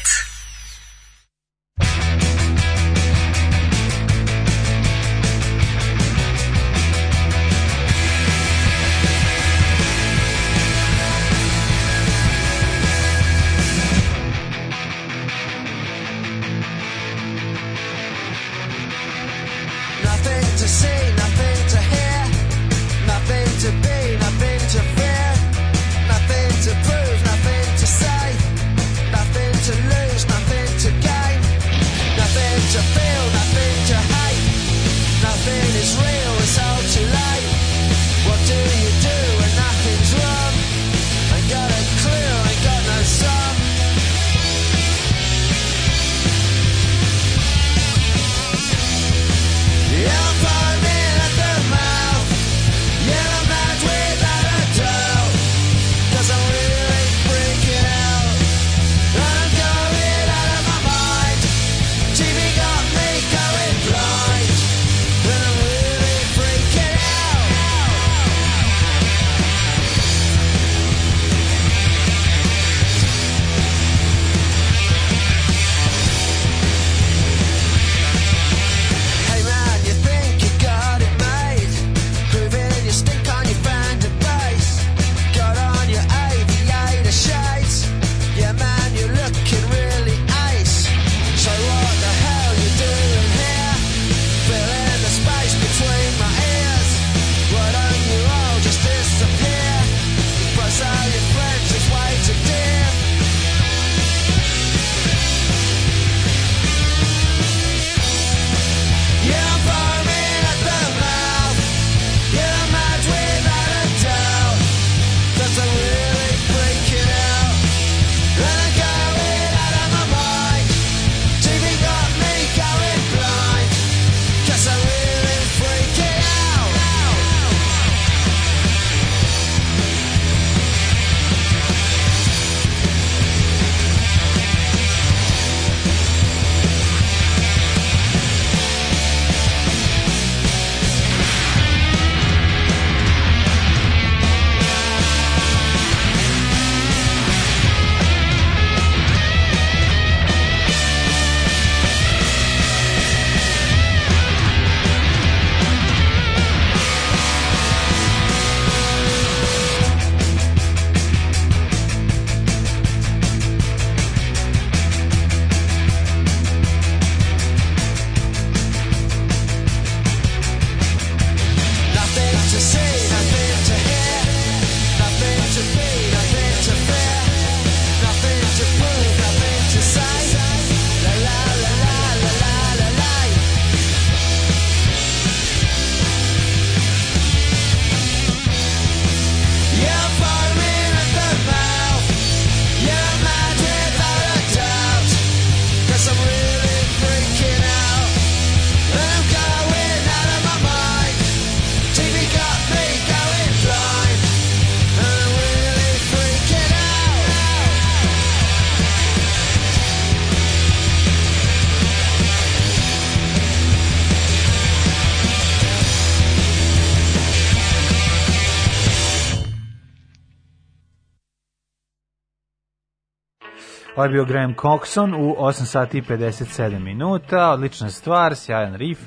10. Ovo je bio Graham Coxon u 8 sati i 57 minuta. Odlična stvar, sjajan rif.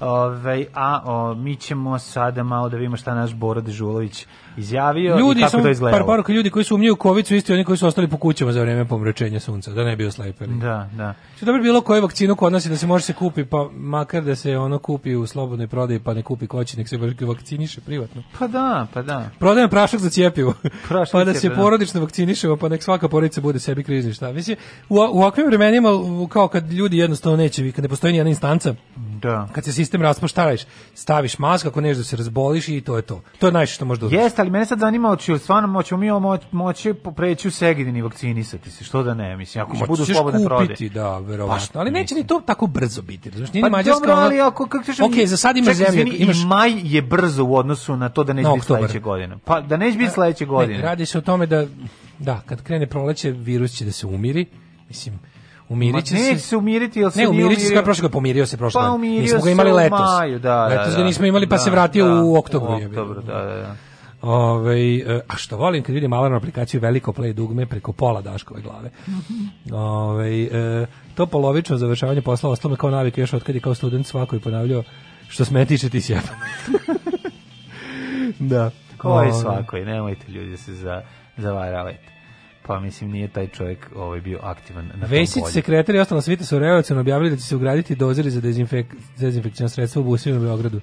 Ove, ovaj, a o, mi ćemo sada malo da vidimo šta naš Boro Dežulović izjavio ljudi i kako sam, to izgledalo. Par poruka ljudi koji su umnjeli u COVID su isti oni koji su ostali po kućama za vrijeme pomračenja sunca, da ne bi oslepeli. Da, da. Što znači, dobro da bilo koju vakcinu kod nas da se može se kupi, pa makar da se ono kupi u slobodnoj prodaji, pa ne kupi koći, nek se vakciniše privatno. Pa da, pa da. Prodajem prašak za cijepivo. Prašak pa da se da. porodično vakcinišemo, pa nek svaka porodica bude sebi krizni šta. Mislim, u, u ovakvim vremenima, kao kad ljudi jednostavno neće, kad ne postoji ni jedna instanca, da. kad se sistem raspoštaraš, staviš masku, ako nešto da se razboliš i to je to. To je najviše što može da ali mene sad zanima oči, stvarno moćemo mi moć, moći preći u Segedin vakcinisati se, što da ne, mislim, ako će budu slobodne prode. kupiti, da, verovatno, pa ali mislim. neće ni to tako brzo biti, razumiješ, nije pa, Mađarska, dobro, ali ako, kako ćeš... Ok, za sad ima čekaj, zemlje, izvini, imaš... I maj je brzo u odnosu na to da neće na biti sledeće godine. Pa da neće biti sledeće godine. Ne, radi se o tome da, da, kad krene proleće, virus će da se umiri, mislim, Umirit će se. se umiriti, jel se ne, umirit će se pa prošle godine, pomirio se prošle Pa umirio nismo ga imali letos. Maju, da, letos da, Letos ga da. nismo imali, pa da, se vratio da, u oktobru. U oktobru, da, da, da. Ove, ovaj, a što volim kad vidim alarm aplikaciju veliko play dugme preko pola Daškove glave. Ove, ovaj, e, to polovično završavanje posla ostalo me kao navike još kad je kao student svako i ponavljao što smetiše ti sjebam. *laughs* da. Ovaj. svako i nemojte ljudi se za, zavaravajte pa mislim nije taj čovjek ovaj bio aktivan na Vesic, sekretar i ostala svite su revolucionarno objavili da će se ugraditi dozeri za dezinfek, dezinfekcijno sredstvo u busima u Beogradu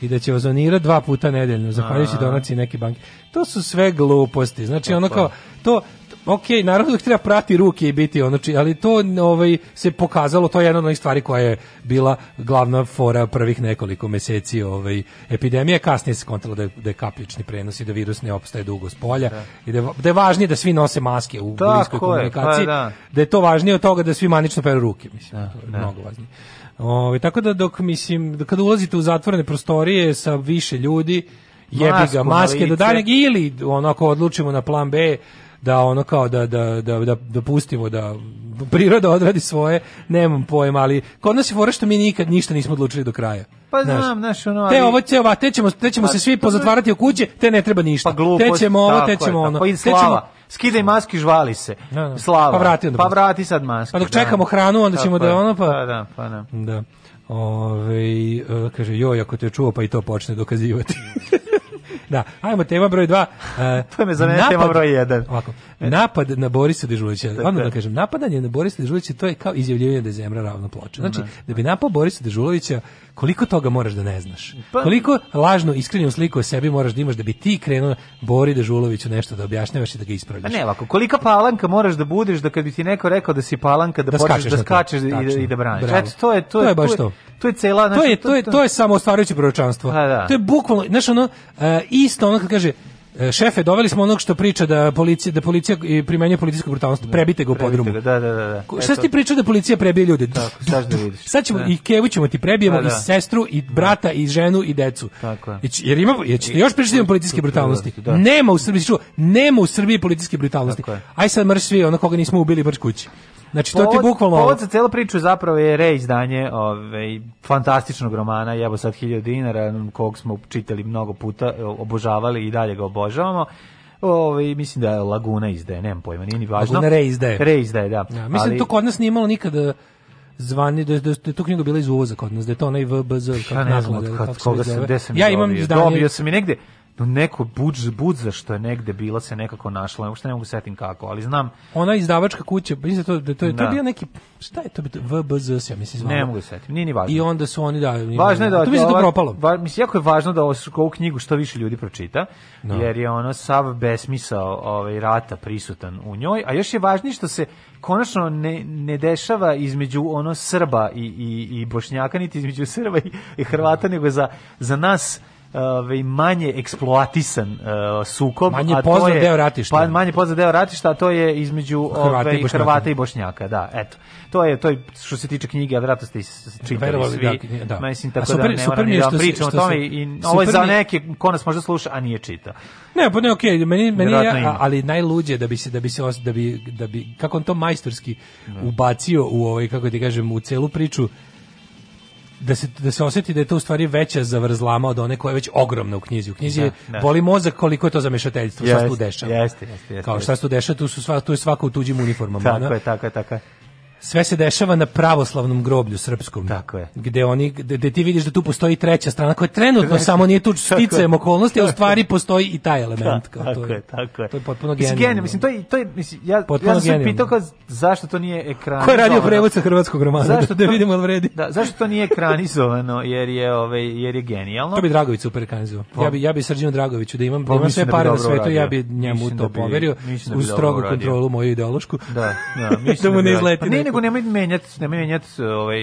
i da će ozonirati dva puta nedeljno, zahvaljujući donaciji neke banke. To su sve gluposti. Znači, ono kao, to, ok, naravno da treba prati ruke i biti ono či, ali to ovaj, se pokazalo, to je jedna od onih stvari koja je bila glavna fora prvih nekoliko meseci ovaj, epidemije, kasnije se kontalo da je, da je kapljični prenos i da virus ne opstaje dugo s polja da. i da, da je važnije da svi nose maske u bliskoj komunikaciji, je, pa, da. da. je to važnije od toga da svi manično peru ruke, mislim, da, to je da. mnogo važnije. Ove, tako da dok mislim, kad ulazite u zatvorene prostorije sa više ljudi, jebi ga maske do daljeg ili onako odlučimo na plan B da ono kao da, da, da, da, da pustimo da priroda odradi svoje, nemam pojma, ali kod nas je fora što mi nikad ništa nismo odlučili do kraja. Pa znam, znaš, ono, ali... Te ovo, te, ova, te ćemo, te ćemo pa, se svi pozatvarati u kuće, te ne treba ništa. Pa glupost, te ćemo ovo, te ćemo ono. Tako, pa i slava. Te ćemo, skidaj maski, žvali se. Da, da. Slava. Pa vrati Pa vrati sad maski. Pa dok da. čekamo da. hranu, onda ćemo da, da ono pa... Pa da, pa da. da. Ove, e, kaže, joj, ako te čuo, pa i to počne dokazivati. *laughs* da, ajmo tema broj 2. E, uh, *laughs* to me zanima tema broj 1. Ovako. E. napad na Borisa Dežulića. Onda da kažem, napadanje na Borisa Dežulića to je kao izjavljivanje da je zemlja ravna ploča. Znači, da, da bi napao Borisa Dežulovića, koliko toga moraš da ne znaš? Pa- koliko lažno iskrivljenu sliku o sebi moraš da imaš da bi ti krenuo Bori Dežuloviću nešto da objašnjavaš i da ga ispravljaš? Pa ne, ovako, kolika palanka moraš da budeš da kad bi ti neko rekao da si palanka da, da počneš da skačeš i, da, i da braniš. Znači, to je to, je, to je baš to. To je cela, znači, to je to je to je samo ostvarujuće proročanstvo. Pa da. To je bukvalno, znači ono e, isto ono kad kaže E, šefe, doveli smo onog što priča da policija da policija primenjuje policijsku brutalnost. Da. Prebite ga u podrumu. Da, da, da, da. Šta ti priča da policija prebije ljude? Tako, šta da vidiš? Sad ćemo da. i Kevu ćemo ti prebijemo da, da. i sestru i da. brata i ženu i decu. Tako je. Jer ima jer ćete još pričati o da policijske brutalnosti. Nema u Srbiji, čuo, nema u Srbiji policijske brutalnosti. Aj sad mrš svi, ono koga nismo ubili baš kući. Znači to ti bukvalno Povod za celu priču zapravo je reizdanje ovaj fantastičnog romana Jebo sad 1000 dinara kog smo čitali mnogo puta, e, obožavali i dalje ga obožavamo. Ovaj mislim da je Laguna izdaje, nemam pojma, nije ni važno. Laguna reizdaje. Reizdaje, da. Ja, da, mislim da ali, to kod nas nije imalo nikada zvani da da, da tu knjigu bila iz uvoza kod nas, da je to onaj VBZ kako ja ne znam od kako, kako se, se Ja imam izdanje. Dobio sam i negde no neko budž, budza što je negde bila se nekako našla, uopšte ne mogu setim kako, ali znam. Ona izdavačka kuća, pa mislim da to da to je, to je da. bio neki šta je to bilo VBZ ja mislim zvalo. Ne mogu setim, nije ni važno. I onda su oni da Važno je da to mislim da propalo. Va, mislim jako je važno da ovu knjigu što više ljudi pročita, no. Da. jer je ono sav besmisao ovaj rata prisutan u njoj, a još je važnije što se konačno ne, ne dešava između ono Srba i, i, i Bošnjaka niti između Srba i, i Hrvata, no. nego za, za nas ovaj manje eksploatisan uh, sukob, manje a to je deo ratišta. Pa manje poznat deo ratišta, a to je između Hrvata, ove, i, ovaj, Bošnjaka. Hrvata i Bošnjaka, da, eto. To je to je što se tiče knjige, a verovatno ste čitali svi. Da, da. Mislim tako super, da ne moram ni da pričam o tome i ovo je za neke ko nas možda sluša, a nije čita. Ne, pa ne, okej, okay, meni meni ja, ali najluđe da bi se da bi se da bi da bi kako on to majstorski da. ubacio u ovaj kako ti kažem u celu priču da se da se oseti da je to u stvari veća zavrzlama od one koja je već ogromna u knjizi. U knjizi da, da. boli mozak koliko je to zamešateljstvo, šta se tu dešava. Jeste, jeste, jeste. Kao šta se tu dešava, tu su sva tu je svaka u tuđim uniformama. tako je, tako je, tako je sve se dešava na pravoslavnom groblju srpskom. Tako je. Gde oni gde ti vidiš da tu postoji treća strana koja trenutno Treći. samo nije tu sticajem okolnosti, a u stvari postoji i taj element da, kao tako to. Je, tako je. To je potpuno genijalno. Mislim, to je to je mislim ja potpuno ja sam pitao zašto to nije ekran. Ko je radio prevod sa hrvatskog romana? Zašto da, da vidimo al vredi? Da, zašto to nije ekranizovano jer je ovaj jer je genijalno. To bi Dragović super ekranizovao. Ja bi ja bi Srđanu Dragoviću da imam, da pa imam sve da pare na svetu, ja bi njemu to poverio u strogu kontrolu moju ideološku. Da, da, *laughs* mislim da mu ne izleti pa nego nemoj menjati, nemoj menjati ovaj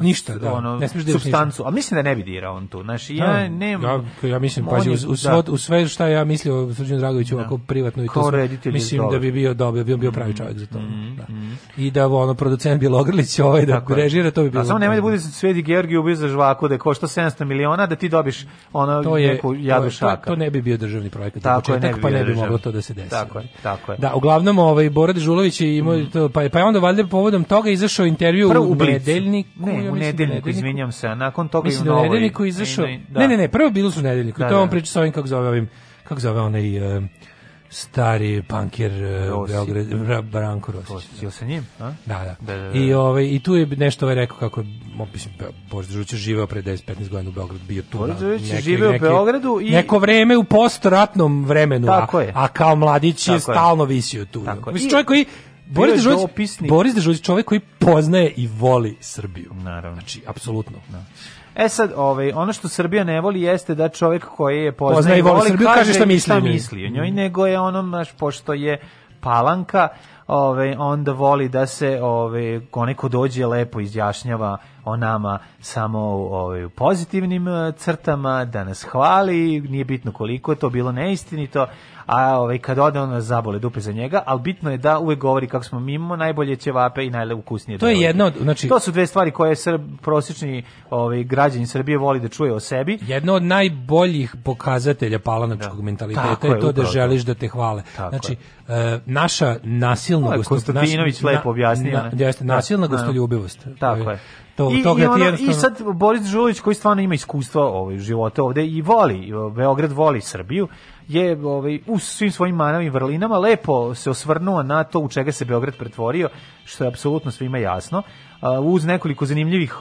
ništa, da. Ono, ne smiješ da substancu. A mislim da ne bi dirao on tu. Znaš, ja da, nema ja, ja mislim pa u, uz, da. u sve šta ja mislio o Srđanu Dragoviću da. ovako privatno i to. Sam, mislim da bi bio dobar, da bio bio pravi mm, čovjek za to. Mm, da. Mm. I da ono producent Bilogrlić ovaj da Tako režira to bi bilo. A samo nemoj da bude Svedi Georgiju ubio za žvaku da košta 700 miliona da ti dobiš ono to je, neku jadu šaka. To, to ne bi bio državni projekat. Tako je, ne bi pa ne bi moglo to da se desi. Tako je, ovaj. tako je. Da, uglavnom ovaj Borad Žulović je imao mm. to pa pa onda valjda povodom Nakon toga izašao intervju prvo u nedeljnik Ne, u da nedeljniku, izvinjam se, a nakon toga mislim, i da u novoj. nedeljniku izašao. Ne, da. ne, ne, ne, prvo bilo su u nedeljniku. Da, I to da. on priča sa ovim, kako zove ovim, kako zove onaj... Uh, stari pankir uh, e, Beograd Branko Rosić. Je sa njim, a? Da, da. da, da I ovaj i tu je nešto ovaj rekao kako mislim Boždrović je živeo pre 10 15 godina u Beogradu, bio tu. Boždrović je živeo u Beogradu i neko vreme u postratnom vremenu, a, a kao mladić je, je stalno visio tu. Tako. Mislim čovjek koji Boris Dežulić, dopisnik. Boris Dežulić čovjek koji poznaje i voli Srbiju. Naravno. Znači, apsolutno. Da. E sad, ovaj, ono što Srbija ne voli jeste da čovjek koji je poznaje, poznaje i voli Srbiju kaže šta misli, šta misli o njoj, mm. nego je ono, naš, pošto je palanka, ovaj, onda voli da se ovaj, onaj ko dođe lepo izjašnjava o nama samo ove, ovaj, u pozitivnim eh, crtama, da nas hvali, nije bitno koliko je to bilo neistinito, a ovaj, kad ode ona zabole dupe za njega, al bitno je da uvek govori kako smo mimo najbolje ćevape i najukusnije. To je jedno od, znači, to su dve stvari koje srb, prosečni ovaj, građani Srbije voli da čuje o sebi. Jedno od najboljih pokazatelja palanačkog da. mentaliteta Tako je, to da želiš da te hvale. Tako znači, je. E, naša nasilna Konstantinović lepo objasnio. Na, na, jeste, da, nasilna da. gostoljubivost. Tako je. To, I, i, ono, I sad Boris Žulović koji stvarno ima iskustva ovaj, života ovde i voli, Beograd voli Srbiju je ovaj, u svim svojim manavim vrlinama lepo se osvrnuo na to u čega se Beograd pretvorio što je apsolutno svima jasno, uz nekoliko zanimljivih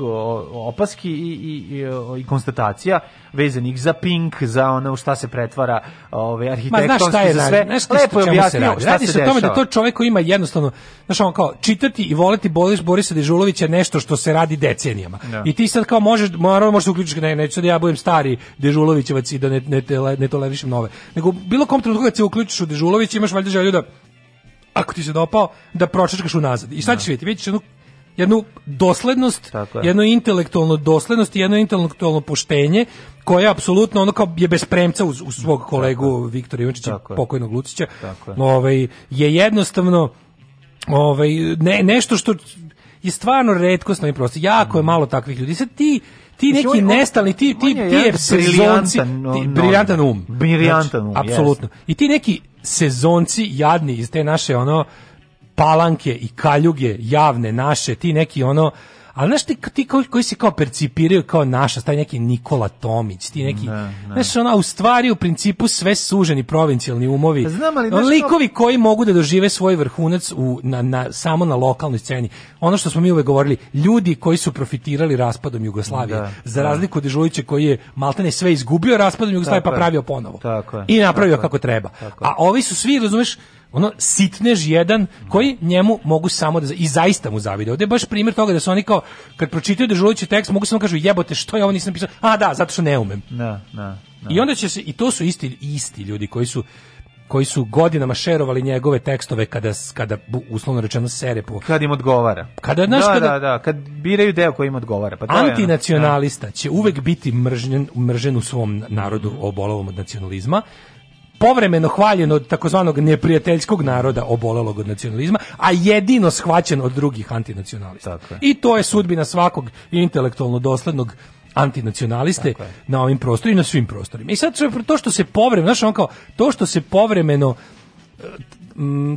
opaski i, i, i konstatacija vezanih za Pink, za ono šta se pretvara ove, arhitektonski, za sve. Znaš Lepo je objasnio šta se, se o tome da to čovjek koji ima jednostavno, znaš on kao, čitati i voleti Boris, Borisa Dežulovića nešto što se radi decenijama. Ja. Da. I ti sad kao možeš, naravno možeš da uključiti, ne, neću sad ja budem stari Dežulovićevac i da ne, ne, ne tolerišem nove. Nego bilo kom trenutku kad se uključiš u Dežulović imaš valjda želju da ako ti se dopao, da pročačkaš unazad. I šta ćeš da. vidjeti? Vidjet ćeš jednu, jednu doslednost, je. jednu intelektualnu doslednost i jedno intelektualno poštenje koja je apsolutno ono kao je bez premca uz, uz svog kolegu Viktora Ivančića, pokojnog Lucića. Tako je. Ovaj, je jednostavno ovaj, ne, nešto što je stvarno redkostno i prosto. Jako je mm. malo takvih ljudi. Sad ti ti neki on, nestali, ti, ti, ti je, je prezonci, ti, briljantan um. Briljantan um, um. znači, um, Apsolutno. I ti neki sezonci jadni iz te naše ono palanke i kaljuge javne naše, ti neki ono ali znaš ti, ti koji, koji se kao percipiraju kao naša, taj neki Nikola Tomić, ti neki, ne, da, ne. Da. znaš, ona, u stvari u principu sve suženi provincijalni umovi, pa Znam, ali nešto... likovi koji mogu da dožive svoj vrhunac u, na, na, samo na lokalnoj sceni. Ono što smo mi uvek govorili, ljudi koji su profitirali raspadom Jugoslavije, da, za da. razliku od Dežulića koji je maltene sve izgubio raspadom Jugoslavije pa tako pa pravio ponovo. Tako je, I napravio tako kako treba. Tako A ovi su svi, razumeš, ono sitnež jedan koji njemu mogu samo da i zaista mu zavide. Ovde je baš primjer toga da su oni kao kad pročitaju dežurujući tekst mogu samo da kažu jebote što ja ovo nisam pisao. A da, zato što ne umem. Da, da, da. I onda će se i to su isti isti ljudi koji su koji su godinama šerovali njegove tekstove kada kada uslovno rečeno sere po kad im odgovara. Kada znaš da, kada da, da, kad biraju deo koji im odgovara, pa antinacionalista je da. će uvek biti mržen mržen u svom narodu obolovom od nacionalizma povremeno hvaljen od takozvanog neprijateljskog naroda obolelog od nacionalizma, a jedino shvaćen od drugih antinacionalista. I to je sudbina svakog intelektualno doslednog antinacionaliste na ovim prostorima i na svim prostorima. I sad to što se povremeno, znaš, on kao, to što se povremeno e,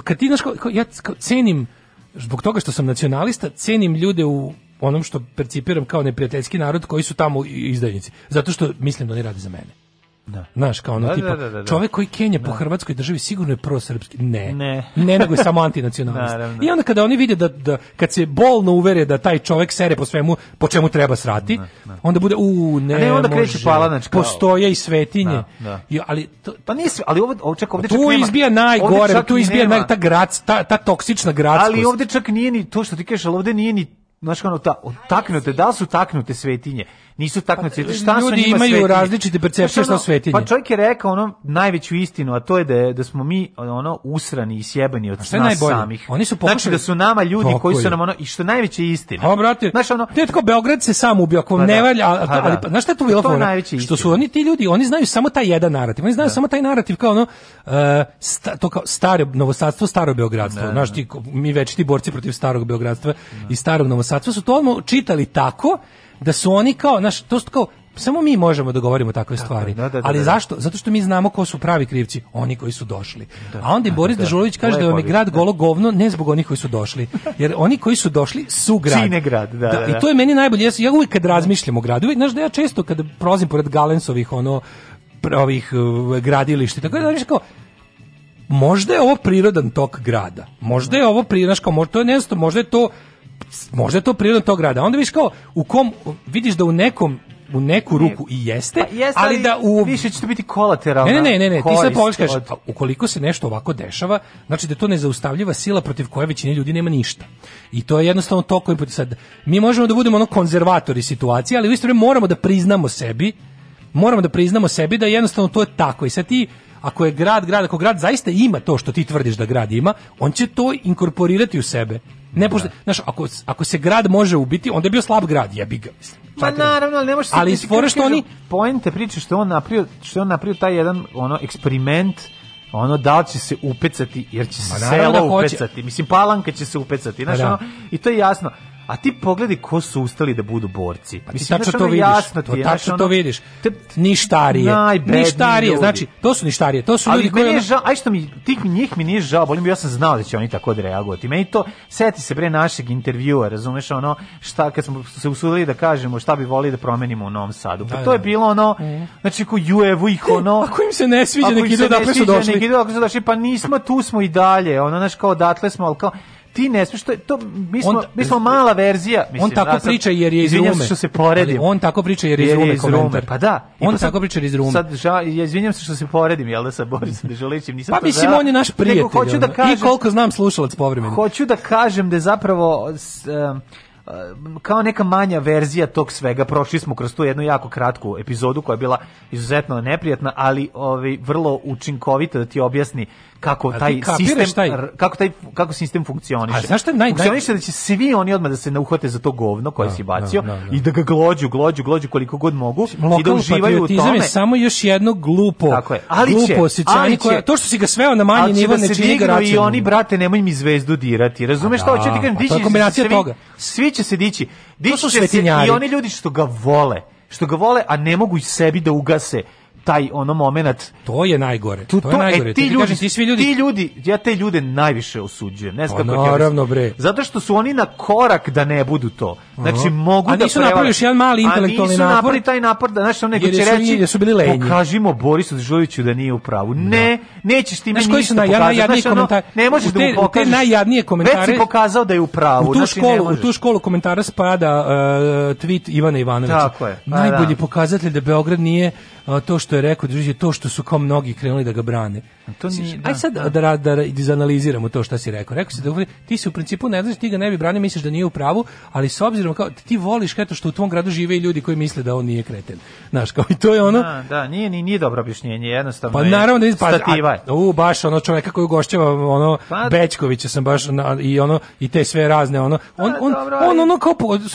kad ti, znaš, ja cenim zbog toga što sam nacionalista, cenim ljude u onom što percipiram kao neprijateljski narod koji su tamo izdajnici. Zato što mislim da oni rade za mene. Da. Znaš, kao ono, da, da tipa, da, da, da. čovjek koji Kenja po da. Hrvatskoj državi sigurno je prosrpski. Ne. Ne. *laughs* ne nego je samo antinacionalist. I onda kada oni vide da, da, kad se bolno uvere da taj čovjek sere po svemu, po čemu treba srati, onda bude, u ne, A ne onda kreće palanač. Postoje i svetinje. I, ali, to, pa nisi, ali ovdje, ovdje čak ovdje tu nema, izbija najgore, tu izbija naj, ta, grad, ta, ta toksična gradskost. Ali ovdje čak nije ni to što ti kažeš, ali ovdje nije ni, znaš, ono, ta, taknute, da li su taknute svetinje? nisu takmice. Pa, e, šta ljudi imaju svetinje? različite percepcije šta svetinje. Pa čovjek je rekao ono najveću istinu, a to je da da smo mi ono usrani i sjebani od nas najbolje? samih. Oni su pokušali znači da su nama ljudi Pokuju. koji su nam ono i što najveća istina. Pa brate, znaš ono, te tako Beograd se sam ubio, ako pa, da. ne valja, pa da. ali, pa, ali, znaš šta je tu bilo? To je što su oni ti ljudi, oni znaju samo taj jedan narativ. Oni znaju da. samo taj narativ kao ono uh, sta, to kao staro novosadstvo, staro beogradstvo. Da, znaš da. ti mi već ti borci protiv starog beogradstva i starog novosadstva su to odmah čitali tako da su oni kao, znaš, to su kao samo mi možemo da govorimo takve Tako, stvari. Da, da, da, ali da, zašto? Zato što mi znamo ko su pravi krivci, oni koji su došli. Da, A onda i da, Boris Dežulović kaže da vam je grad golo govno ne zbog onih koji su došli, jer oni koji su došli su grad. Čine grad, da. da, I to je meni najbolje. Ja, uvijek kad razmišljam o gradu, uvijek, znaš da ja često kad prolazim pored Galensovih ono ovih uh, gradilišta, tako da znači kao možda je ovo prirodan tok grada. Možda je ovo priraško, možda to je nešto, možda je to možda je to prirodno tog grada. Onda viš kao u kom vidiš da u nekom u neku ruku i jeste, pa jeste ali, ali, da u više će to biti kolateralno. Ne, ne, ne, ne, ti sad pogledaš, od... pa, ukoliko se nešto ovako dešava, znači da je to nezaustavljiva sila protiv koje većina ljudi nema ništa. I to je jednostavno to koji put sad mi možemo da budemo ono konzervatori situacije, ali u isto moramo da priznamo sebi, moramo da priznamo sebi da jednostavno to je tako i sad ti ako je grad grad, ako grad zaista ima to što ti tvrdiš da grad ima, on će to inkorporirati u sebe. Ne pošto, da. znaš, ako, ako se grad može ubiti, onda je bio slab grad, ja bi ga, mislim. Ma naravno, ali ne može se... Ali isfore što oni... Poente priče što on napravio, što on napravio taj jedan ono eksperiment ono da li će se upecati jer će se da selo da upecati mislim palanka će se upecati znači ono, i to je jasno A ti pogledi ko su ustali da budu borci. Pa Mislim, tačno to vidiš. ti, to, tačno ono, to vidiš. Te, ništarije. Ništarije, ljudi. znači, to su ništarije. To su Ali ljudi koji... Žal, aj što mi, tih njih mi nije žao, bolim, ja sam znao da će oni tako da reagovati. Meni to, seti se bre našeg intervjua, razumeš, ono, šta, kad smo se usudili da kažemo šta bi volili da promenimo u Novom Sadu. Pa da, to je da. bilo ono, ne. znači, ko juevu ih ono... *laughs* Ako im se ne sviđa, nek idu dakle su došli. Nek idu su došli, pa nismo, tu smo i dalje, ono, znaš, kao odatle smo, ali kao, ti ne smeš, to, to mi smo, on, mi smo mala verzija. Mislim, on tako priča jer je iz Rume. što se poredim. On pa tako priča jer je iz Rume komentar. Pa da. on pa tako priča iz Rume. Sad, ja izvinjam se što se poredim, jel da sa Borisom Dežulićem nisam pa, to mislim, on je naš prijatelj. hoću da kažem, I koliko znam slušalac povremeno. Hoću da kažem da je zapravo... Um, kao neka manja verzija tog svega prošli smo kroz tu jednu jako kratku epizodu koja je bila izuzetno neprijatna ali ovaj vrlo učinkovita da ti objasni kako taj sistem taj? kako taj kako sistem funkcioniše. A zašto naj funkcioniše da će svi oni odmah da se nauhvate za to govno koje da, si da, bacio da, da, i da ga glođu, glođu, glođu koliko god mogu Lokal i da uživaju u tome. Je samo još jedno glupo. Tako je. Ali glupo će, ali koja, to što si ga sveo na manji nivo da ne čini ga i oni brate nemoj mi zvezdu dirati. Razumeš šta da, hoću hoćete pa kažem? Dići kombinacija toga. Svi će se dići. Dići se i oni ljudi što ga vole što ga vole, a ne mogu i sebi da ugase taj ono momenat to je najgore tu, to, to, je e, najgore e, ti, ljudi, kažem, ti svi ljudi ti ljudi ja te ljude najviše osuđujem ne znam pa kako naravno bre zato što su oni na korak da ne budu to znači uh -huh. mogu a da nisu napravili još jedan mali intelektualni napor napravili taj napor da znači neko će reći da su bili lenji pokažimo Borisu Đuroviću da nije u pravu no. Da. ne nećeš ti meni ništa koji su najjadniji ne možeš da mu pokažeš najjadnije komentare već si pokazao da je u pravu u tu znači, školu u tu školu komentara spada e, tweet Ivana Ivanovića pa najbolji da. pokazatelj da Beograd nije to što je rekao Đurić, to što su kao mnogi krenuli da ga brane. to nije, da, Aj sad da, da, da, da izanaliziramo to što si rekao. Rekao si da ti si u principu ne znaš, ti ga ne bi branio, misliš da nije u pravu, ali s obzirom kao ti voliš eto što u tvom gradu žive i ljudi koji misle da on nije kreten. Znaš, kao i to je ono. Da, da nije ni nije dobro objašnjenje, jednostavno. Pa je naravno da je pa, a, u baš ono čovjeka koji ugošćava ono pa, Bečkovića sam baš na, i ono i te sve razne ono. Pa on da, on, dobro, on, on ono kao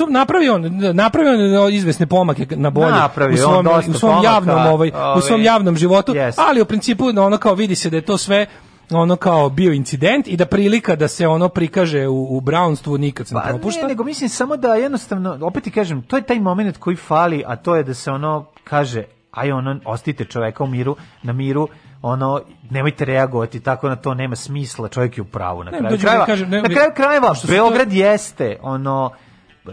napravio on napravio izvesne pomake na bolje u svom, on u svom javnom svom ovaj, u svom javnom životu, yes. ali u principu ono kao vidi se da je to sve ono kao bio incident i da prilika da se ono prikaže u, u brownstvu nikad se pa, propušta. Ne, nego mislim samo da jednostavno, opet ti kažem, to je taj moment koji fali, a to je da se ono kaže, aj ono, ostite čoveka u miru, na miru, ono nemojte reagovati tako na to nema smisla čovjek je u pravu na kraju ne, krajeva kažem, ne, na kraju krajeva Beograd to... jeste ono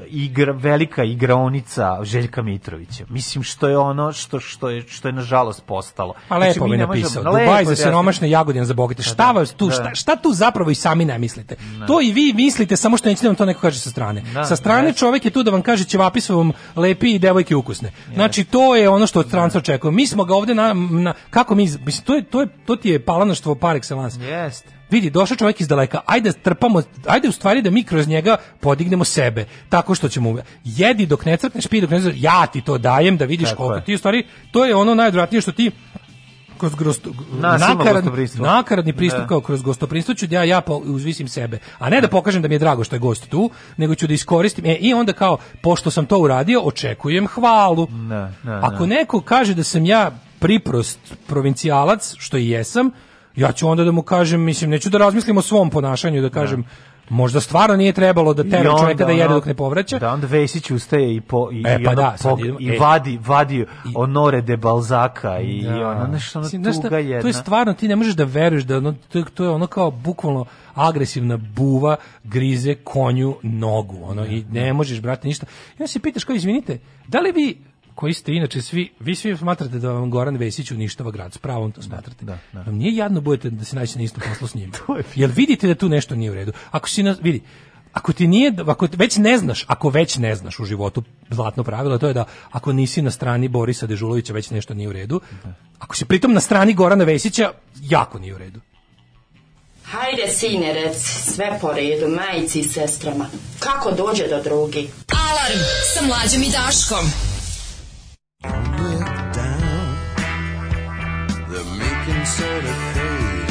igra, velika igraonica Željka Mitrovića. Mislim što je ono što što je što je nažalost postalo. Pa lepo znači, mi napisao. Možemo, Dubaj lepo, za da siromašne Jagodina za bogate. Pa šta da, vas tu da. šta, šta, tu zapravo i sami ne mislite? Ne. To i vi mislite samo što nećete vam to neko kaže sa strane. Ne, sa strane ne. čovjek je tu da vam kaže će su vam lepi i devojke ukusne. Znači to je ono što od stranca očekujem. Mi smo ga ovde na, na, kako mi mislim to je to je to ti je palanoštvo par excellence. Jeste vidi, došao čovjek iz daleka, ajde strpamo, ajde u stvari da mi kroz njega podignemo sebe, tako što ćemo, jedi dok ne crkneš, pi dok ne crkneš, ja ti to dajem da vidiš tako koliko je. ti u stvari, to je ono najodvratnije što ti kroz grosto, nakarad, nakaradni pristup da. kao kroz gostoprinstvo ću da ja, ja uzvisim sebe, a ne da, da pokažem da mi je drago što je gost tu, nego ću da iskoristim e, i onda kao, pošto sam to uradio očekujem hvalu ne, da, ne, da, ako neko kaže da sam ja priprost provincijalac, što i jesam ja ću onda da mu kažem, mislim, neću da razmislim o svom ponašanju, da, da. kažem, možda stvarno nije trebalo da tera čovjeka da jede dok ne povraća. Da onda Vesić ustaje i po i, e, pa i, da, pok, idemo, i e. vadi vadi i, Honore de Balzaka i, da. i ona nešto ono tuga jedna. To je stvarno ti ne možeš da veruješ da ono, to, to je ono kao bukvalno agresivna buva grize konju nogu ono i ne da. možeš brate ništa. I onda se pitaš kao izvinite, da li vi koji ste inače svi, vi svi smatrate da vam Goran Vesić uništava grad, s pravom to da, smatrate. Da, da, da. Nije jadno budete da se naći na istom poslu s njim. *laughs* je Jel vidite da tu nešto nije u redu? Ako si, na, vidi, ako ti nije, ako već ne znaš, ako već ne znaš u životu zlatno pravilo, to je da ako nisi na strani Borisa Dežulovića već nešto nije u redu, da. ako si pritom na strani Gorana Vesića, jako nije u redu. Hajde, sinerec, sve po redu, majici i sestrama. Kako dođe do drugi? Alarm sa mlađom i Daškom. down. They're making of crazy.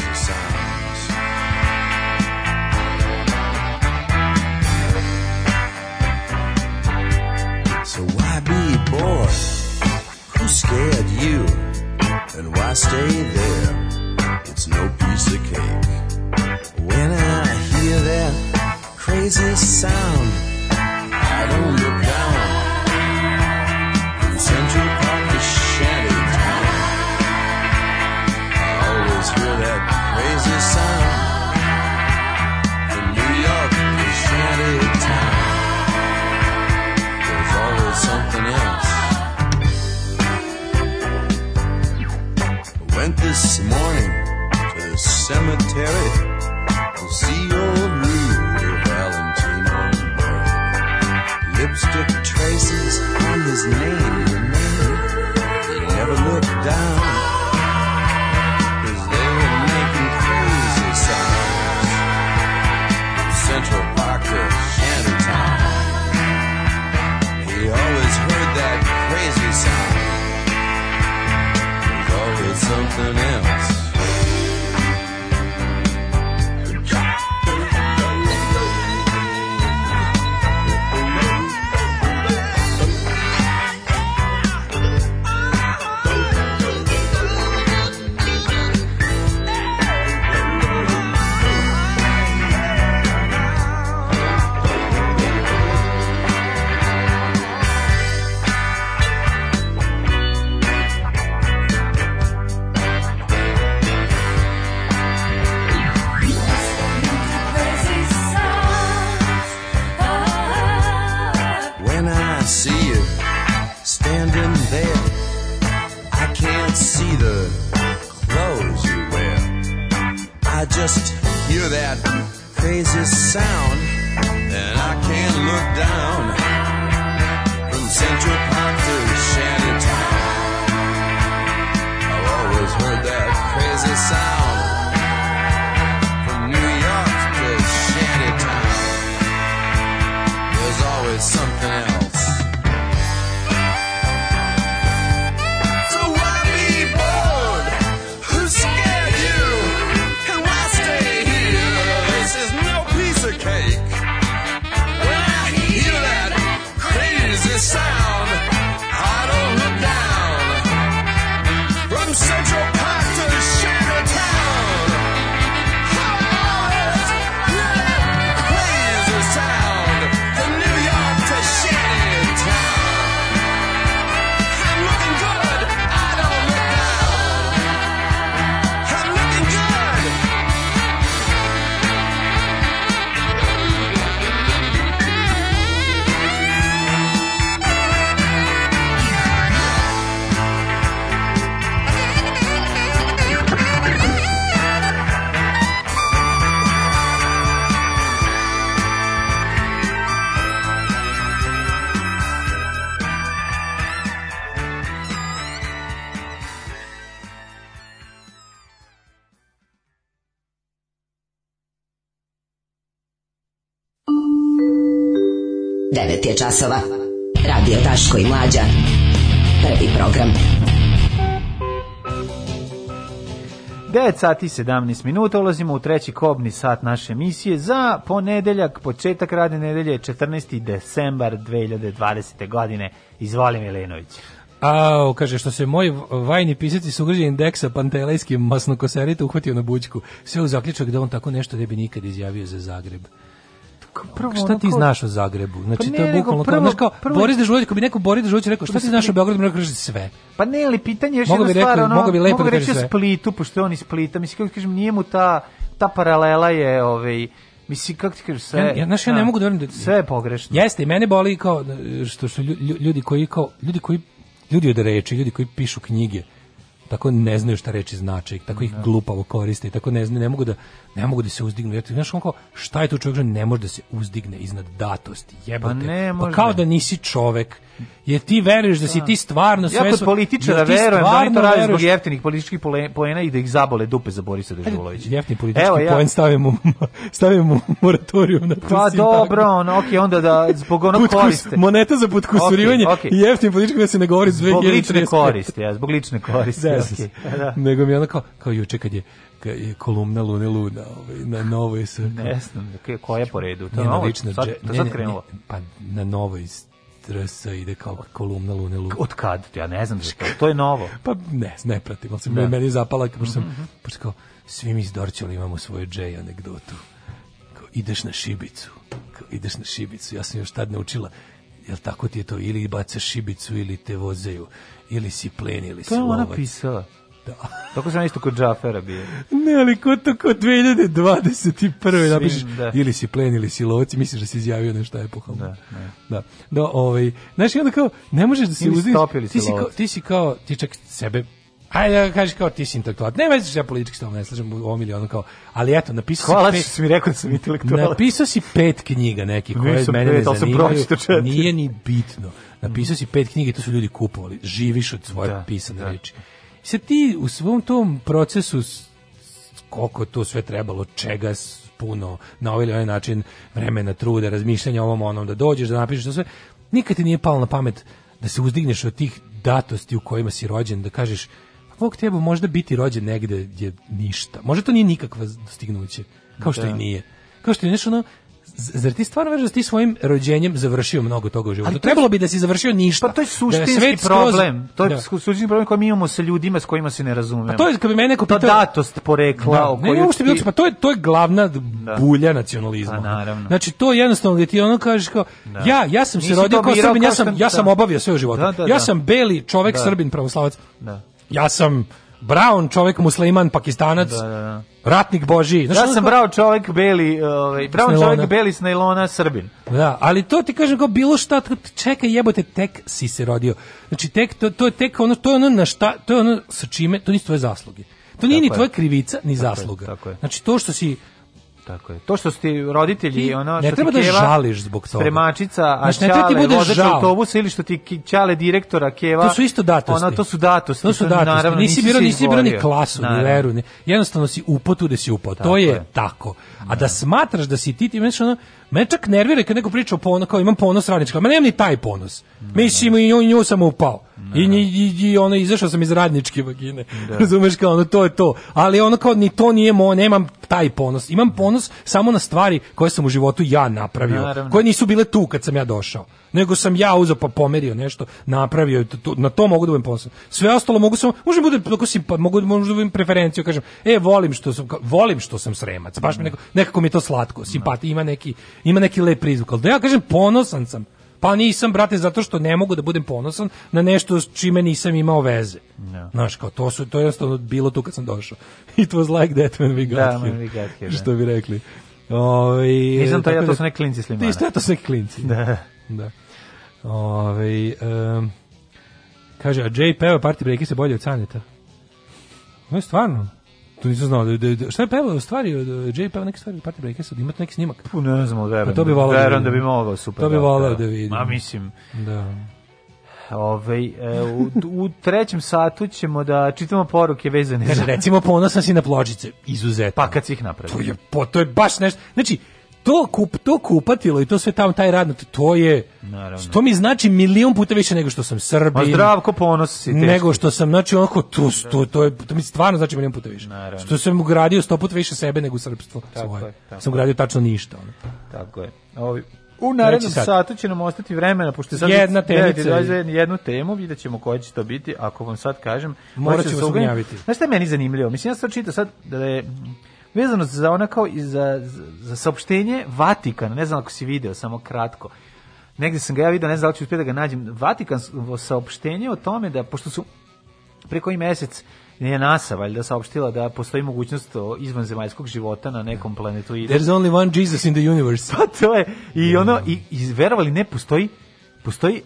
časova. Radio Taško i Mlađa. Prvi program. 9 sati 17 minuta ulazimo u treći kobni sat naše emisije za ponedeljak, početak radne nedelje 14. decembar 2020. godine. Izvoli Milenović. A, kaže, što se moj vajni pisati sugrađen indeksa Pantelejski masnokoserita uhvatio na bučku, sve u zaključak da on tako nešto ne bi nikad izjavio za Zagreb prvo, šta ti znaš o Zagrebu? Znači, pa ne, to je bukvalno prvo, kao, kao prvo... Boris Dežuljeć, ako bi neko Boris Dežuljeć rekao, šta ti znaš o da Beogradu, mogu reći sve. Pa ne, ali pitanje je još jedna stvar, ono, mogu bi lepo da mogu reći sve. Splitu, pošto je on iz Splita, mislim, kako kažem, nije mu ta, ta paralela je, ovaj, Mislim, kako ti kažeš, sve... Ja, ja, znaš, ja ne da, mogu da verujem da... Sve je pogrešno. Jeste, i mene boli kao, što su ljudi koji kao, ljudi koji, ljudi od reči, ljudi koji pišu knjige, tako ne znaju šta reči znači, tako ih da. glupavo koriste, tako ne znaju, ne mogu da ne mogu da se uzdignu. Ja znaš kako šta je to čovjek ne može da se uzdigne iznad datosti. Pa jebote. Pa, ne, pa kao da nisi čovjek. Je ti veruješ da si da. ti stvarno sve Ja kod političara verujem da oni to rade zbog jeftinih političkih poena i da ih zabole dupe za Borisa Dežulovića. Jeftini politički Evo, ja. poen stavimo stavimo moratorijum na to. Pa dobro, on, okay, onda da zbog onog koriste. Moneta za podkusurivanje okay, okay. jeftini politički da se ne govori Zbog lične koristi, ja, zbog lične koristi. Da, okay, *laughs* da. Nego mi je kao, kao juče kad je, kad je kolumna Lune Luna ovaj, na novoj s... Ne znam, koja je po redu? To je novo, sad, sad ne, ne, krenulo. pa na novoj RS ide kao kolumna Lune Lune. Od kad? Ja ne znam što. To je novo. Pa ne, ne pratim, ali sam da. meni zapala pošto sam mm -hmm. kao svi mi iz Dorćola imamo svoju J anegdotu. Kao ideš na šibicu. Kao ideš na šibicu. Ja sam još tad naučila jel tako ti je to, ili bacaš šibicu, ili te vozeju, ili si plen, ili si To je ona pisala. Da. Tako sam isto kod Džafera bio. Ne, ali ko to kod 2021. napišeš da. ili si plen ili si lovac i misliš da si izjavio nešto epohalno. Da, ne. da. Da, ovaj, znaš, onda kao, ne možeš da se uzdiš. Ti, si kao, ti si kao, ti čak sebe Ajde da kažeš kao ti si intelektualac. Nema veze što ja politički stavom ne slažem u ovom ili kao, ali eto, napisao Hvala si... Hvala što mi rekao da sam intelektualac. Napisao si pet knjiga neki koje Nisam mene pet, ne zanimaju, nije ni bitno. Napisao si pet knjiga i to su ljudi kupovali. Živiš od svoje da, pisane da. riječi. I sad ti u svom tom procesu koliko to sve trebalo, čega puno na ovaj onaj način vremena, truda, razmišljanja ovom onom, da dođeš, da napišeš to da sve, nikad ti nije palo na pamet da se uzdigneš od tih datosti u kojima si rođen, da kažeš Bog tebe možda biti rođen negde je ništa. Možda to nije nikakva dostignuće, kao što da. i nije. Kao što je nešto ono, zar ti stvarno veruješ da ti svojim rođenjem završio mnogo toga u životu? trebalo bi da si završio ništa. Pa to je da suštinski da problem. To je da. suštinski problem koji mi imamo sa ljudima s kojima se ne razumemo. Pa to je kad bi mene neko pitao... datost porekla. Da. O ne, ne, uopšte ti... pa to je, to je glavna da. bulja nacionalizma. Pa, naravno. Znači, to je jednostavno gdje ti ono kažeš kao, da. ja, ja sam Nisi se rodio kao srbin, ja sam, ja da. sam obavio sve u životu. Da, ja sam beli čovek srbin pravoslavac. Da ja sam brown čovjek musliman pakistanac da, da, da. ratnik božji znači ja sam brao čovjek beli ovaj brown čovjek beli s nailona srbin da ali to ti kažem kao bilo šta čekaj jebote tek si se rodio znači tek to, to je tek ono to je ono na šta to je ono sa čime to nisu tvoje zasluge to nije tako ni tvoja krivica ni tako zasluga je, tako je. znači to što si Tako je. To što ste roditelji, I ono ne što treba ti da žališ zbog toga. Spremačica, a znači, čale, vozač autobus ili što ti čale direktora keva. To su isto datosti. Ono, to su datosti. To su datosti. Naravno, nisi birao nisi birao ni klasu, naravno. ni veru, ni. Jednostavno si upao tu da si upao. To je, je, tako. A da smatraš da si ti ti meniš ono, me čak nervira kad neko priča o ponosu, kao imam ponos radnička, ma nemam ni taj ponos. Mislim i nju, nju sam upao. I, i, i ono, izašao sam iz radničke vagine. Da. Razumeš kao, ono, to je to. Ali ono kao, ni to nije mo, nemam taj ponos. Imam ponos samo na stvari koje sam u životu ja napravio. Naravno. Koje nisu bile tu kad sam ja došao. Nego sam ja uzeo pa pomerio nešto, napravio to, na to mogu da budem ponosan. Sve ostalo mogu samo, može bude ako si pa mogu možda budem preferenciju, kažem, e volim što sam volim što sam sremac. Baš mi mm. neko, nekako mi je to slatko, simpatija, ima neki ima neki lep prizvuk. Al da ja kažem ponosan sam Pa nisam, brate, zato što ne mogu da budem ponosan na nešto s čime nisam imao veze. No. Da. Znaš, kao to, su, to je jednostavno bilo tu kad sam došao. *laughs* It was like that when we got, da, here. When we got here. Što da. bi rekli. Ove, ovaj, nisam to, ja to da- su neki klinci s limana. Ti to su neki klinci. da. da. Ove, ovaj, um, kaže, a Jay peva party breaki se bolje od Saneta. No, stvarno to nisam znao. Da, da, da, šta je pevao? Stvari, od Jay pevao neke stvari od Party Breakers, da neki snimak. Pa ne znam, verujem. Pa to bi volao da, da, da bi mogao super. To bi da, volao da, da vidim. Ma mislim. Da. Ove, ovaj, e, u, u trećem satu ćemo da čitamo poruke vezane za... Recimo, ponosan si na pločice, izuzetno. Pa kad si ih napravio. To je, po, to je baš nešto... Znači, to, kup, to kupatilo i to sve tamo, taj radno, to je, Naravno. to mi znači milion puta više nego što sam Srbin. A zdravko ponos si Nego što sam, znači onako, to, to, to, je, to mi stvarno znači milion puta više. Naravno. Što sam ugradio 100 puta više sebe nego srpstvo tako svoje. Je, tako sam ugradio tačno ništa. Ono. Tako je. Ovi, u narednom sat. satu će nam ostati vremena, pošto sad jedna tenica, jednu temu, vidjet ćemo koja će to biti, ako vam sad kažem. Morat da ćemo se ugnjaviti. Znaš šta je meni zanimljivo? Mislim, ja sad čitam sad da je vezano za ona kao i za, za saopštenje Vatikana, ne znam ako si video, samo kratko. Negde sam ga ja video, ne znam da li ću uspjeti da ga nađem. Vatikan saopštenje o tome da, pošto su preko i mesec je NASA valjda saopštila da postoji mogućnost izvanzemaljskog života na nekom planetu. There's only one Jesus in the universe. Pa to je. I mm. ono, i, i verovali ne postoji postoji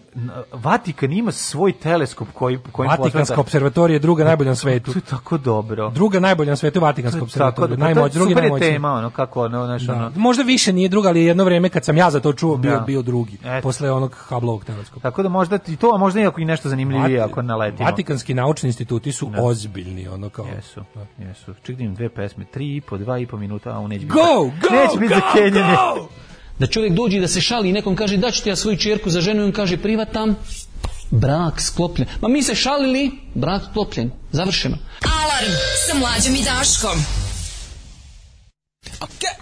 Vatikan ima svoj teleskop koji koji Vatikanska potvata... observatorija je druga najbolja na svetu. To je tako dobro. Druga najbolja na svetu Vatikanska observatorija, pa najmoć drugi najmoć. tema ono kako ono naš da. ono. Možda više nije druga, ali jedno vrijeme kad sam ja za to čuo bio da. bio drugi Eto. posle onog Hubbleovog teleskopa. Tako da možda i to, a možda i ako i nešto zanimljivije Vati, ako naletimo. Vatikanski naučni instituti su da. ozbiljni ono kao. Jesu. Da. Jesu. Čekaj, da dve pesme, 3 i po, 2 i po minuta, a on neće biti. Go, go, neće biti za Kenjanje. *laughs* Da čovjek dođe da se šali i nekom kaže da ću ti ja svoju čerku za ženu i on kaže privatam, brak sklopljen. Ma mi se šalili, brak sklopljen, završeno. Alarm sa mlađom i Daškom. Okay.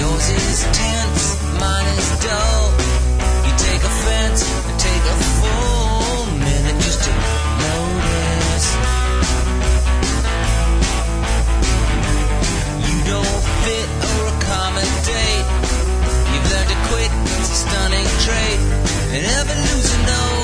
Yours is tense, mine is dull. accommodate. You've learned to quit, it's a stunning trait. And ever losing though.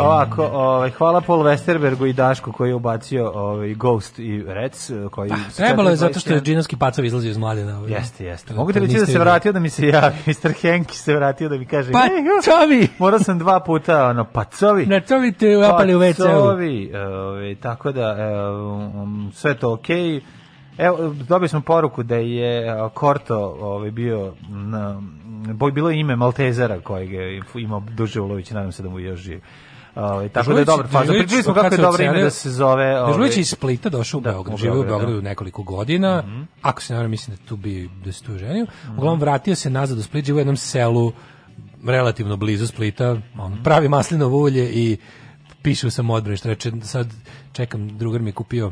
Ovako, ovaj, hvala Paul Westerbergu i Dašku koji je ubacio ovaj, Ghost i Rec. Eh, koji ah, trebalo je zato što je džinovski pacav izlazio iz mladina. Da, ovaj. Jeste, jeste. Da, Mogu te reći da se vratio da mi se javi. *laughs* Mr. Henki se vratio da mi kaže Pa, covi! *laughs* Morao sam dva puta, ono, pacovi. covi! Na covi te upali u WC-u. Covi! E, ovaj, tako da, e, um, sve to okej. Okay. Evo, dobili smo poruku da je e, Korto ovaj, bio na, boj bilo ime Maltezera kojeg je imao Duže Ulović, nadam se da mu još živi. Ovaj tako da je dobar Pa Pričali smo kako je dobro ime da se zove, ovaj. Dežulić iz Splita došao u da, Beograd, živio u da. Beogradu nekoliko godina. Mhm. Ako se ne varam, mislim da tu bi da se tu ženio. Mhm. Uglavnom vratio se nazad u Split, živio u jednom selu relativno blizu Splita, on mhm. pravi maslinovo ulje i pišu sam odbrane, što reče, sad čekam, drugar mi je kupio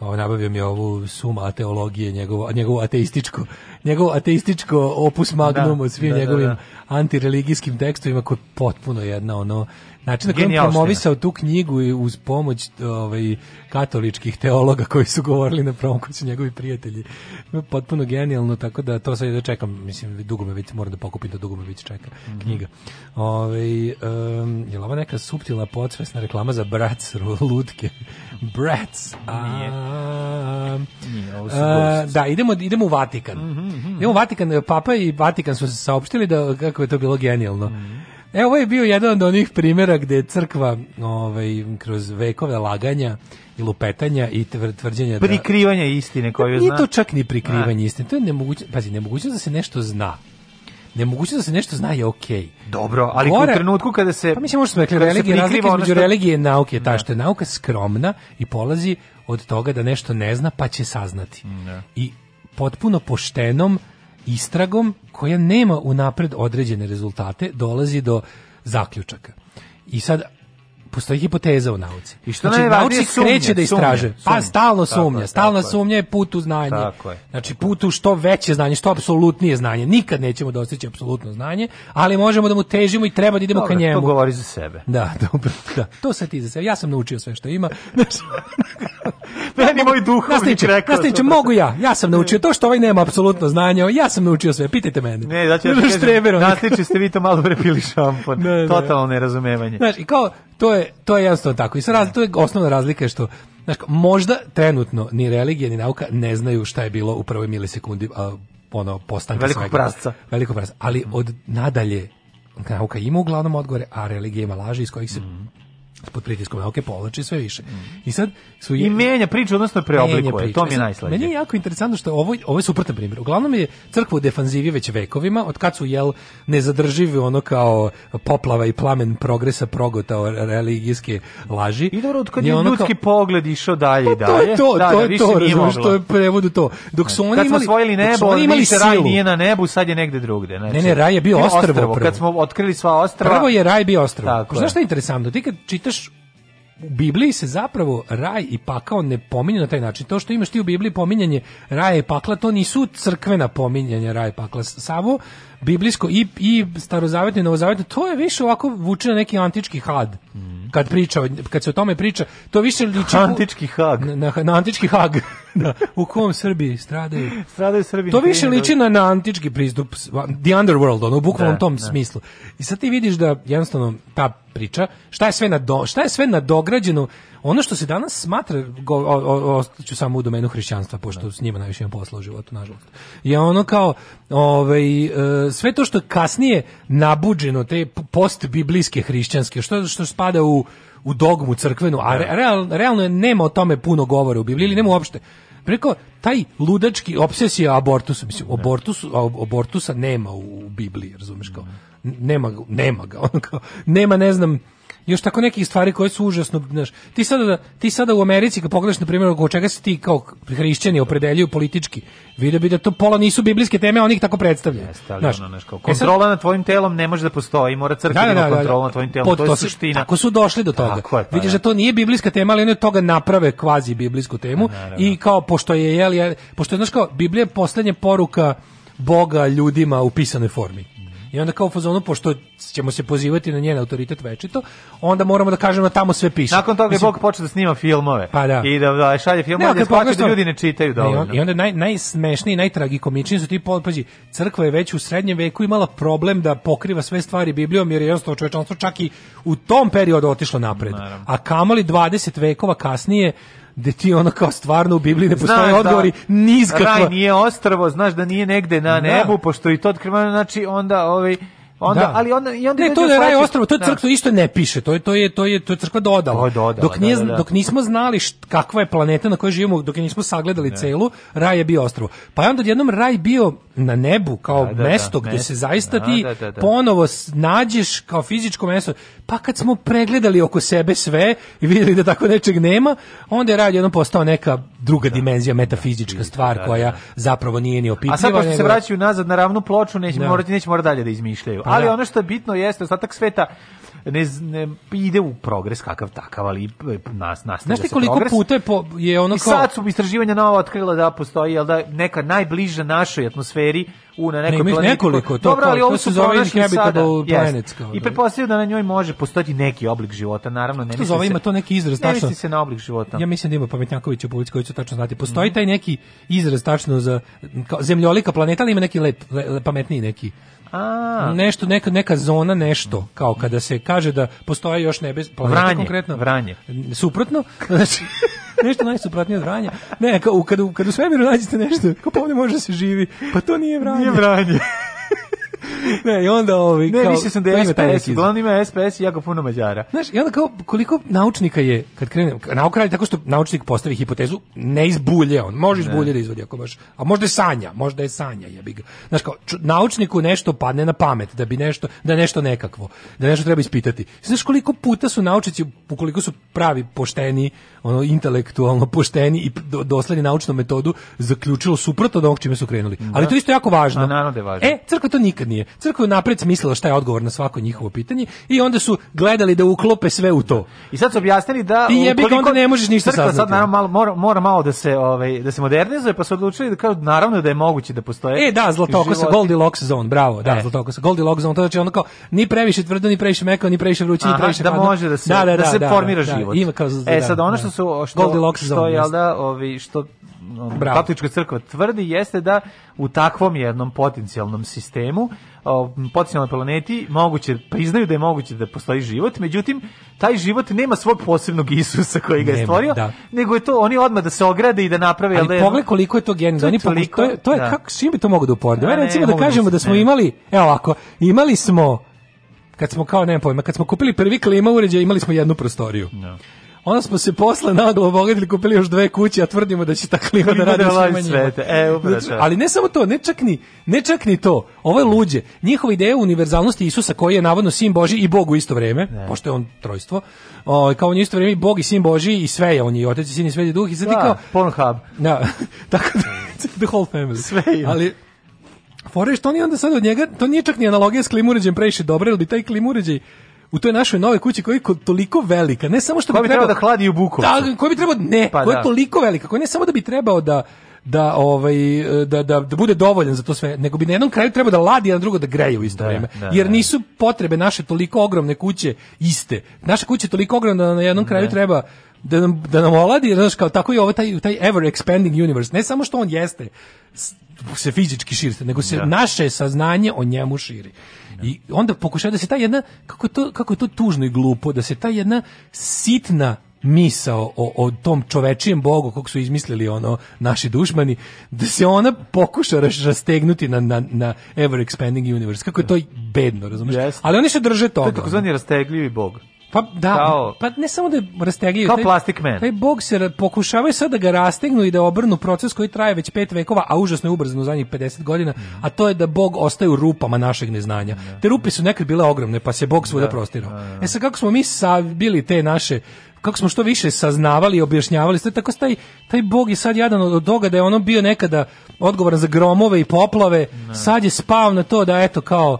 Ovo, ovaj, nabavio mi ovu suma ateologije, njegovo, njegovo ateističko, njegovo ateističko opus magnum da, od svim da, da, njegovim da, antireligijskim tekstovima koji potpuno jedna ono Način na kojem promovisao tu knjigu i uz pomoć ovaj, katoličkih teologa koji su govorili na prvom koji su njegovi prijatelji. Potpuno genijalno, tako da to sad da čekam. Mislim, dugo me već, moram da pokupim, da dugo me već čeka mm -hmm. knjiga. Ove, ovaj, um, je li ova neka suptilna podsvesna reklama za Bratz, ludke? Bratz. Nije. Nije, ovo su a, da, idemo, idemo u Vatikan. Mm -hmm. Idemo u Vatikan, Papa i Vatikan su se saopštili da, kako je to bilo genijalno. Mm -hmm Evo je bio jedan od onih primjera gde je crkva ovaj, kroz vekove laganja i lupetanja i tvrđenja... Prikrivanja da, istine koju zna. Nije to čak ni prikrivanje istine, to je nemoguće, pazi, nemoguće da se nešto zna Nemoguće da se nešto zna je okej. Okay. Dobro, ali Gore, u trenutku kada se Pa mislim možemo rekli religija razlika između što... religije i nauke, ta da. što je nauka skromna i polazi od toga da nešto ne zna pa će saznati. Ne. Da. I potpuno poštenom istragom koja nema unapred određene rezultate dolazi do zaključaka. I sad postoji hipoteza u nauci. I što znači, naučnik sumnje, kreće da istraže. Sumnje, pa stalno sumnja, sumnja stalna sumnja je put u znanje. Znači put u što veće znanje, što apsolutnije znanje. Nikad nećemo dostići apsolutno znanje, ali možemo da mu težimo i treba da idemo dobro, ka njemu. to govori za sebe. Da, *laughs* dobro, da. To sad ti za sebe. Ja sam naučio sve što ima. *laughs* Meni moj duh duhovnik rekao. Nastavniče, da mogu ja. Ja sam naučio to što ovaj nema apsolutno znanje. Ja sam naučio sve. Pitajte mene. Ne, da ću ja ste vi to malo prepili šampon. *laughs* Da, da, Totalno nerazumevanje. Znaš, i kao, to je to je jasno tako. I sa raz, to je osnovna razlika je što znači možda trenutno ni religija ni nauka ne znaju šta je bilo u prvoj milisekundi a, ono postanka velikog svega. prasca. Velikog prasca. Ali od nadalje nauka ima uglavnom odgovore, a religija ima laži iz kojih se mm pod pritiskom nauke povlači sve više. Mm. I sad su i menja priču odnosno preoblikuje. Priču. To mi je e najslađe. Meni je jako interesantno što ovo ovo je suprotan primer. Uglavnom je crkva u defanzivi već vekovima, od kad su jel nezadrživi ono kao poplava i plamen progresa progotao religijske laži. I dobro, od kad je ljudski kao, pogled išao dalje i pa dalje. To je to, da, to da, je to, što je prevodu to. Dok su oni kad imali, smo osvojili nebo, oni imali raj nije na nebu, sad je negde drugde. Znači, ne, ne, raj je bio ostrvo. Kad smo otkrili sva ostrva. Prvo je raj bio ostrvo. Znaš što je interesantno? Ti kad čitaš u Bibliji se zapravo raj i pakao ne pominju na taj način. To što imaš ti u Bibliji pominjanje raja i pakla, to nisu crkvena pominjanja raja i pakla. Savo biblijsko i, i starozavetno i novozavetno, to je više ovako vuče na neki antički had. Kad priča, kad se o tome priča, to više liči... Antički hag. Na, na, na antički hag. *laughs* da, u kom Srbiji stradaju? Stradaju Srbiji. To više liči na, na antički pristup, the underworld, ono, u bukvalnom da, tom da. smislu. I sad ti vidiš da jednostavno ta priča, šta je sve, na do, šta je sve nadograđeno ono što se danas smatra, go, o, ostaću samo u domenu hrišćanstva, pošto da. s njima najviše imam posla u životu, nažalost, je ono kao ovaj, e, sve to što kasnije nabuđeno, te post biblijske hrišćanske, što, što spada u, u dogmu crkvenu, a da. re, real, realno nema o tome puno govore u Bibliji, ili nema uopšte preko taj ludački obsesija abortusa, mislim, da. abortus abortusa nema u Bibliji, razumeš kao. Nema, nema ga, *laughs* ono kao, nema, ne znam, još tako nekih stvari koje su užasno, znaš, ti sada, da, ti sada u Americi, kad pogledaš, na primjer, oko čega se ti kao hrišćani opredeljuju politički, vidio bi da to pola nisu biblijske teme, oni ih tako predstavljaju. Jeste, ali znaš, ono, znaš, kao, kontrola e sad, nad tvojim telom ne može da postoji, mora crkva da, da, da, da, da. kontrola nad tvojim telom, pod, to je suština. Tako su došli do toga. Tako je, pa, Vidiš da to nije biblijska tema, ali oni od toga naprave kvazi biblijsku temu pa naravno. i kao, pošto je, jel, jel, pošto je, znaš, kao, Biblija je poslednja poruka Boga ljudima u pisanoj formi. I onda kao u fazonu, pošto ćemo se pozivati na njen autoritet večito, onda moramo da kažemo da tamo sve piše. Nakon toga je Bog počeo da snima filmove. Pa da. I da, da šalje filmove, ne, da pa, da ljudi ne čitaju dovoljno. Ne, I onda naj, najsmešniji, najtragikomičniji su ti pazi, crkva je već u srednjem veku imala problem da pokriva sve stvari Biblijom, jer je jednostavno čovečanstvo čak i u tom periodu otišlo napred. Naravno. A kamoli 20 vekova kasnije gde ti ono kao stvarno u Bibliji ne postoje da odgovori da, niz Raj nije ostrvo, znaš da nije negde na da. nebu, pošto i to otkrivano, znači onda ovaj Onda, da. ali onda i onda ne, to je Raj Ostrvo, to je da. crkva isto ne piše, to je to je to je to je crkva dodala. To je dodala dok nije da, da, da. dok nismo znali št, kakva je planeta na kojoj živimo, dok je nismo sagledali ne. celu, Raj je bio ostrvo. Pa je onda odjednom Raj bio na nebu kao da, da mesto gdje se zaista ti ponovo nađeš kao fizičko mesto. Pa kad smo pregledali oko sebe sve i videli da tako nečeg nema, onda je Raj jednom postao neka druga dimenzija metafizička stvar koja zapravo nije ni opipljiva. A sad pošto se vraćaju nazad na ravnu ploču, neće morati neće morati dalje da izmišljaju ali da. ono što je bitno jeste ostatak sveta ne, ne ide u progres kakav takav, ali e, nas nas Znaš ti koliko puta je, po, je ono kao I sad su istraživanja nova otkrila da postoji jel da neka najbliže našoj atmosferi u na nekoj ne, planeti. nekoliko, to, Dobro, ali ovo su zove Inhabitable Planets. Kao, I da. pretpostavljam da na njoj može postojati neki oblik života, naravno. Ne to zove, ima to neki izraz, tačno. Ne se na oblik života. Ja mislim da ima pametnjaković u koji će tačno znati. Postoji mm. taj neki izraz, tačno, za kao, zemljolika planeta, ali ima neki lep, le, pametniji neki A. Nešto neka neka zona nešto, kao kada se kaže da postoji još nebes, pa konkretno vranje. Suprotno, *laughs* znači nešto najsuprotnije od vranja. Ne, kao kad, kad u svemiru nađete nešto, kao pa ovdje može da se živi, pa to nije vranje. Nije vranje. *laughs* *laughs* ne, i onda ovi ovaj, Ne, kao, više sam da ima SPS, uglavnom ima SPS i jako puno Mađara. Znaš, i onda kao koliko naučnika je, kad krenem, nauka radi tako što naučnik postavi hipotezu, ne izbulje on, može izbulje da izvodi ako baš, a možda je sanja, možda je sanja, jebi ga. Znaš, kao, ču, naučniku nešto padne na pamet, da bi nešto, da nešto nekakvo, da nešto treba ispitati. Znaš koliko puta su naučnici, ukoliko su pravi, pošteni, ono intelektualno pošteni i dosledni naučnu metodu zaključilo suprotno od onog čime su krenuli. Da. Ali to isto jako važno. Na, je važno. E, crkva to nikad nije. Crkva je napred smislila šta je odgovor na svako njihovo pitanje i onda su gledali da uklope sve u to. I sad su objasnili da I jebi onda ne možeš ništa crkva saznati. Sad malo, mora, mora malo da se ovaj da se modernizuje, pa su odlučili da kao naravno da je moguće da postoje. E, da, zlatoko sa Goldilocks zone, bravo, da, e. zlatoko sa Goldilocks zone, to znači ono kao ni previše tvrdo, ni previše meko, ni previše vruće, ni previše da hladno. može da se da, da, da, da se da, formira da, da, život. Ima kao, e sad ono što su što, Goldilocks što je jel da, ovi što Bravo. crkva tvrdi jeste da u takvom jednom potencijalnom sistemu, potencijalnoj planeti moguće priznaju da je moguće da postoji život, međutim taj život nema svog posebnog Isusa koji ga je stvorio, da. nego je to oni odmah da se ograde i da naprave Ali da pogled koliko je to genije, da oni toliko, to je, to je da. kako čim bi to mogu da uporedi. Ja, da, recimo da kažemo da smo imali, evo ovako, imali smo kad smo kao, ne pojma, kad smo kupili prvi klima uređaj, imali smo jednu prostoriju. No. Da. Onda smo se posle naglo obogatili, kupili još dve kuće, a tvrdimo da će ta klima da radi da svima njima. E, Ali ne samo to, ne čak ni, ne čak ni to. Ovo je luđe. Njihova ideja univerzalnosti Isusa koji je navodno sin Boži i Bog u isto vreme, ne. pošto je on trojstvo. O, kao on je isto vreme i Bog i sin Boži i sve je on i otac i sin i sve je duh i sad da, Pornhub. Da, *laughs* tako da, *laughs* the whole family. Sve je. Ali, Fore što oni onda sad od njega, to nije čak ni analogija s klimuređem previše dobro, jer bi taj klimuređaj u toj našoj nove kući koja je toliko velika, ne samo što koja bi trebao da hladi u buku. Da, koja bi trebao ne, pa koja da. je toliko velika, koja ne samo da bi trebao da da ovaj da, da, da bude dovoljan za to sve, nego bi na jednom kraju trebao da ladi, a na drugo da greje u isto da, vreme. Da, jer da. nisu potrebe naše toliko ogromne kuće iste. Naša kuća je toliko ogromna da na jednom da. kraju treba da nam, da nam oladi, znaš, kao tako i ovo ovaj taj, taj ever expanding universe, ne samo što on jeste se fizički širi, nego se da. naše saznanje o njemu širi. I onda pokušaju da se ta jedna, kako je, to, kako je to tužno i glupo, da se ta jedna sitna misao o, o tom čovečijem bogu kog su izmislili ono naši dušmani, da se ona pokuša rastegnuti na, na, na ever expanding universe. Kako je to da. bedno, razumiješ? Yes. Ali oni se drže toga. To je takozvani rastegljivi bog. Pa da, kao, pa ne samo da je rastegljaju. Kao taj, plastik man. Taj bokser pokušavaju sad da ga rastegnu i da obrnu proces koji traje već pet vekova, a užasno je ubrzano u zadnjih 50 godina, mm. a to je da Bog ostaje u rupama našeg neznanja. Da. Te rupe su nekad bile ogromne, pa se Bog svuda da. prostirao. Da. da. E sad kako smo mi bili te naše kako smo što više saznavali i objašnjavali, sve tako taj, taj bog je sad jedan od toga da je ono bio nekada odgovoran za gromove i poplave, ne. Da. sad je spao na to da eto kao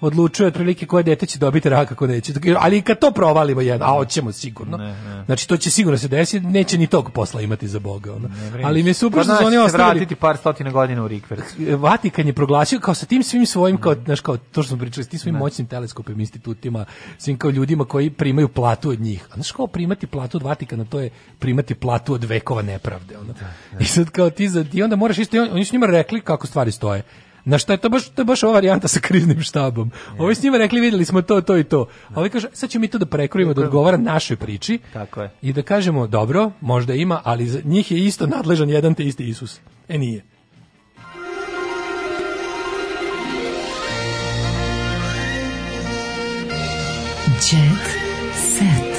odlučuje otprilike koje dete će dobiti raka, kako neće. Ali kad to provalimo jedno, a hoćemo sigurno. Ne, ne. Znači to će sigurno se desiti, neće ni tog posla imati za Boga. Ono. Ne, ali mi je super što pa da su znači oni ostavili... vratiti par stotina godina u Rikverc. Vatikan je proglasio kao sa tim svim svojim, kao, znaš, kao to što smo pričali, s tim svim moćnim teleskopima, institutima, svim kao ljudima koji primaju platu od njih. A znaš kao primati platu od Vatikana, to je primati platu od vekova nepravde. Ono. Da, da. I sad kao ti, za, ti onda moraš isto, oni su njima rekli kako stvari stoje. Na šta je to baš to je baš ova varijanta sa kriznim štabom. Ovi s njima rekli videli smo to to i to. A ovi kaže sad ćemo mi to da prekrojimo da odgovara našoj priči. Tako je. I da kažemo dobro, možda ima, ali za njih je isto nadležan jedan te isti Isus. E nije. Jet set.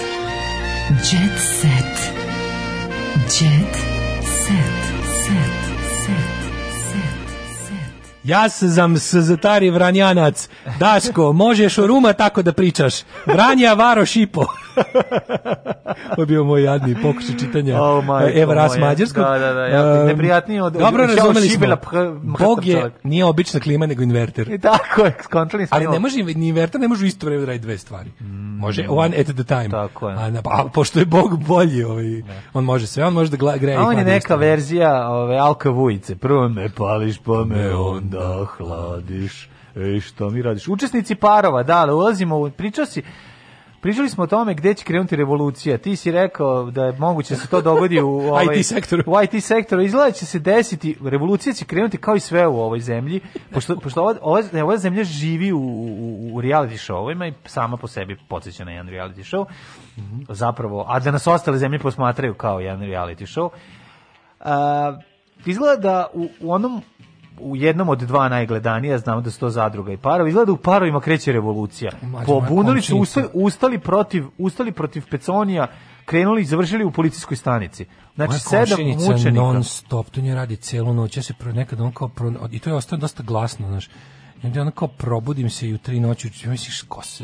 Jet set. Jet set. Ja sam sazatari vranjanac. Daško, možeš o ruma tako da pričaš. Vranja varo šipo. Ovo *laughs* je bio moj jadni pokušaj čitanja oh, Eva Ras Mađarskog. Da, da, da, ja, neprijatnije od... Dobro, razumeli smo. Bog je, nije obična klima, nego inverter. I e, tako je, skončali smo. Ali ne može, ni inverter ne može isto vreme da radi dve stvari. Mm. Može one at the time. Tako je. A, na, a pošto je Bog bolji, ovaj, da. on može sve, on može da greje. A on je neka verzija ove, Alka Vujice. Prvo me pališ, pa me onda da hladiš. Ej, što mi radiš? Učesnici parova, da, ali da, ulazimo u... Pričao si... Pričali smo o tome gde će krenuti revolucija. Ti si rekao da je moguće da se to dogodi u *laughs* ovaj, IT sektoru. U IT sektoru izgleda da će se desiti, revolucija će krenuti kao i sve u ovoj zemlji, pošto, pošto ova, ova, ova zemlja živi u, u, u reality showima i sama po sebi podsjeća na jedan reality show. Mm -hmm. Zapravo, a da nas ostale zemlje posmatraju kao jedan reality show. Uh, izgleda da u, u onom u jednom od dva najgledanija, znamo da su to zadruga i parovi, izgleda da u parovima kreće revolucija. Pobunili su, ustali, ustali, protiv, ustali protiv Peconija, krenuli i završili u policijskoj stanici. Znači, Moja sedam mučenika. non stop, to nje radi celu noć, ja se pro, nekad on kao, pro, i to je ostao dosta glasno, znaš, onda ono kao probudim se i u tri noći, i misliš, ko, se,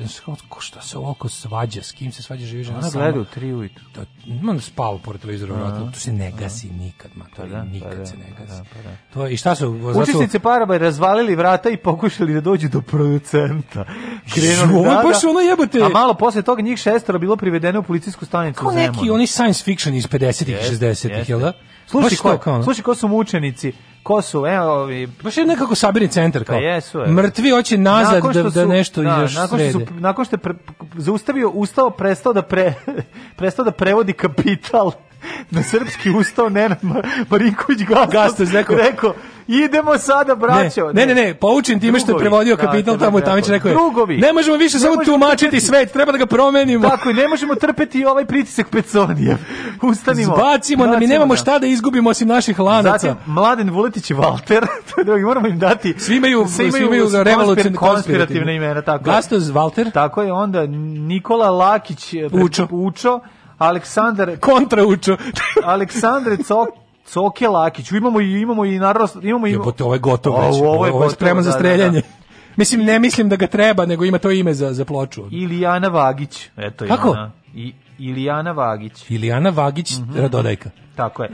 ko šta se oko svađa, s kim se svađa, živi žena. Ona gleda u tri ujutru. Da, man spava pored televizora, vratno, to se ne gasi nikad, ma, to pa da, pa nikad pa da, se ne pa gasi. Da, pa da, pa to, I šta su... Učesnici Parabaj razvalili vrata i pokušali da dođu do producenta. Krenuli, Ovo je da, baš da. ono jebote. A malo posle toga njih šestora bilo privedeno u policijsku stanicu Kao neki, oni science fiction iz 50-ih, 60-ih, jel da? Slušaj ko, slušaj ko su mučenici ko su, evo, i... Baš je nekako sabirni centar, kao. Pa jesu, je. Mrtvi hoće nazad da, da nešto da, još nakon što, su, nakon što je pre, zaustavio, ustao, prestao da, pre, *laughs* prestao da prevodi kapital *laughs* na srpski ustao Nenad Marinković Gastović, Gastović rekao, rekao Idemo sada, braćo. Ne, ne, ne, ne poučen time što je prevodio kapital tamo tamo će je. Drugovi. Ne možemo više samo tumačiti trpeti. svet, treba da ga promenimo. Tako i ne možemo trpeti ovaj pritisak Peconijev. *laughs* Ustanimo. Zbacimo, da mi nemamo šta da izgubimo osim naših lanaca. Zatim, Mladen Vuletić i Walter, *laughs* to je drugi, moramo im dati. Svi imaju, svi imaju, imaju konspirativne, konspirativne imena, tako je. Gastos Walter. Tako je, onda Nikola Lakić, eh, Učo. Učo Aleksandar kontraučo. *laughs* Aleksandre Cok Coke Lakić, imamo i imamo i narast, imamo i Jebote, ovo je gotovo već. Ovo, ovo je, ovo je spreman za streljanje. Da, da. da. *laughs* Mislim, ne mislim da ga treba, nego ima to ime za, za ploču. Ilijana Vagić. Eto, Kako? Ilijana. I, Ilijana Vagić. Ilijana Vagić, mm -hmm. Radodajka. Tako je.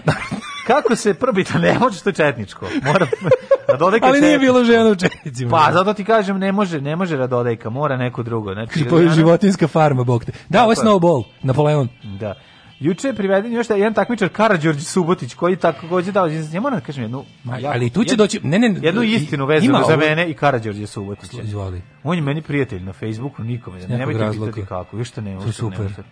Kako se prvi da Ne može što četničko. Mora, *laughs* Radodajka Ali nije bilo žena u četnicima. Pa, zato ti kažem, ne može, ne može Radodajka, mora neko drugo. Znači, Ilijana... Životinska farma, bokte. Da, ovo je Snowball, Napoleon. Da. Juče je priveden još jedan takmičar Karađorđe Subotić koji takođe dao ja moram da kažem jednu ja, ali tu će jed, doći ne ne jednu istinu vezu za mene i Karađorđe Subotića. Izvoli. On je meni prijatelj na Facebooku nikome, da ne nemojte razloga. pitati kako, vi što ne, super. Ne,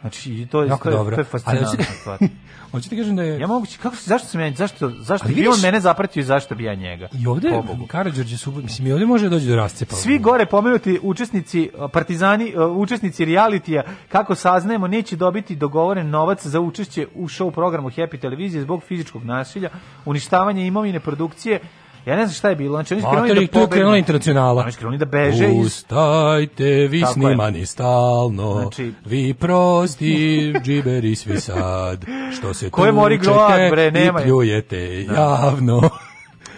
Znači, to je, jako to je, dobro. To je fascinantna stvar. *laughs* Hoćete kažem da je... Ja mogući, kako, zašto sam ja, zašto, zašto bi on mene zapratio i zašto bi ja njega? I ovde, Karadžorđe su, mislim, i ovde može da doći do rascepa. Svi gore pomenuti učesnici, partizani, e, učesnici realitija, kako saznajemo, neće dobiti dogovoren novac za učešće u show programu Happy televizije zbog fizičkog nasilja, uništavanja imovine produkcije, Ja ne znam šta je bilo, znači oni su krenuli da pobegnu. tu krenula internacionala. Oni su da beže iz... Ustajte, vi Tako snimani je. stalno, znači... vi prosti *laughs* džiberi svi sad, što se Koje tučete mori groak, bre, nema i pljujete da. javno.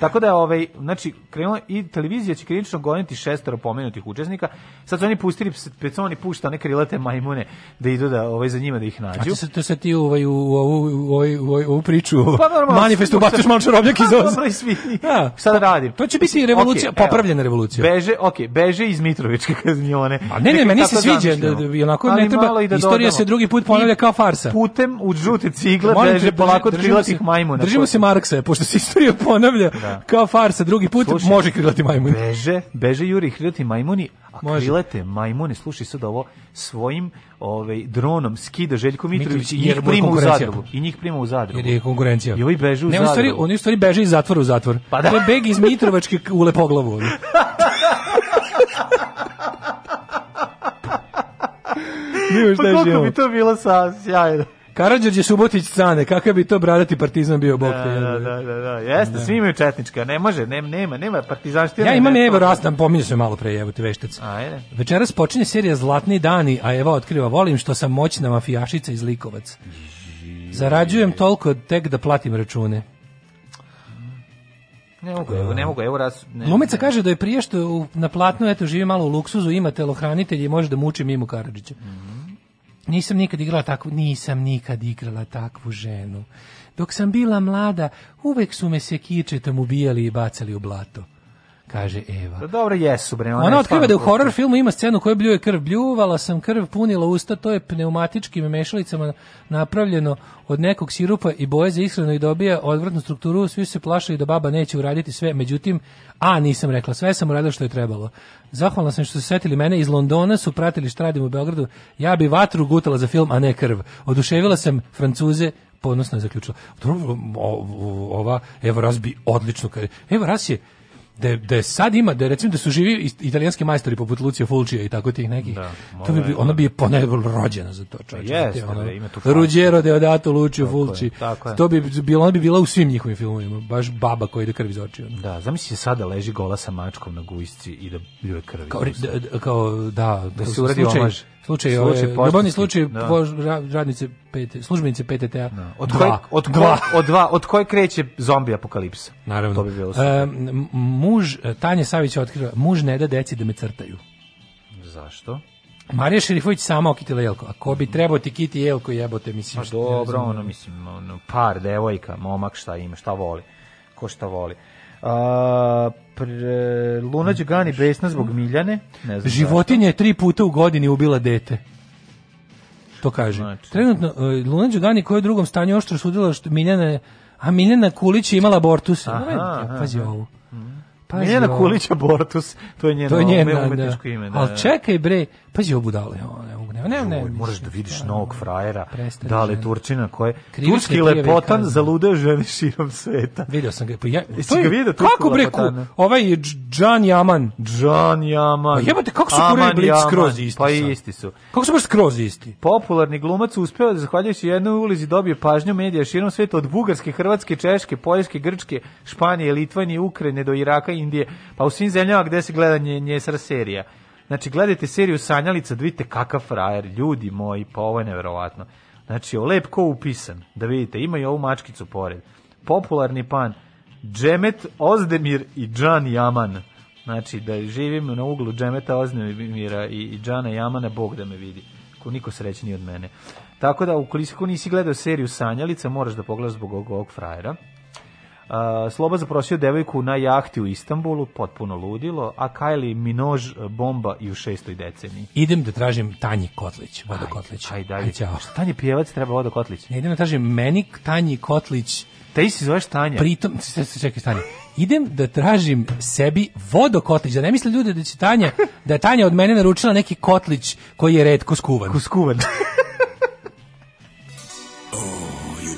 Tako da ovaj znači krenulo i televizija će krivično goniti šestoro pomenutih učesnika. Sad su oni pustili peconi pušta neke krilate majmune da idu da ovaj za njima da ih nađu. A se to se ti ovaj u ovu u ovu priču pa, normalno, manifestu baciš malo čarobnjak pa iz oza. Da. Šta da pa, radim? To će biti revolucija, okay, popravljena revolucija. Beže, okej, okay, beže iz Mitrovičke kaznione. A ne, ne, meni se sviđa da, da, onako ne treba. Da istorija se drugi put ponavlja kao farsa. Putem u žute cigle beže polako od krilatih majmuna. Držimo se Marksa, pošto se istorija ponavlja. Da da. kao farsa drugi put, slušaj, može krilati majmuni. Beže, beže Juri krilati majmuni, a može. krilate majmuni, slušaj sad ovo, svojim ovaj, dronom skida Željko Mitrović i njih prima u zadrugu. I njih prima u zadrugu. Jer je konkurencija. I ovi beže u ne, zadrugu. Stvari, oni u stvari beže iz zatvora u zatvor. Pa da. beg iz Mitrovačke u Lepoglavu. *laughs* Nima šta pa koliko bi to bilo sa sjajno. Karadžorđe Subotić Cane, kakav bi to bradati partizan bio bok da, te. Da, da, da, da, jeste, da. svi imaju četnička, ne može, ne, nema, nema partizanštine. Ja imam Evo Rastan, pominju se malo pre, evo ti veštec. Ajde. Večeras počinje serija Zlatni dani, a Evo otkriva, volim što sam moćna mafijašica iz Likovac. Zarađujem toliko tek da platim račune. Ne mogu, evo, ne mogu, evo raz... Ne, Lumica kaže da je prije što na platnu, eto, živi malo u luksuzu, ima telohranitelj i može da muči mimo Karadžića. Mm -hmm. Nisam nikad igrala takvu, nisam nikad igrala takvu ženu. Dok sam bila mlada, uvek su me sekičetom ubijali i bacali u blato kaže Eva. Da dobro jesu bre. Ona, ona otkriva da u horor filmu ima scenu koja bljuje krv. Bljuvala sam krv, punila usta, to je pneumatičkim mešalicama napravljeno od nekog sirupa i boje za ishranu i dobija odvratnu strukturu. Svi se plašaju da baba neće uraditi sve. Međutim, a nisam rekla, sve sam uradila što je trebalo. Zahvalna sam što su setili mene iz Londona, su pratili šta radim u Beogradu. Ja bi vatru gutala za film, a ne krv. Oduševila sam Francuze, ponosno je zaključila. Ova Eva Ras bi odlično... Eva Ras je da, da sad ima, da recimo da su živi italijanski majstori poput Lucio Fulcija i tako tih nekih, da, to bi, ona bi je ponedbol rođena za to. Čovječe, pa jeste, ono, ima tu Ruđero Deodato Lucio Fulci, to bi, bila, ona bi bila u svim njihovim filmovima, baš baba koja ide krv iz očiju. Da, zamisli se sada leži gola sa mačkom na gujsci i da bljuje krv. Kao, da, kao, da, da, da se uradi omaž. Slučaj, slučaj ove, ovaj, ljubavni slučaj da. radnice pete, službenice PTT-a. Da. Od, dva. koje, od, dva. od, dva, od koje kreće zombi apokalipsa? Naravno. To bi bilo e, muž, Tanja Savić je otkrila, muž ne da deci da me crtaju. Zašto? Marija Šerifović sama okitila Jelko. Ako bi trebao ti kiti Jelko, jebote, mislim. Pa dobro, ono, mislim, ono, par devojka, momak šta ima, šta voli, ko šta voli. A, pre, Luna Đugani besna zbog Miljane. Ne znam Životinja je tri puta u godini ubila dete. To kaže. Znači. Trenutno, e, Luna Đugani koja je u drugom stanju oštro sudila što Miljane... a Miljana Kulić je imala abortus. Aha, ovaj, aha, Pazi ovo. Pazi Miljana ovo. Kulić abortus, to je njeno, to je njeno umetničko da. ime. Da. Ali da. čekaj bre, pazi ovo budale ne, ne, ne. Moraš da vidiš da, novog da, frajera, da li Turčina koje... Turski lepotan zaludeo žene širom sveta. Video sam ga. Pa ja, to je, ga vidio, kako breku? Ovaj Džan Jaman. Džan Jaman. Pa jebate, kako su Kureli skroz isti? Pa isti su. Kako su baš skroz isti? Popularni glumac uspeo da zahvaljujući jednoj ulizi dobije pažnju medija širom sveta od Bugarske, Hrvatske, Češke, Poljske, Grčke, Španije, Litvanije, Ukrajine do Iraka, Indije, pa u svim zemljama gde se gleda nje, nje serija. Znači, gledajte seriju Sanjalica, da vidite kakav frajer, ljudi moji, pa ovo je neverovatno. Znači, o lep ko upisan, da vidite, ima i ovu mačkicu pored. Popularni pan, Džemet Ozdemir i Džan Jaman. Znači, da živim na uglu Džemeta Ozdemira i, i Džana Jamana, Bog da me vidi. Ko niko srećniji od mene. Tako da, ukoliko nisi gledao seriju Sanjalica, moraš da pogledaš zbog ovog, ovog frajera. Uh, Sloba zaprosio devojku na jahti u Istanbulu, potpuno ludilo, a Kylie Minož e, bomba i u šestoj deceniji. Idem da tražim Tanji Kotlić, Voda ajde, Kotlić. Ajde, ajde. Ćao. Tanji pjevac treba Voda Kotlić. Ne, idem da tražim Menik, Tanji Kotlić. Te si zoveš Tanja. Pritom, čekaj, Tanja. Idem da tražim sebi vodo kotlić, da ne misle ljude da će Tanja, da je Tanja od mene naručila neki kotlić koji je redko skuvan. Ko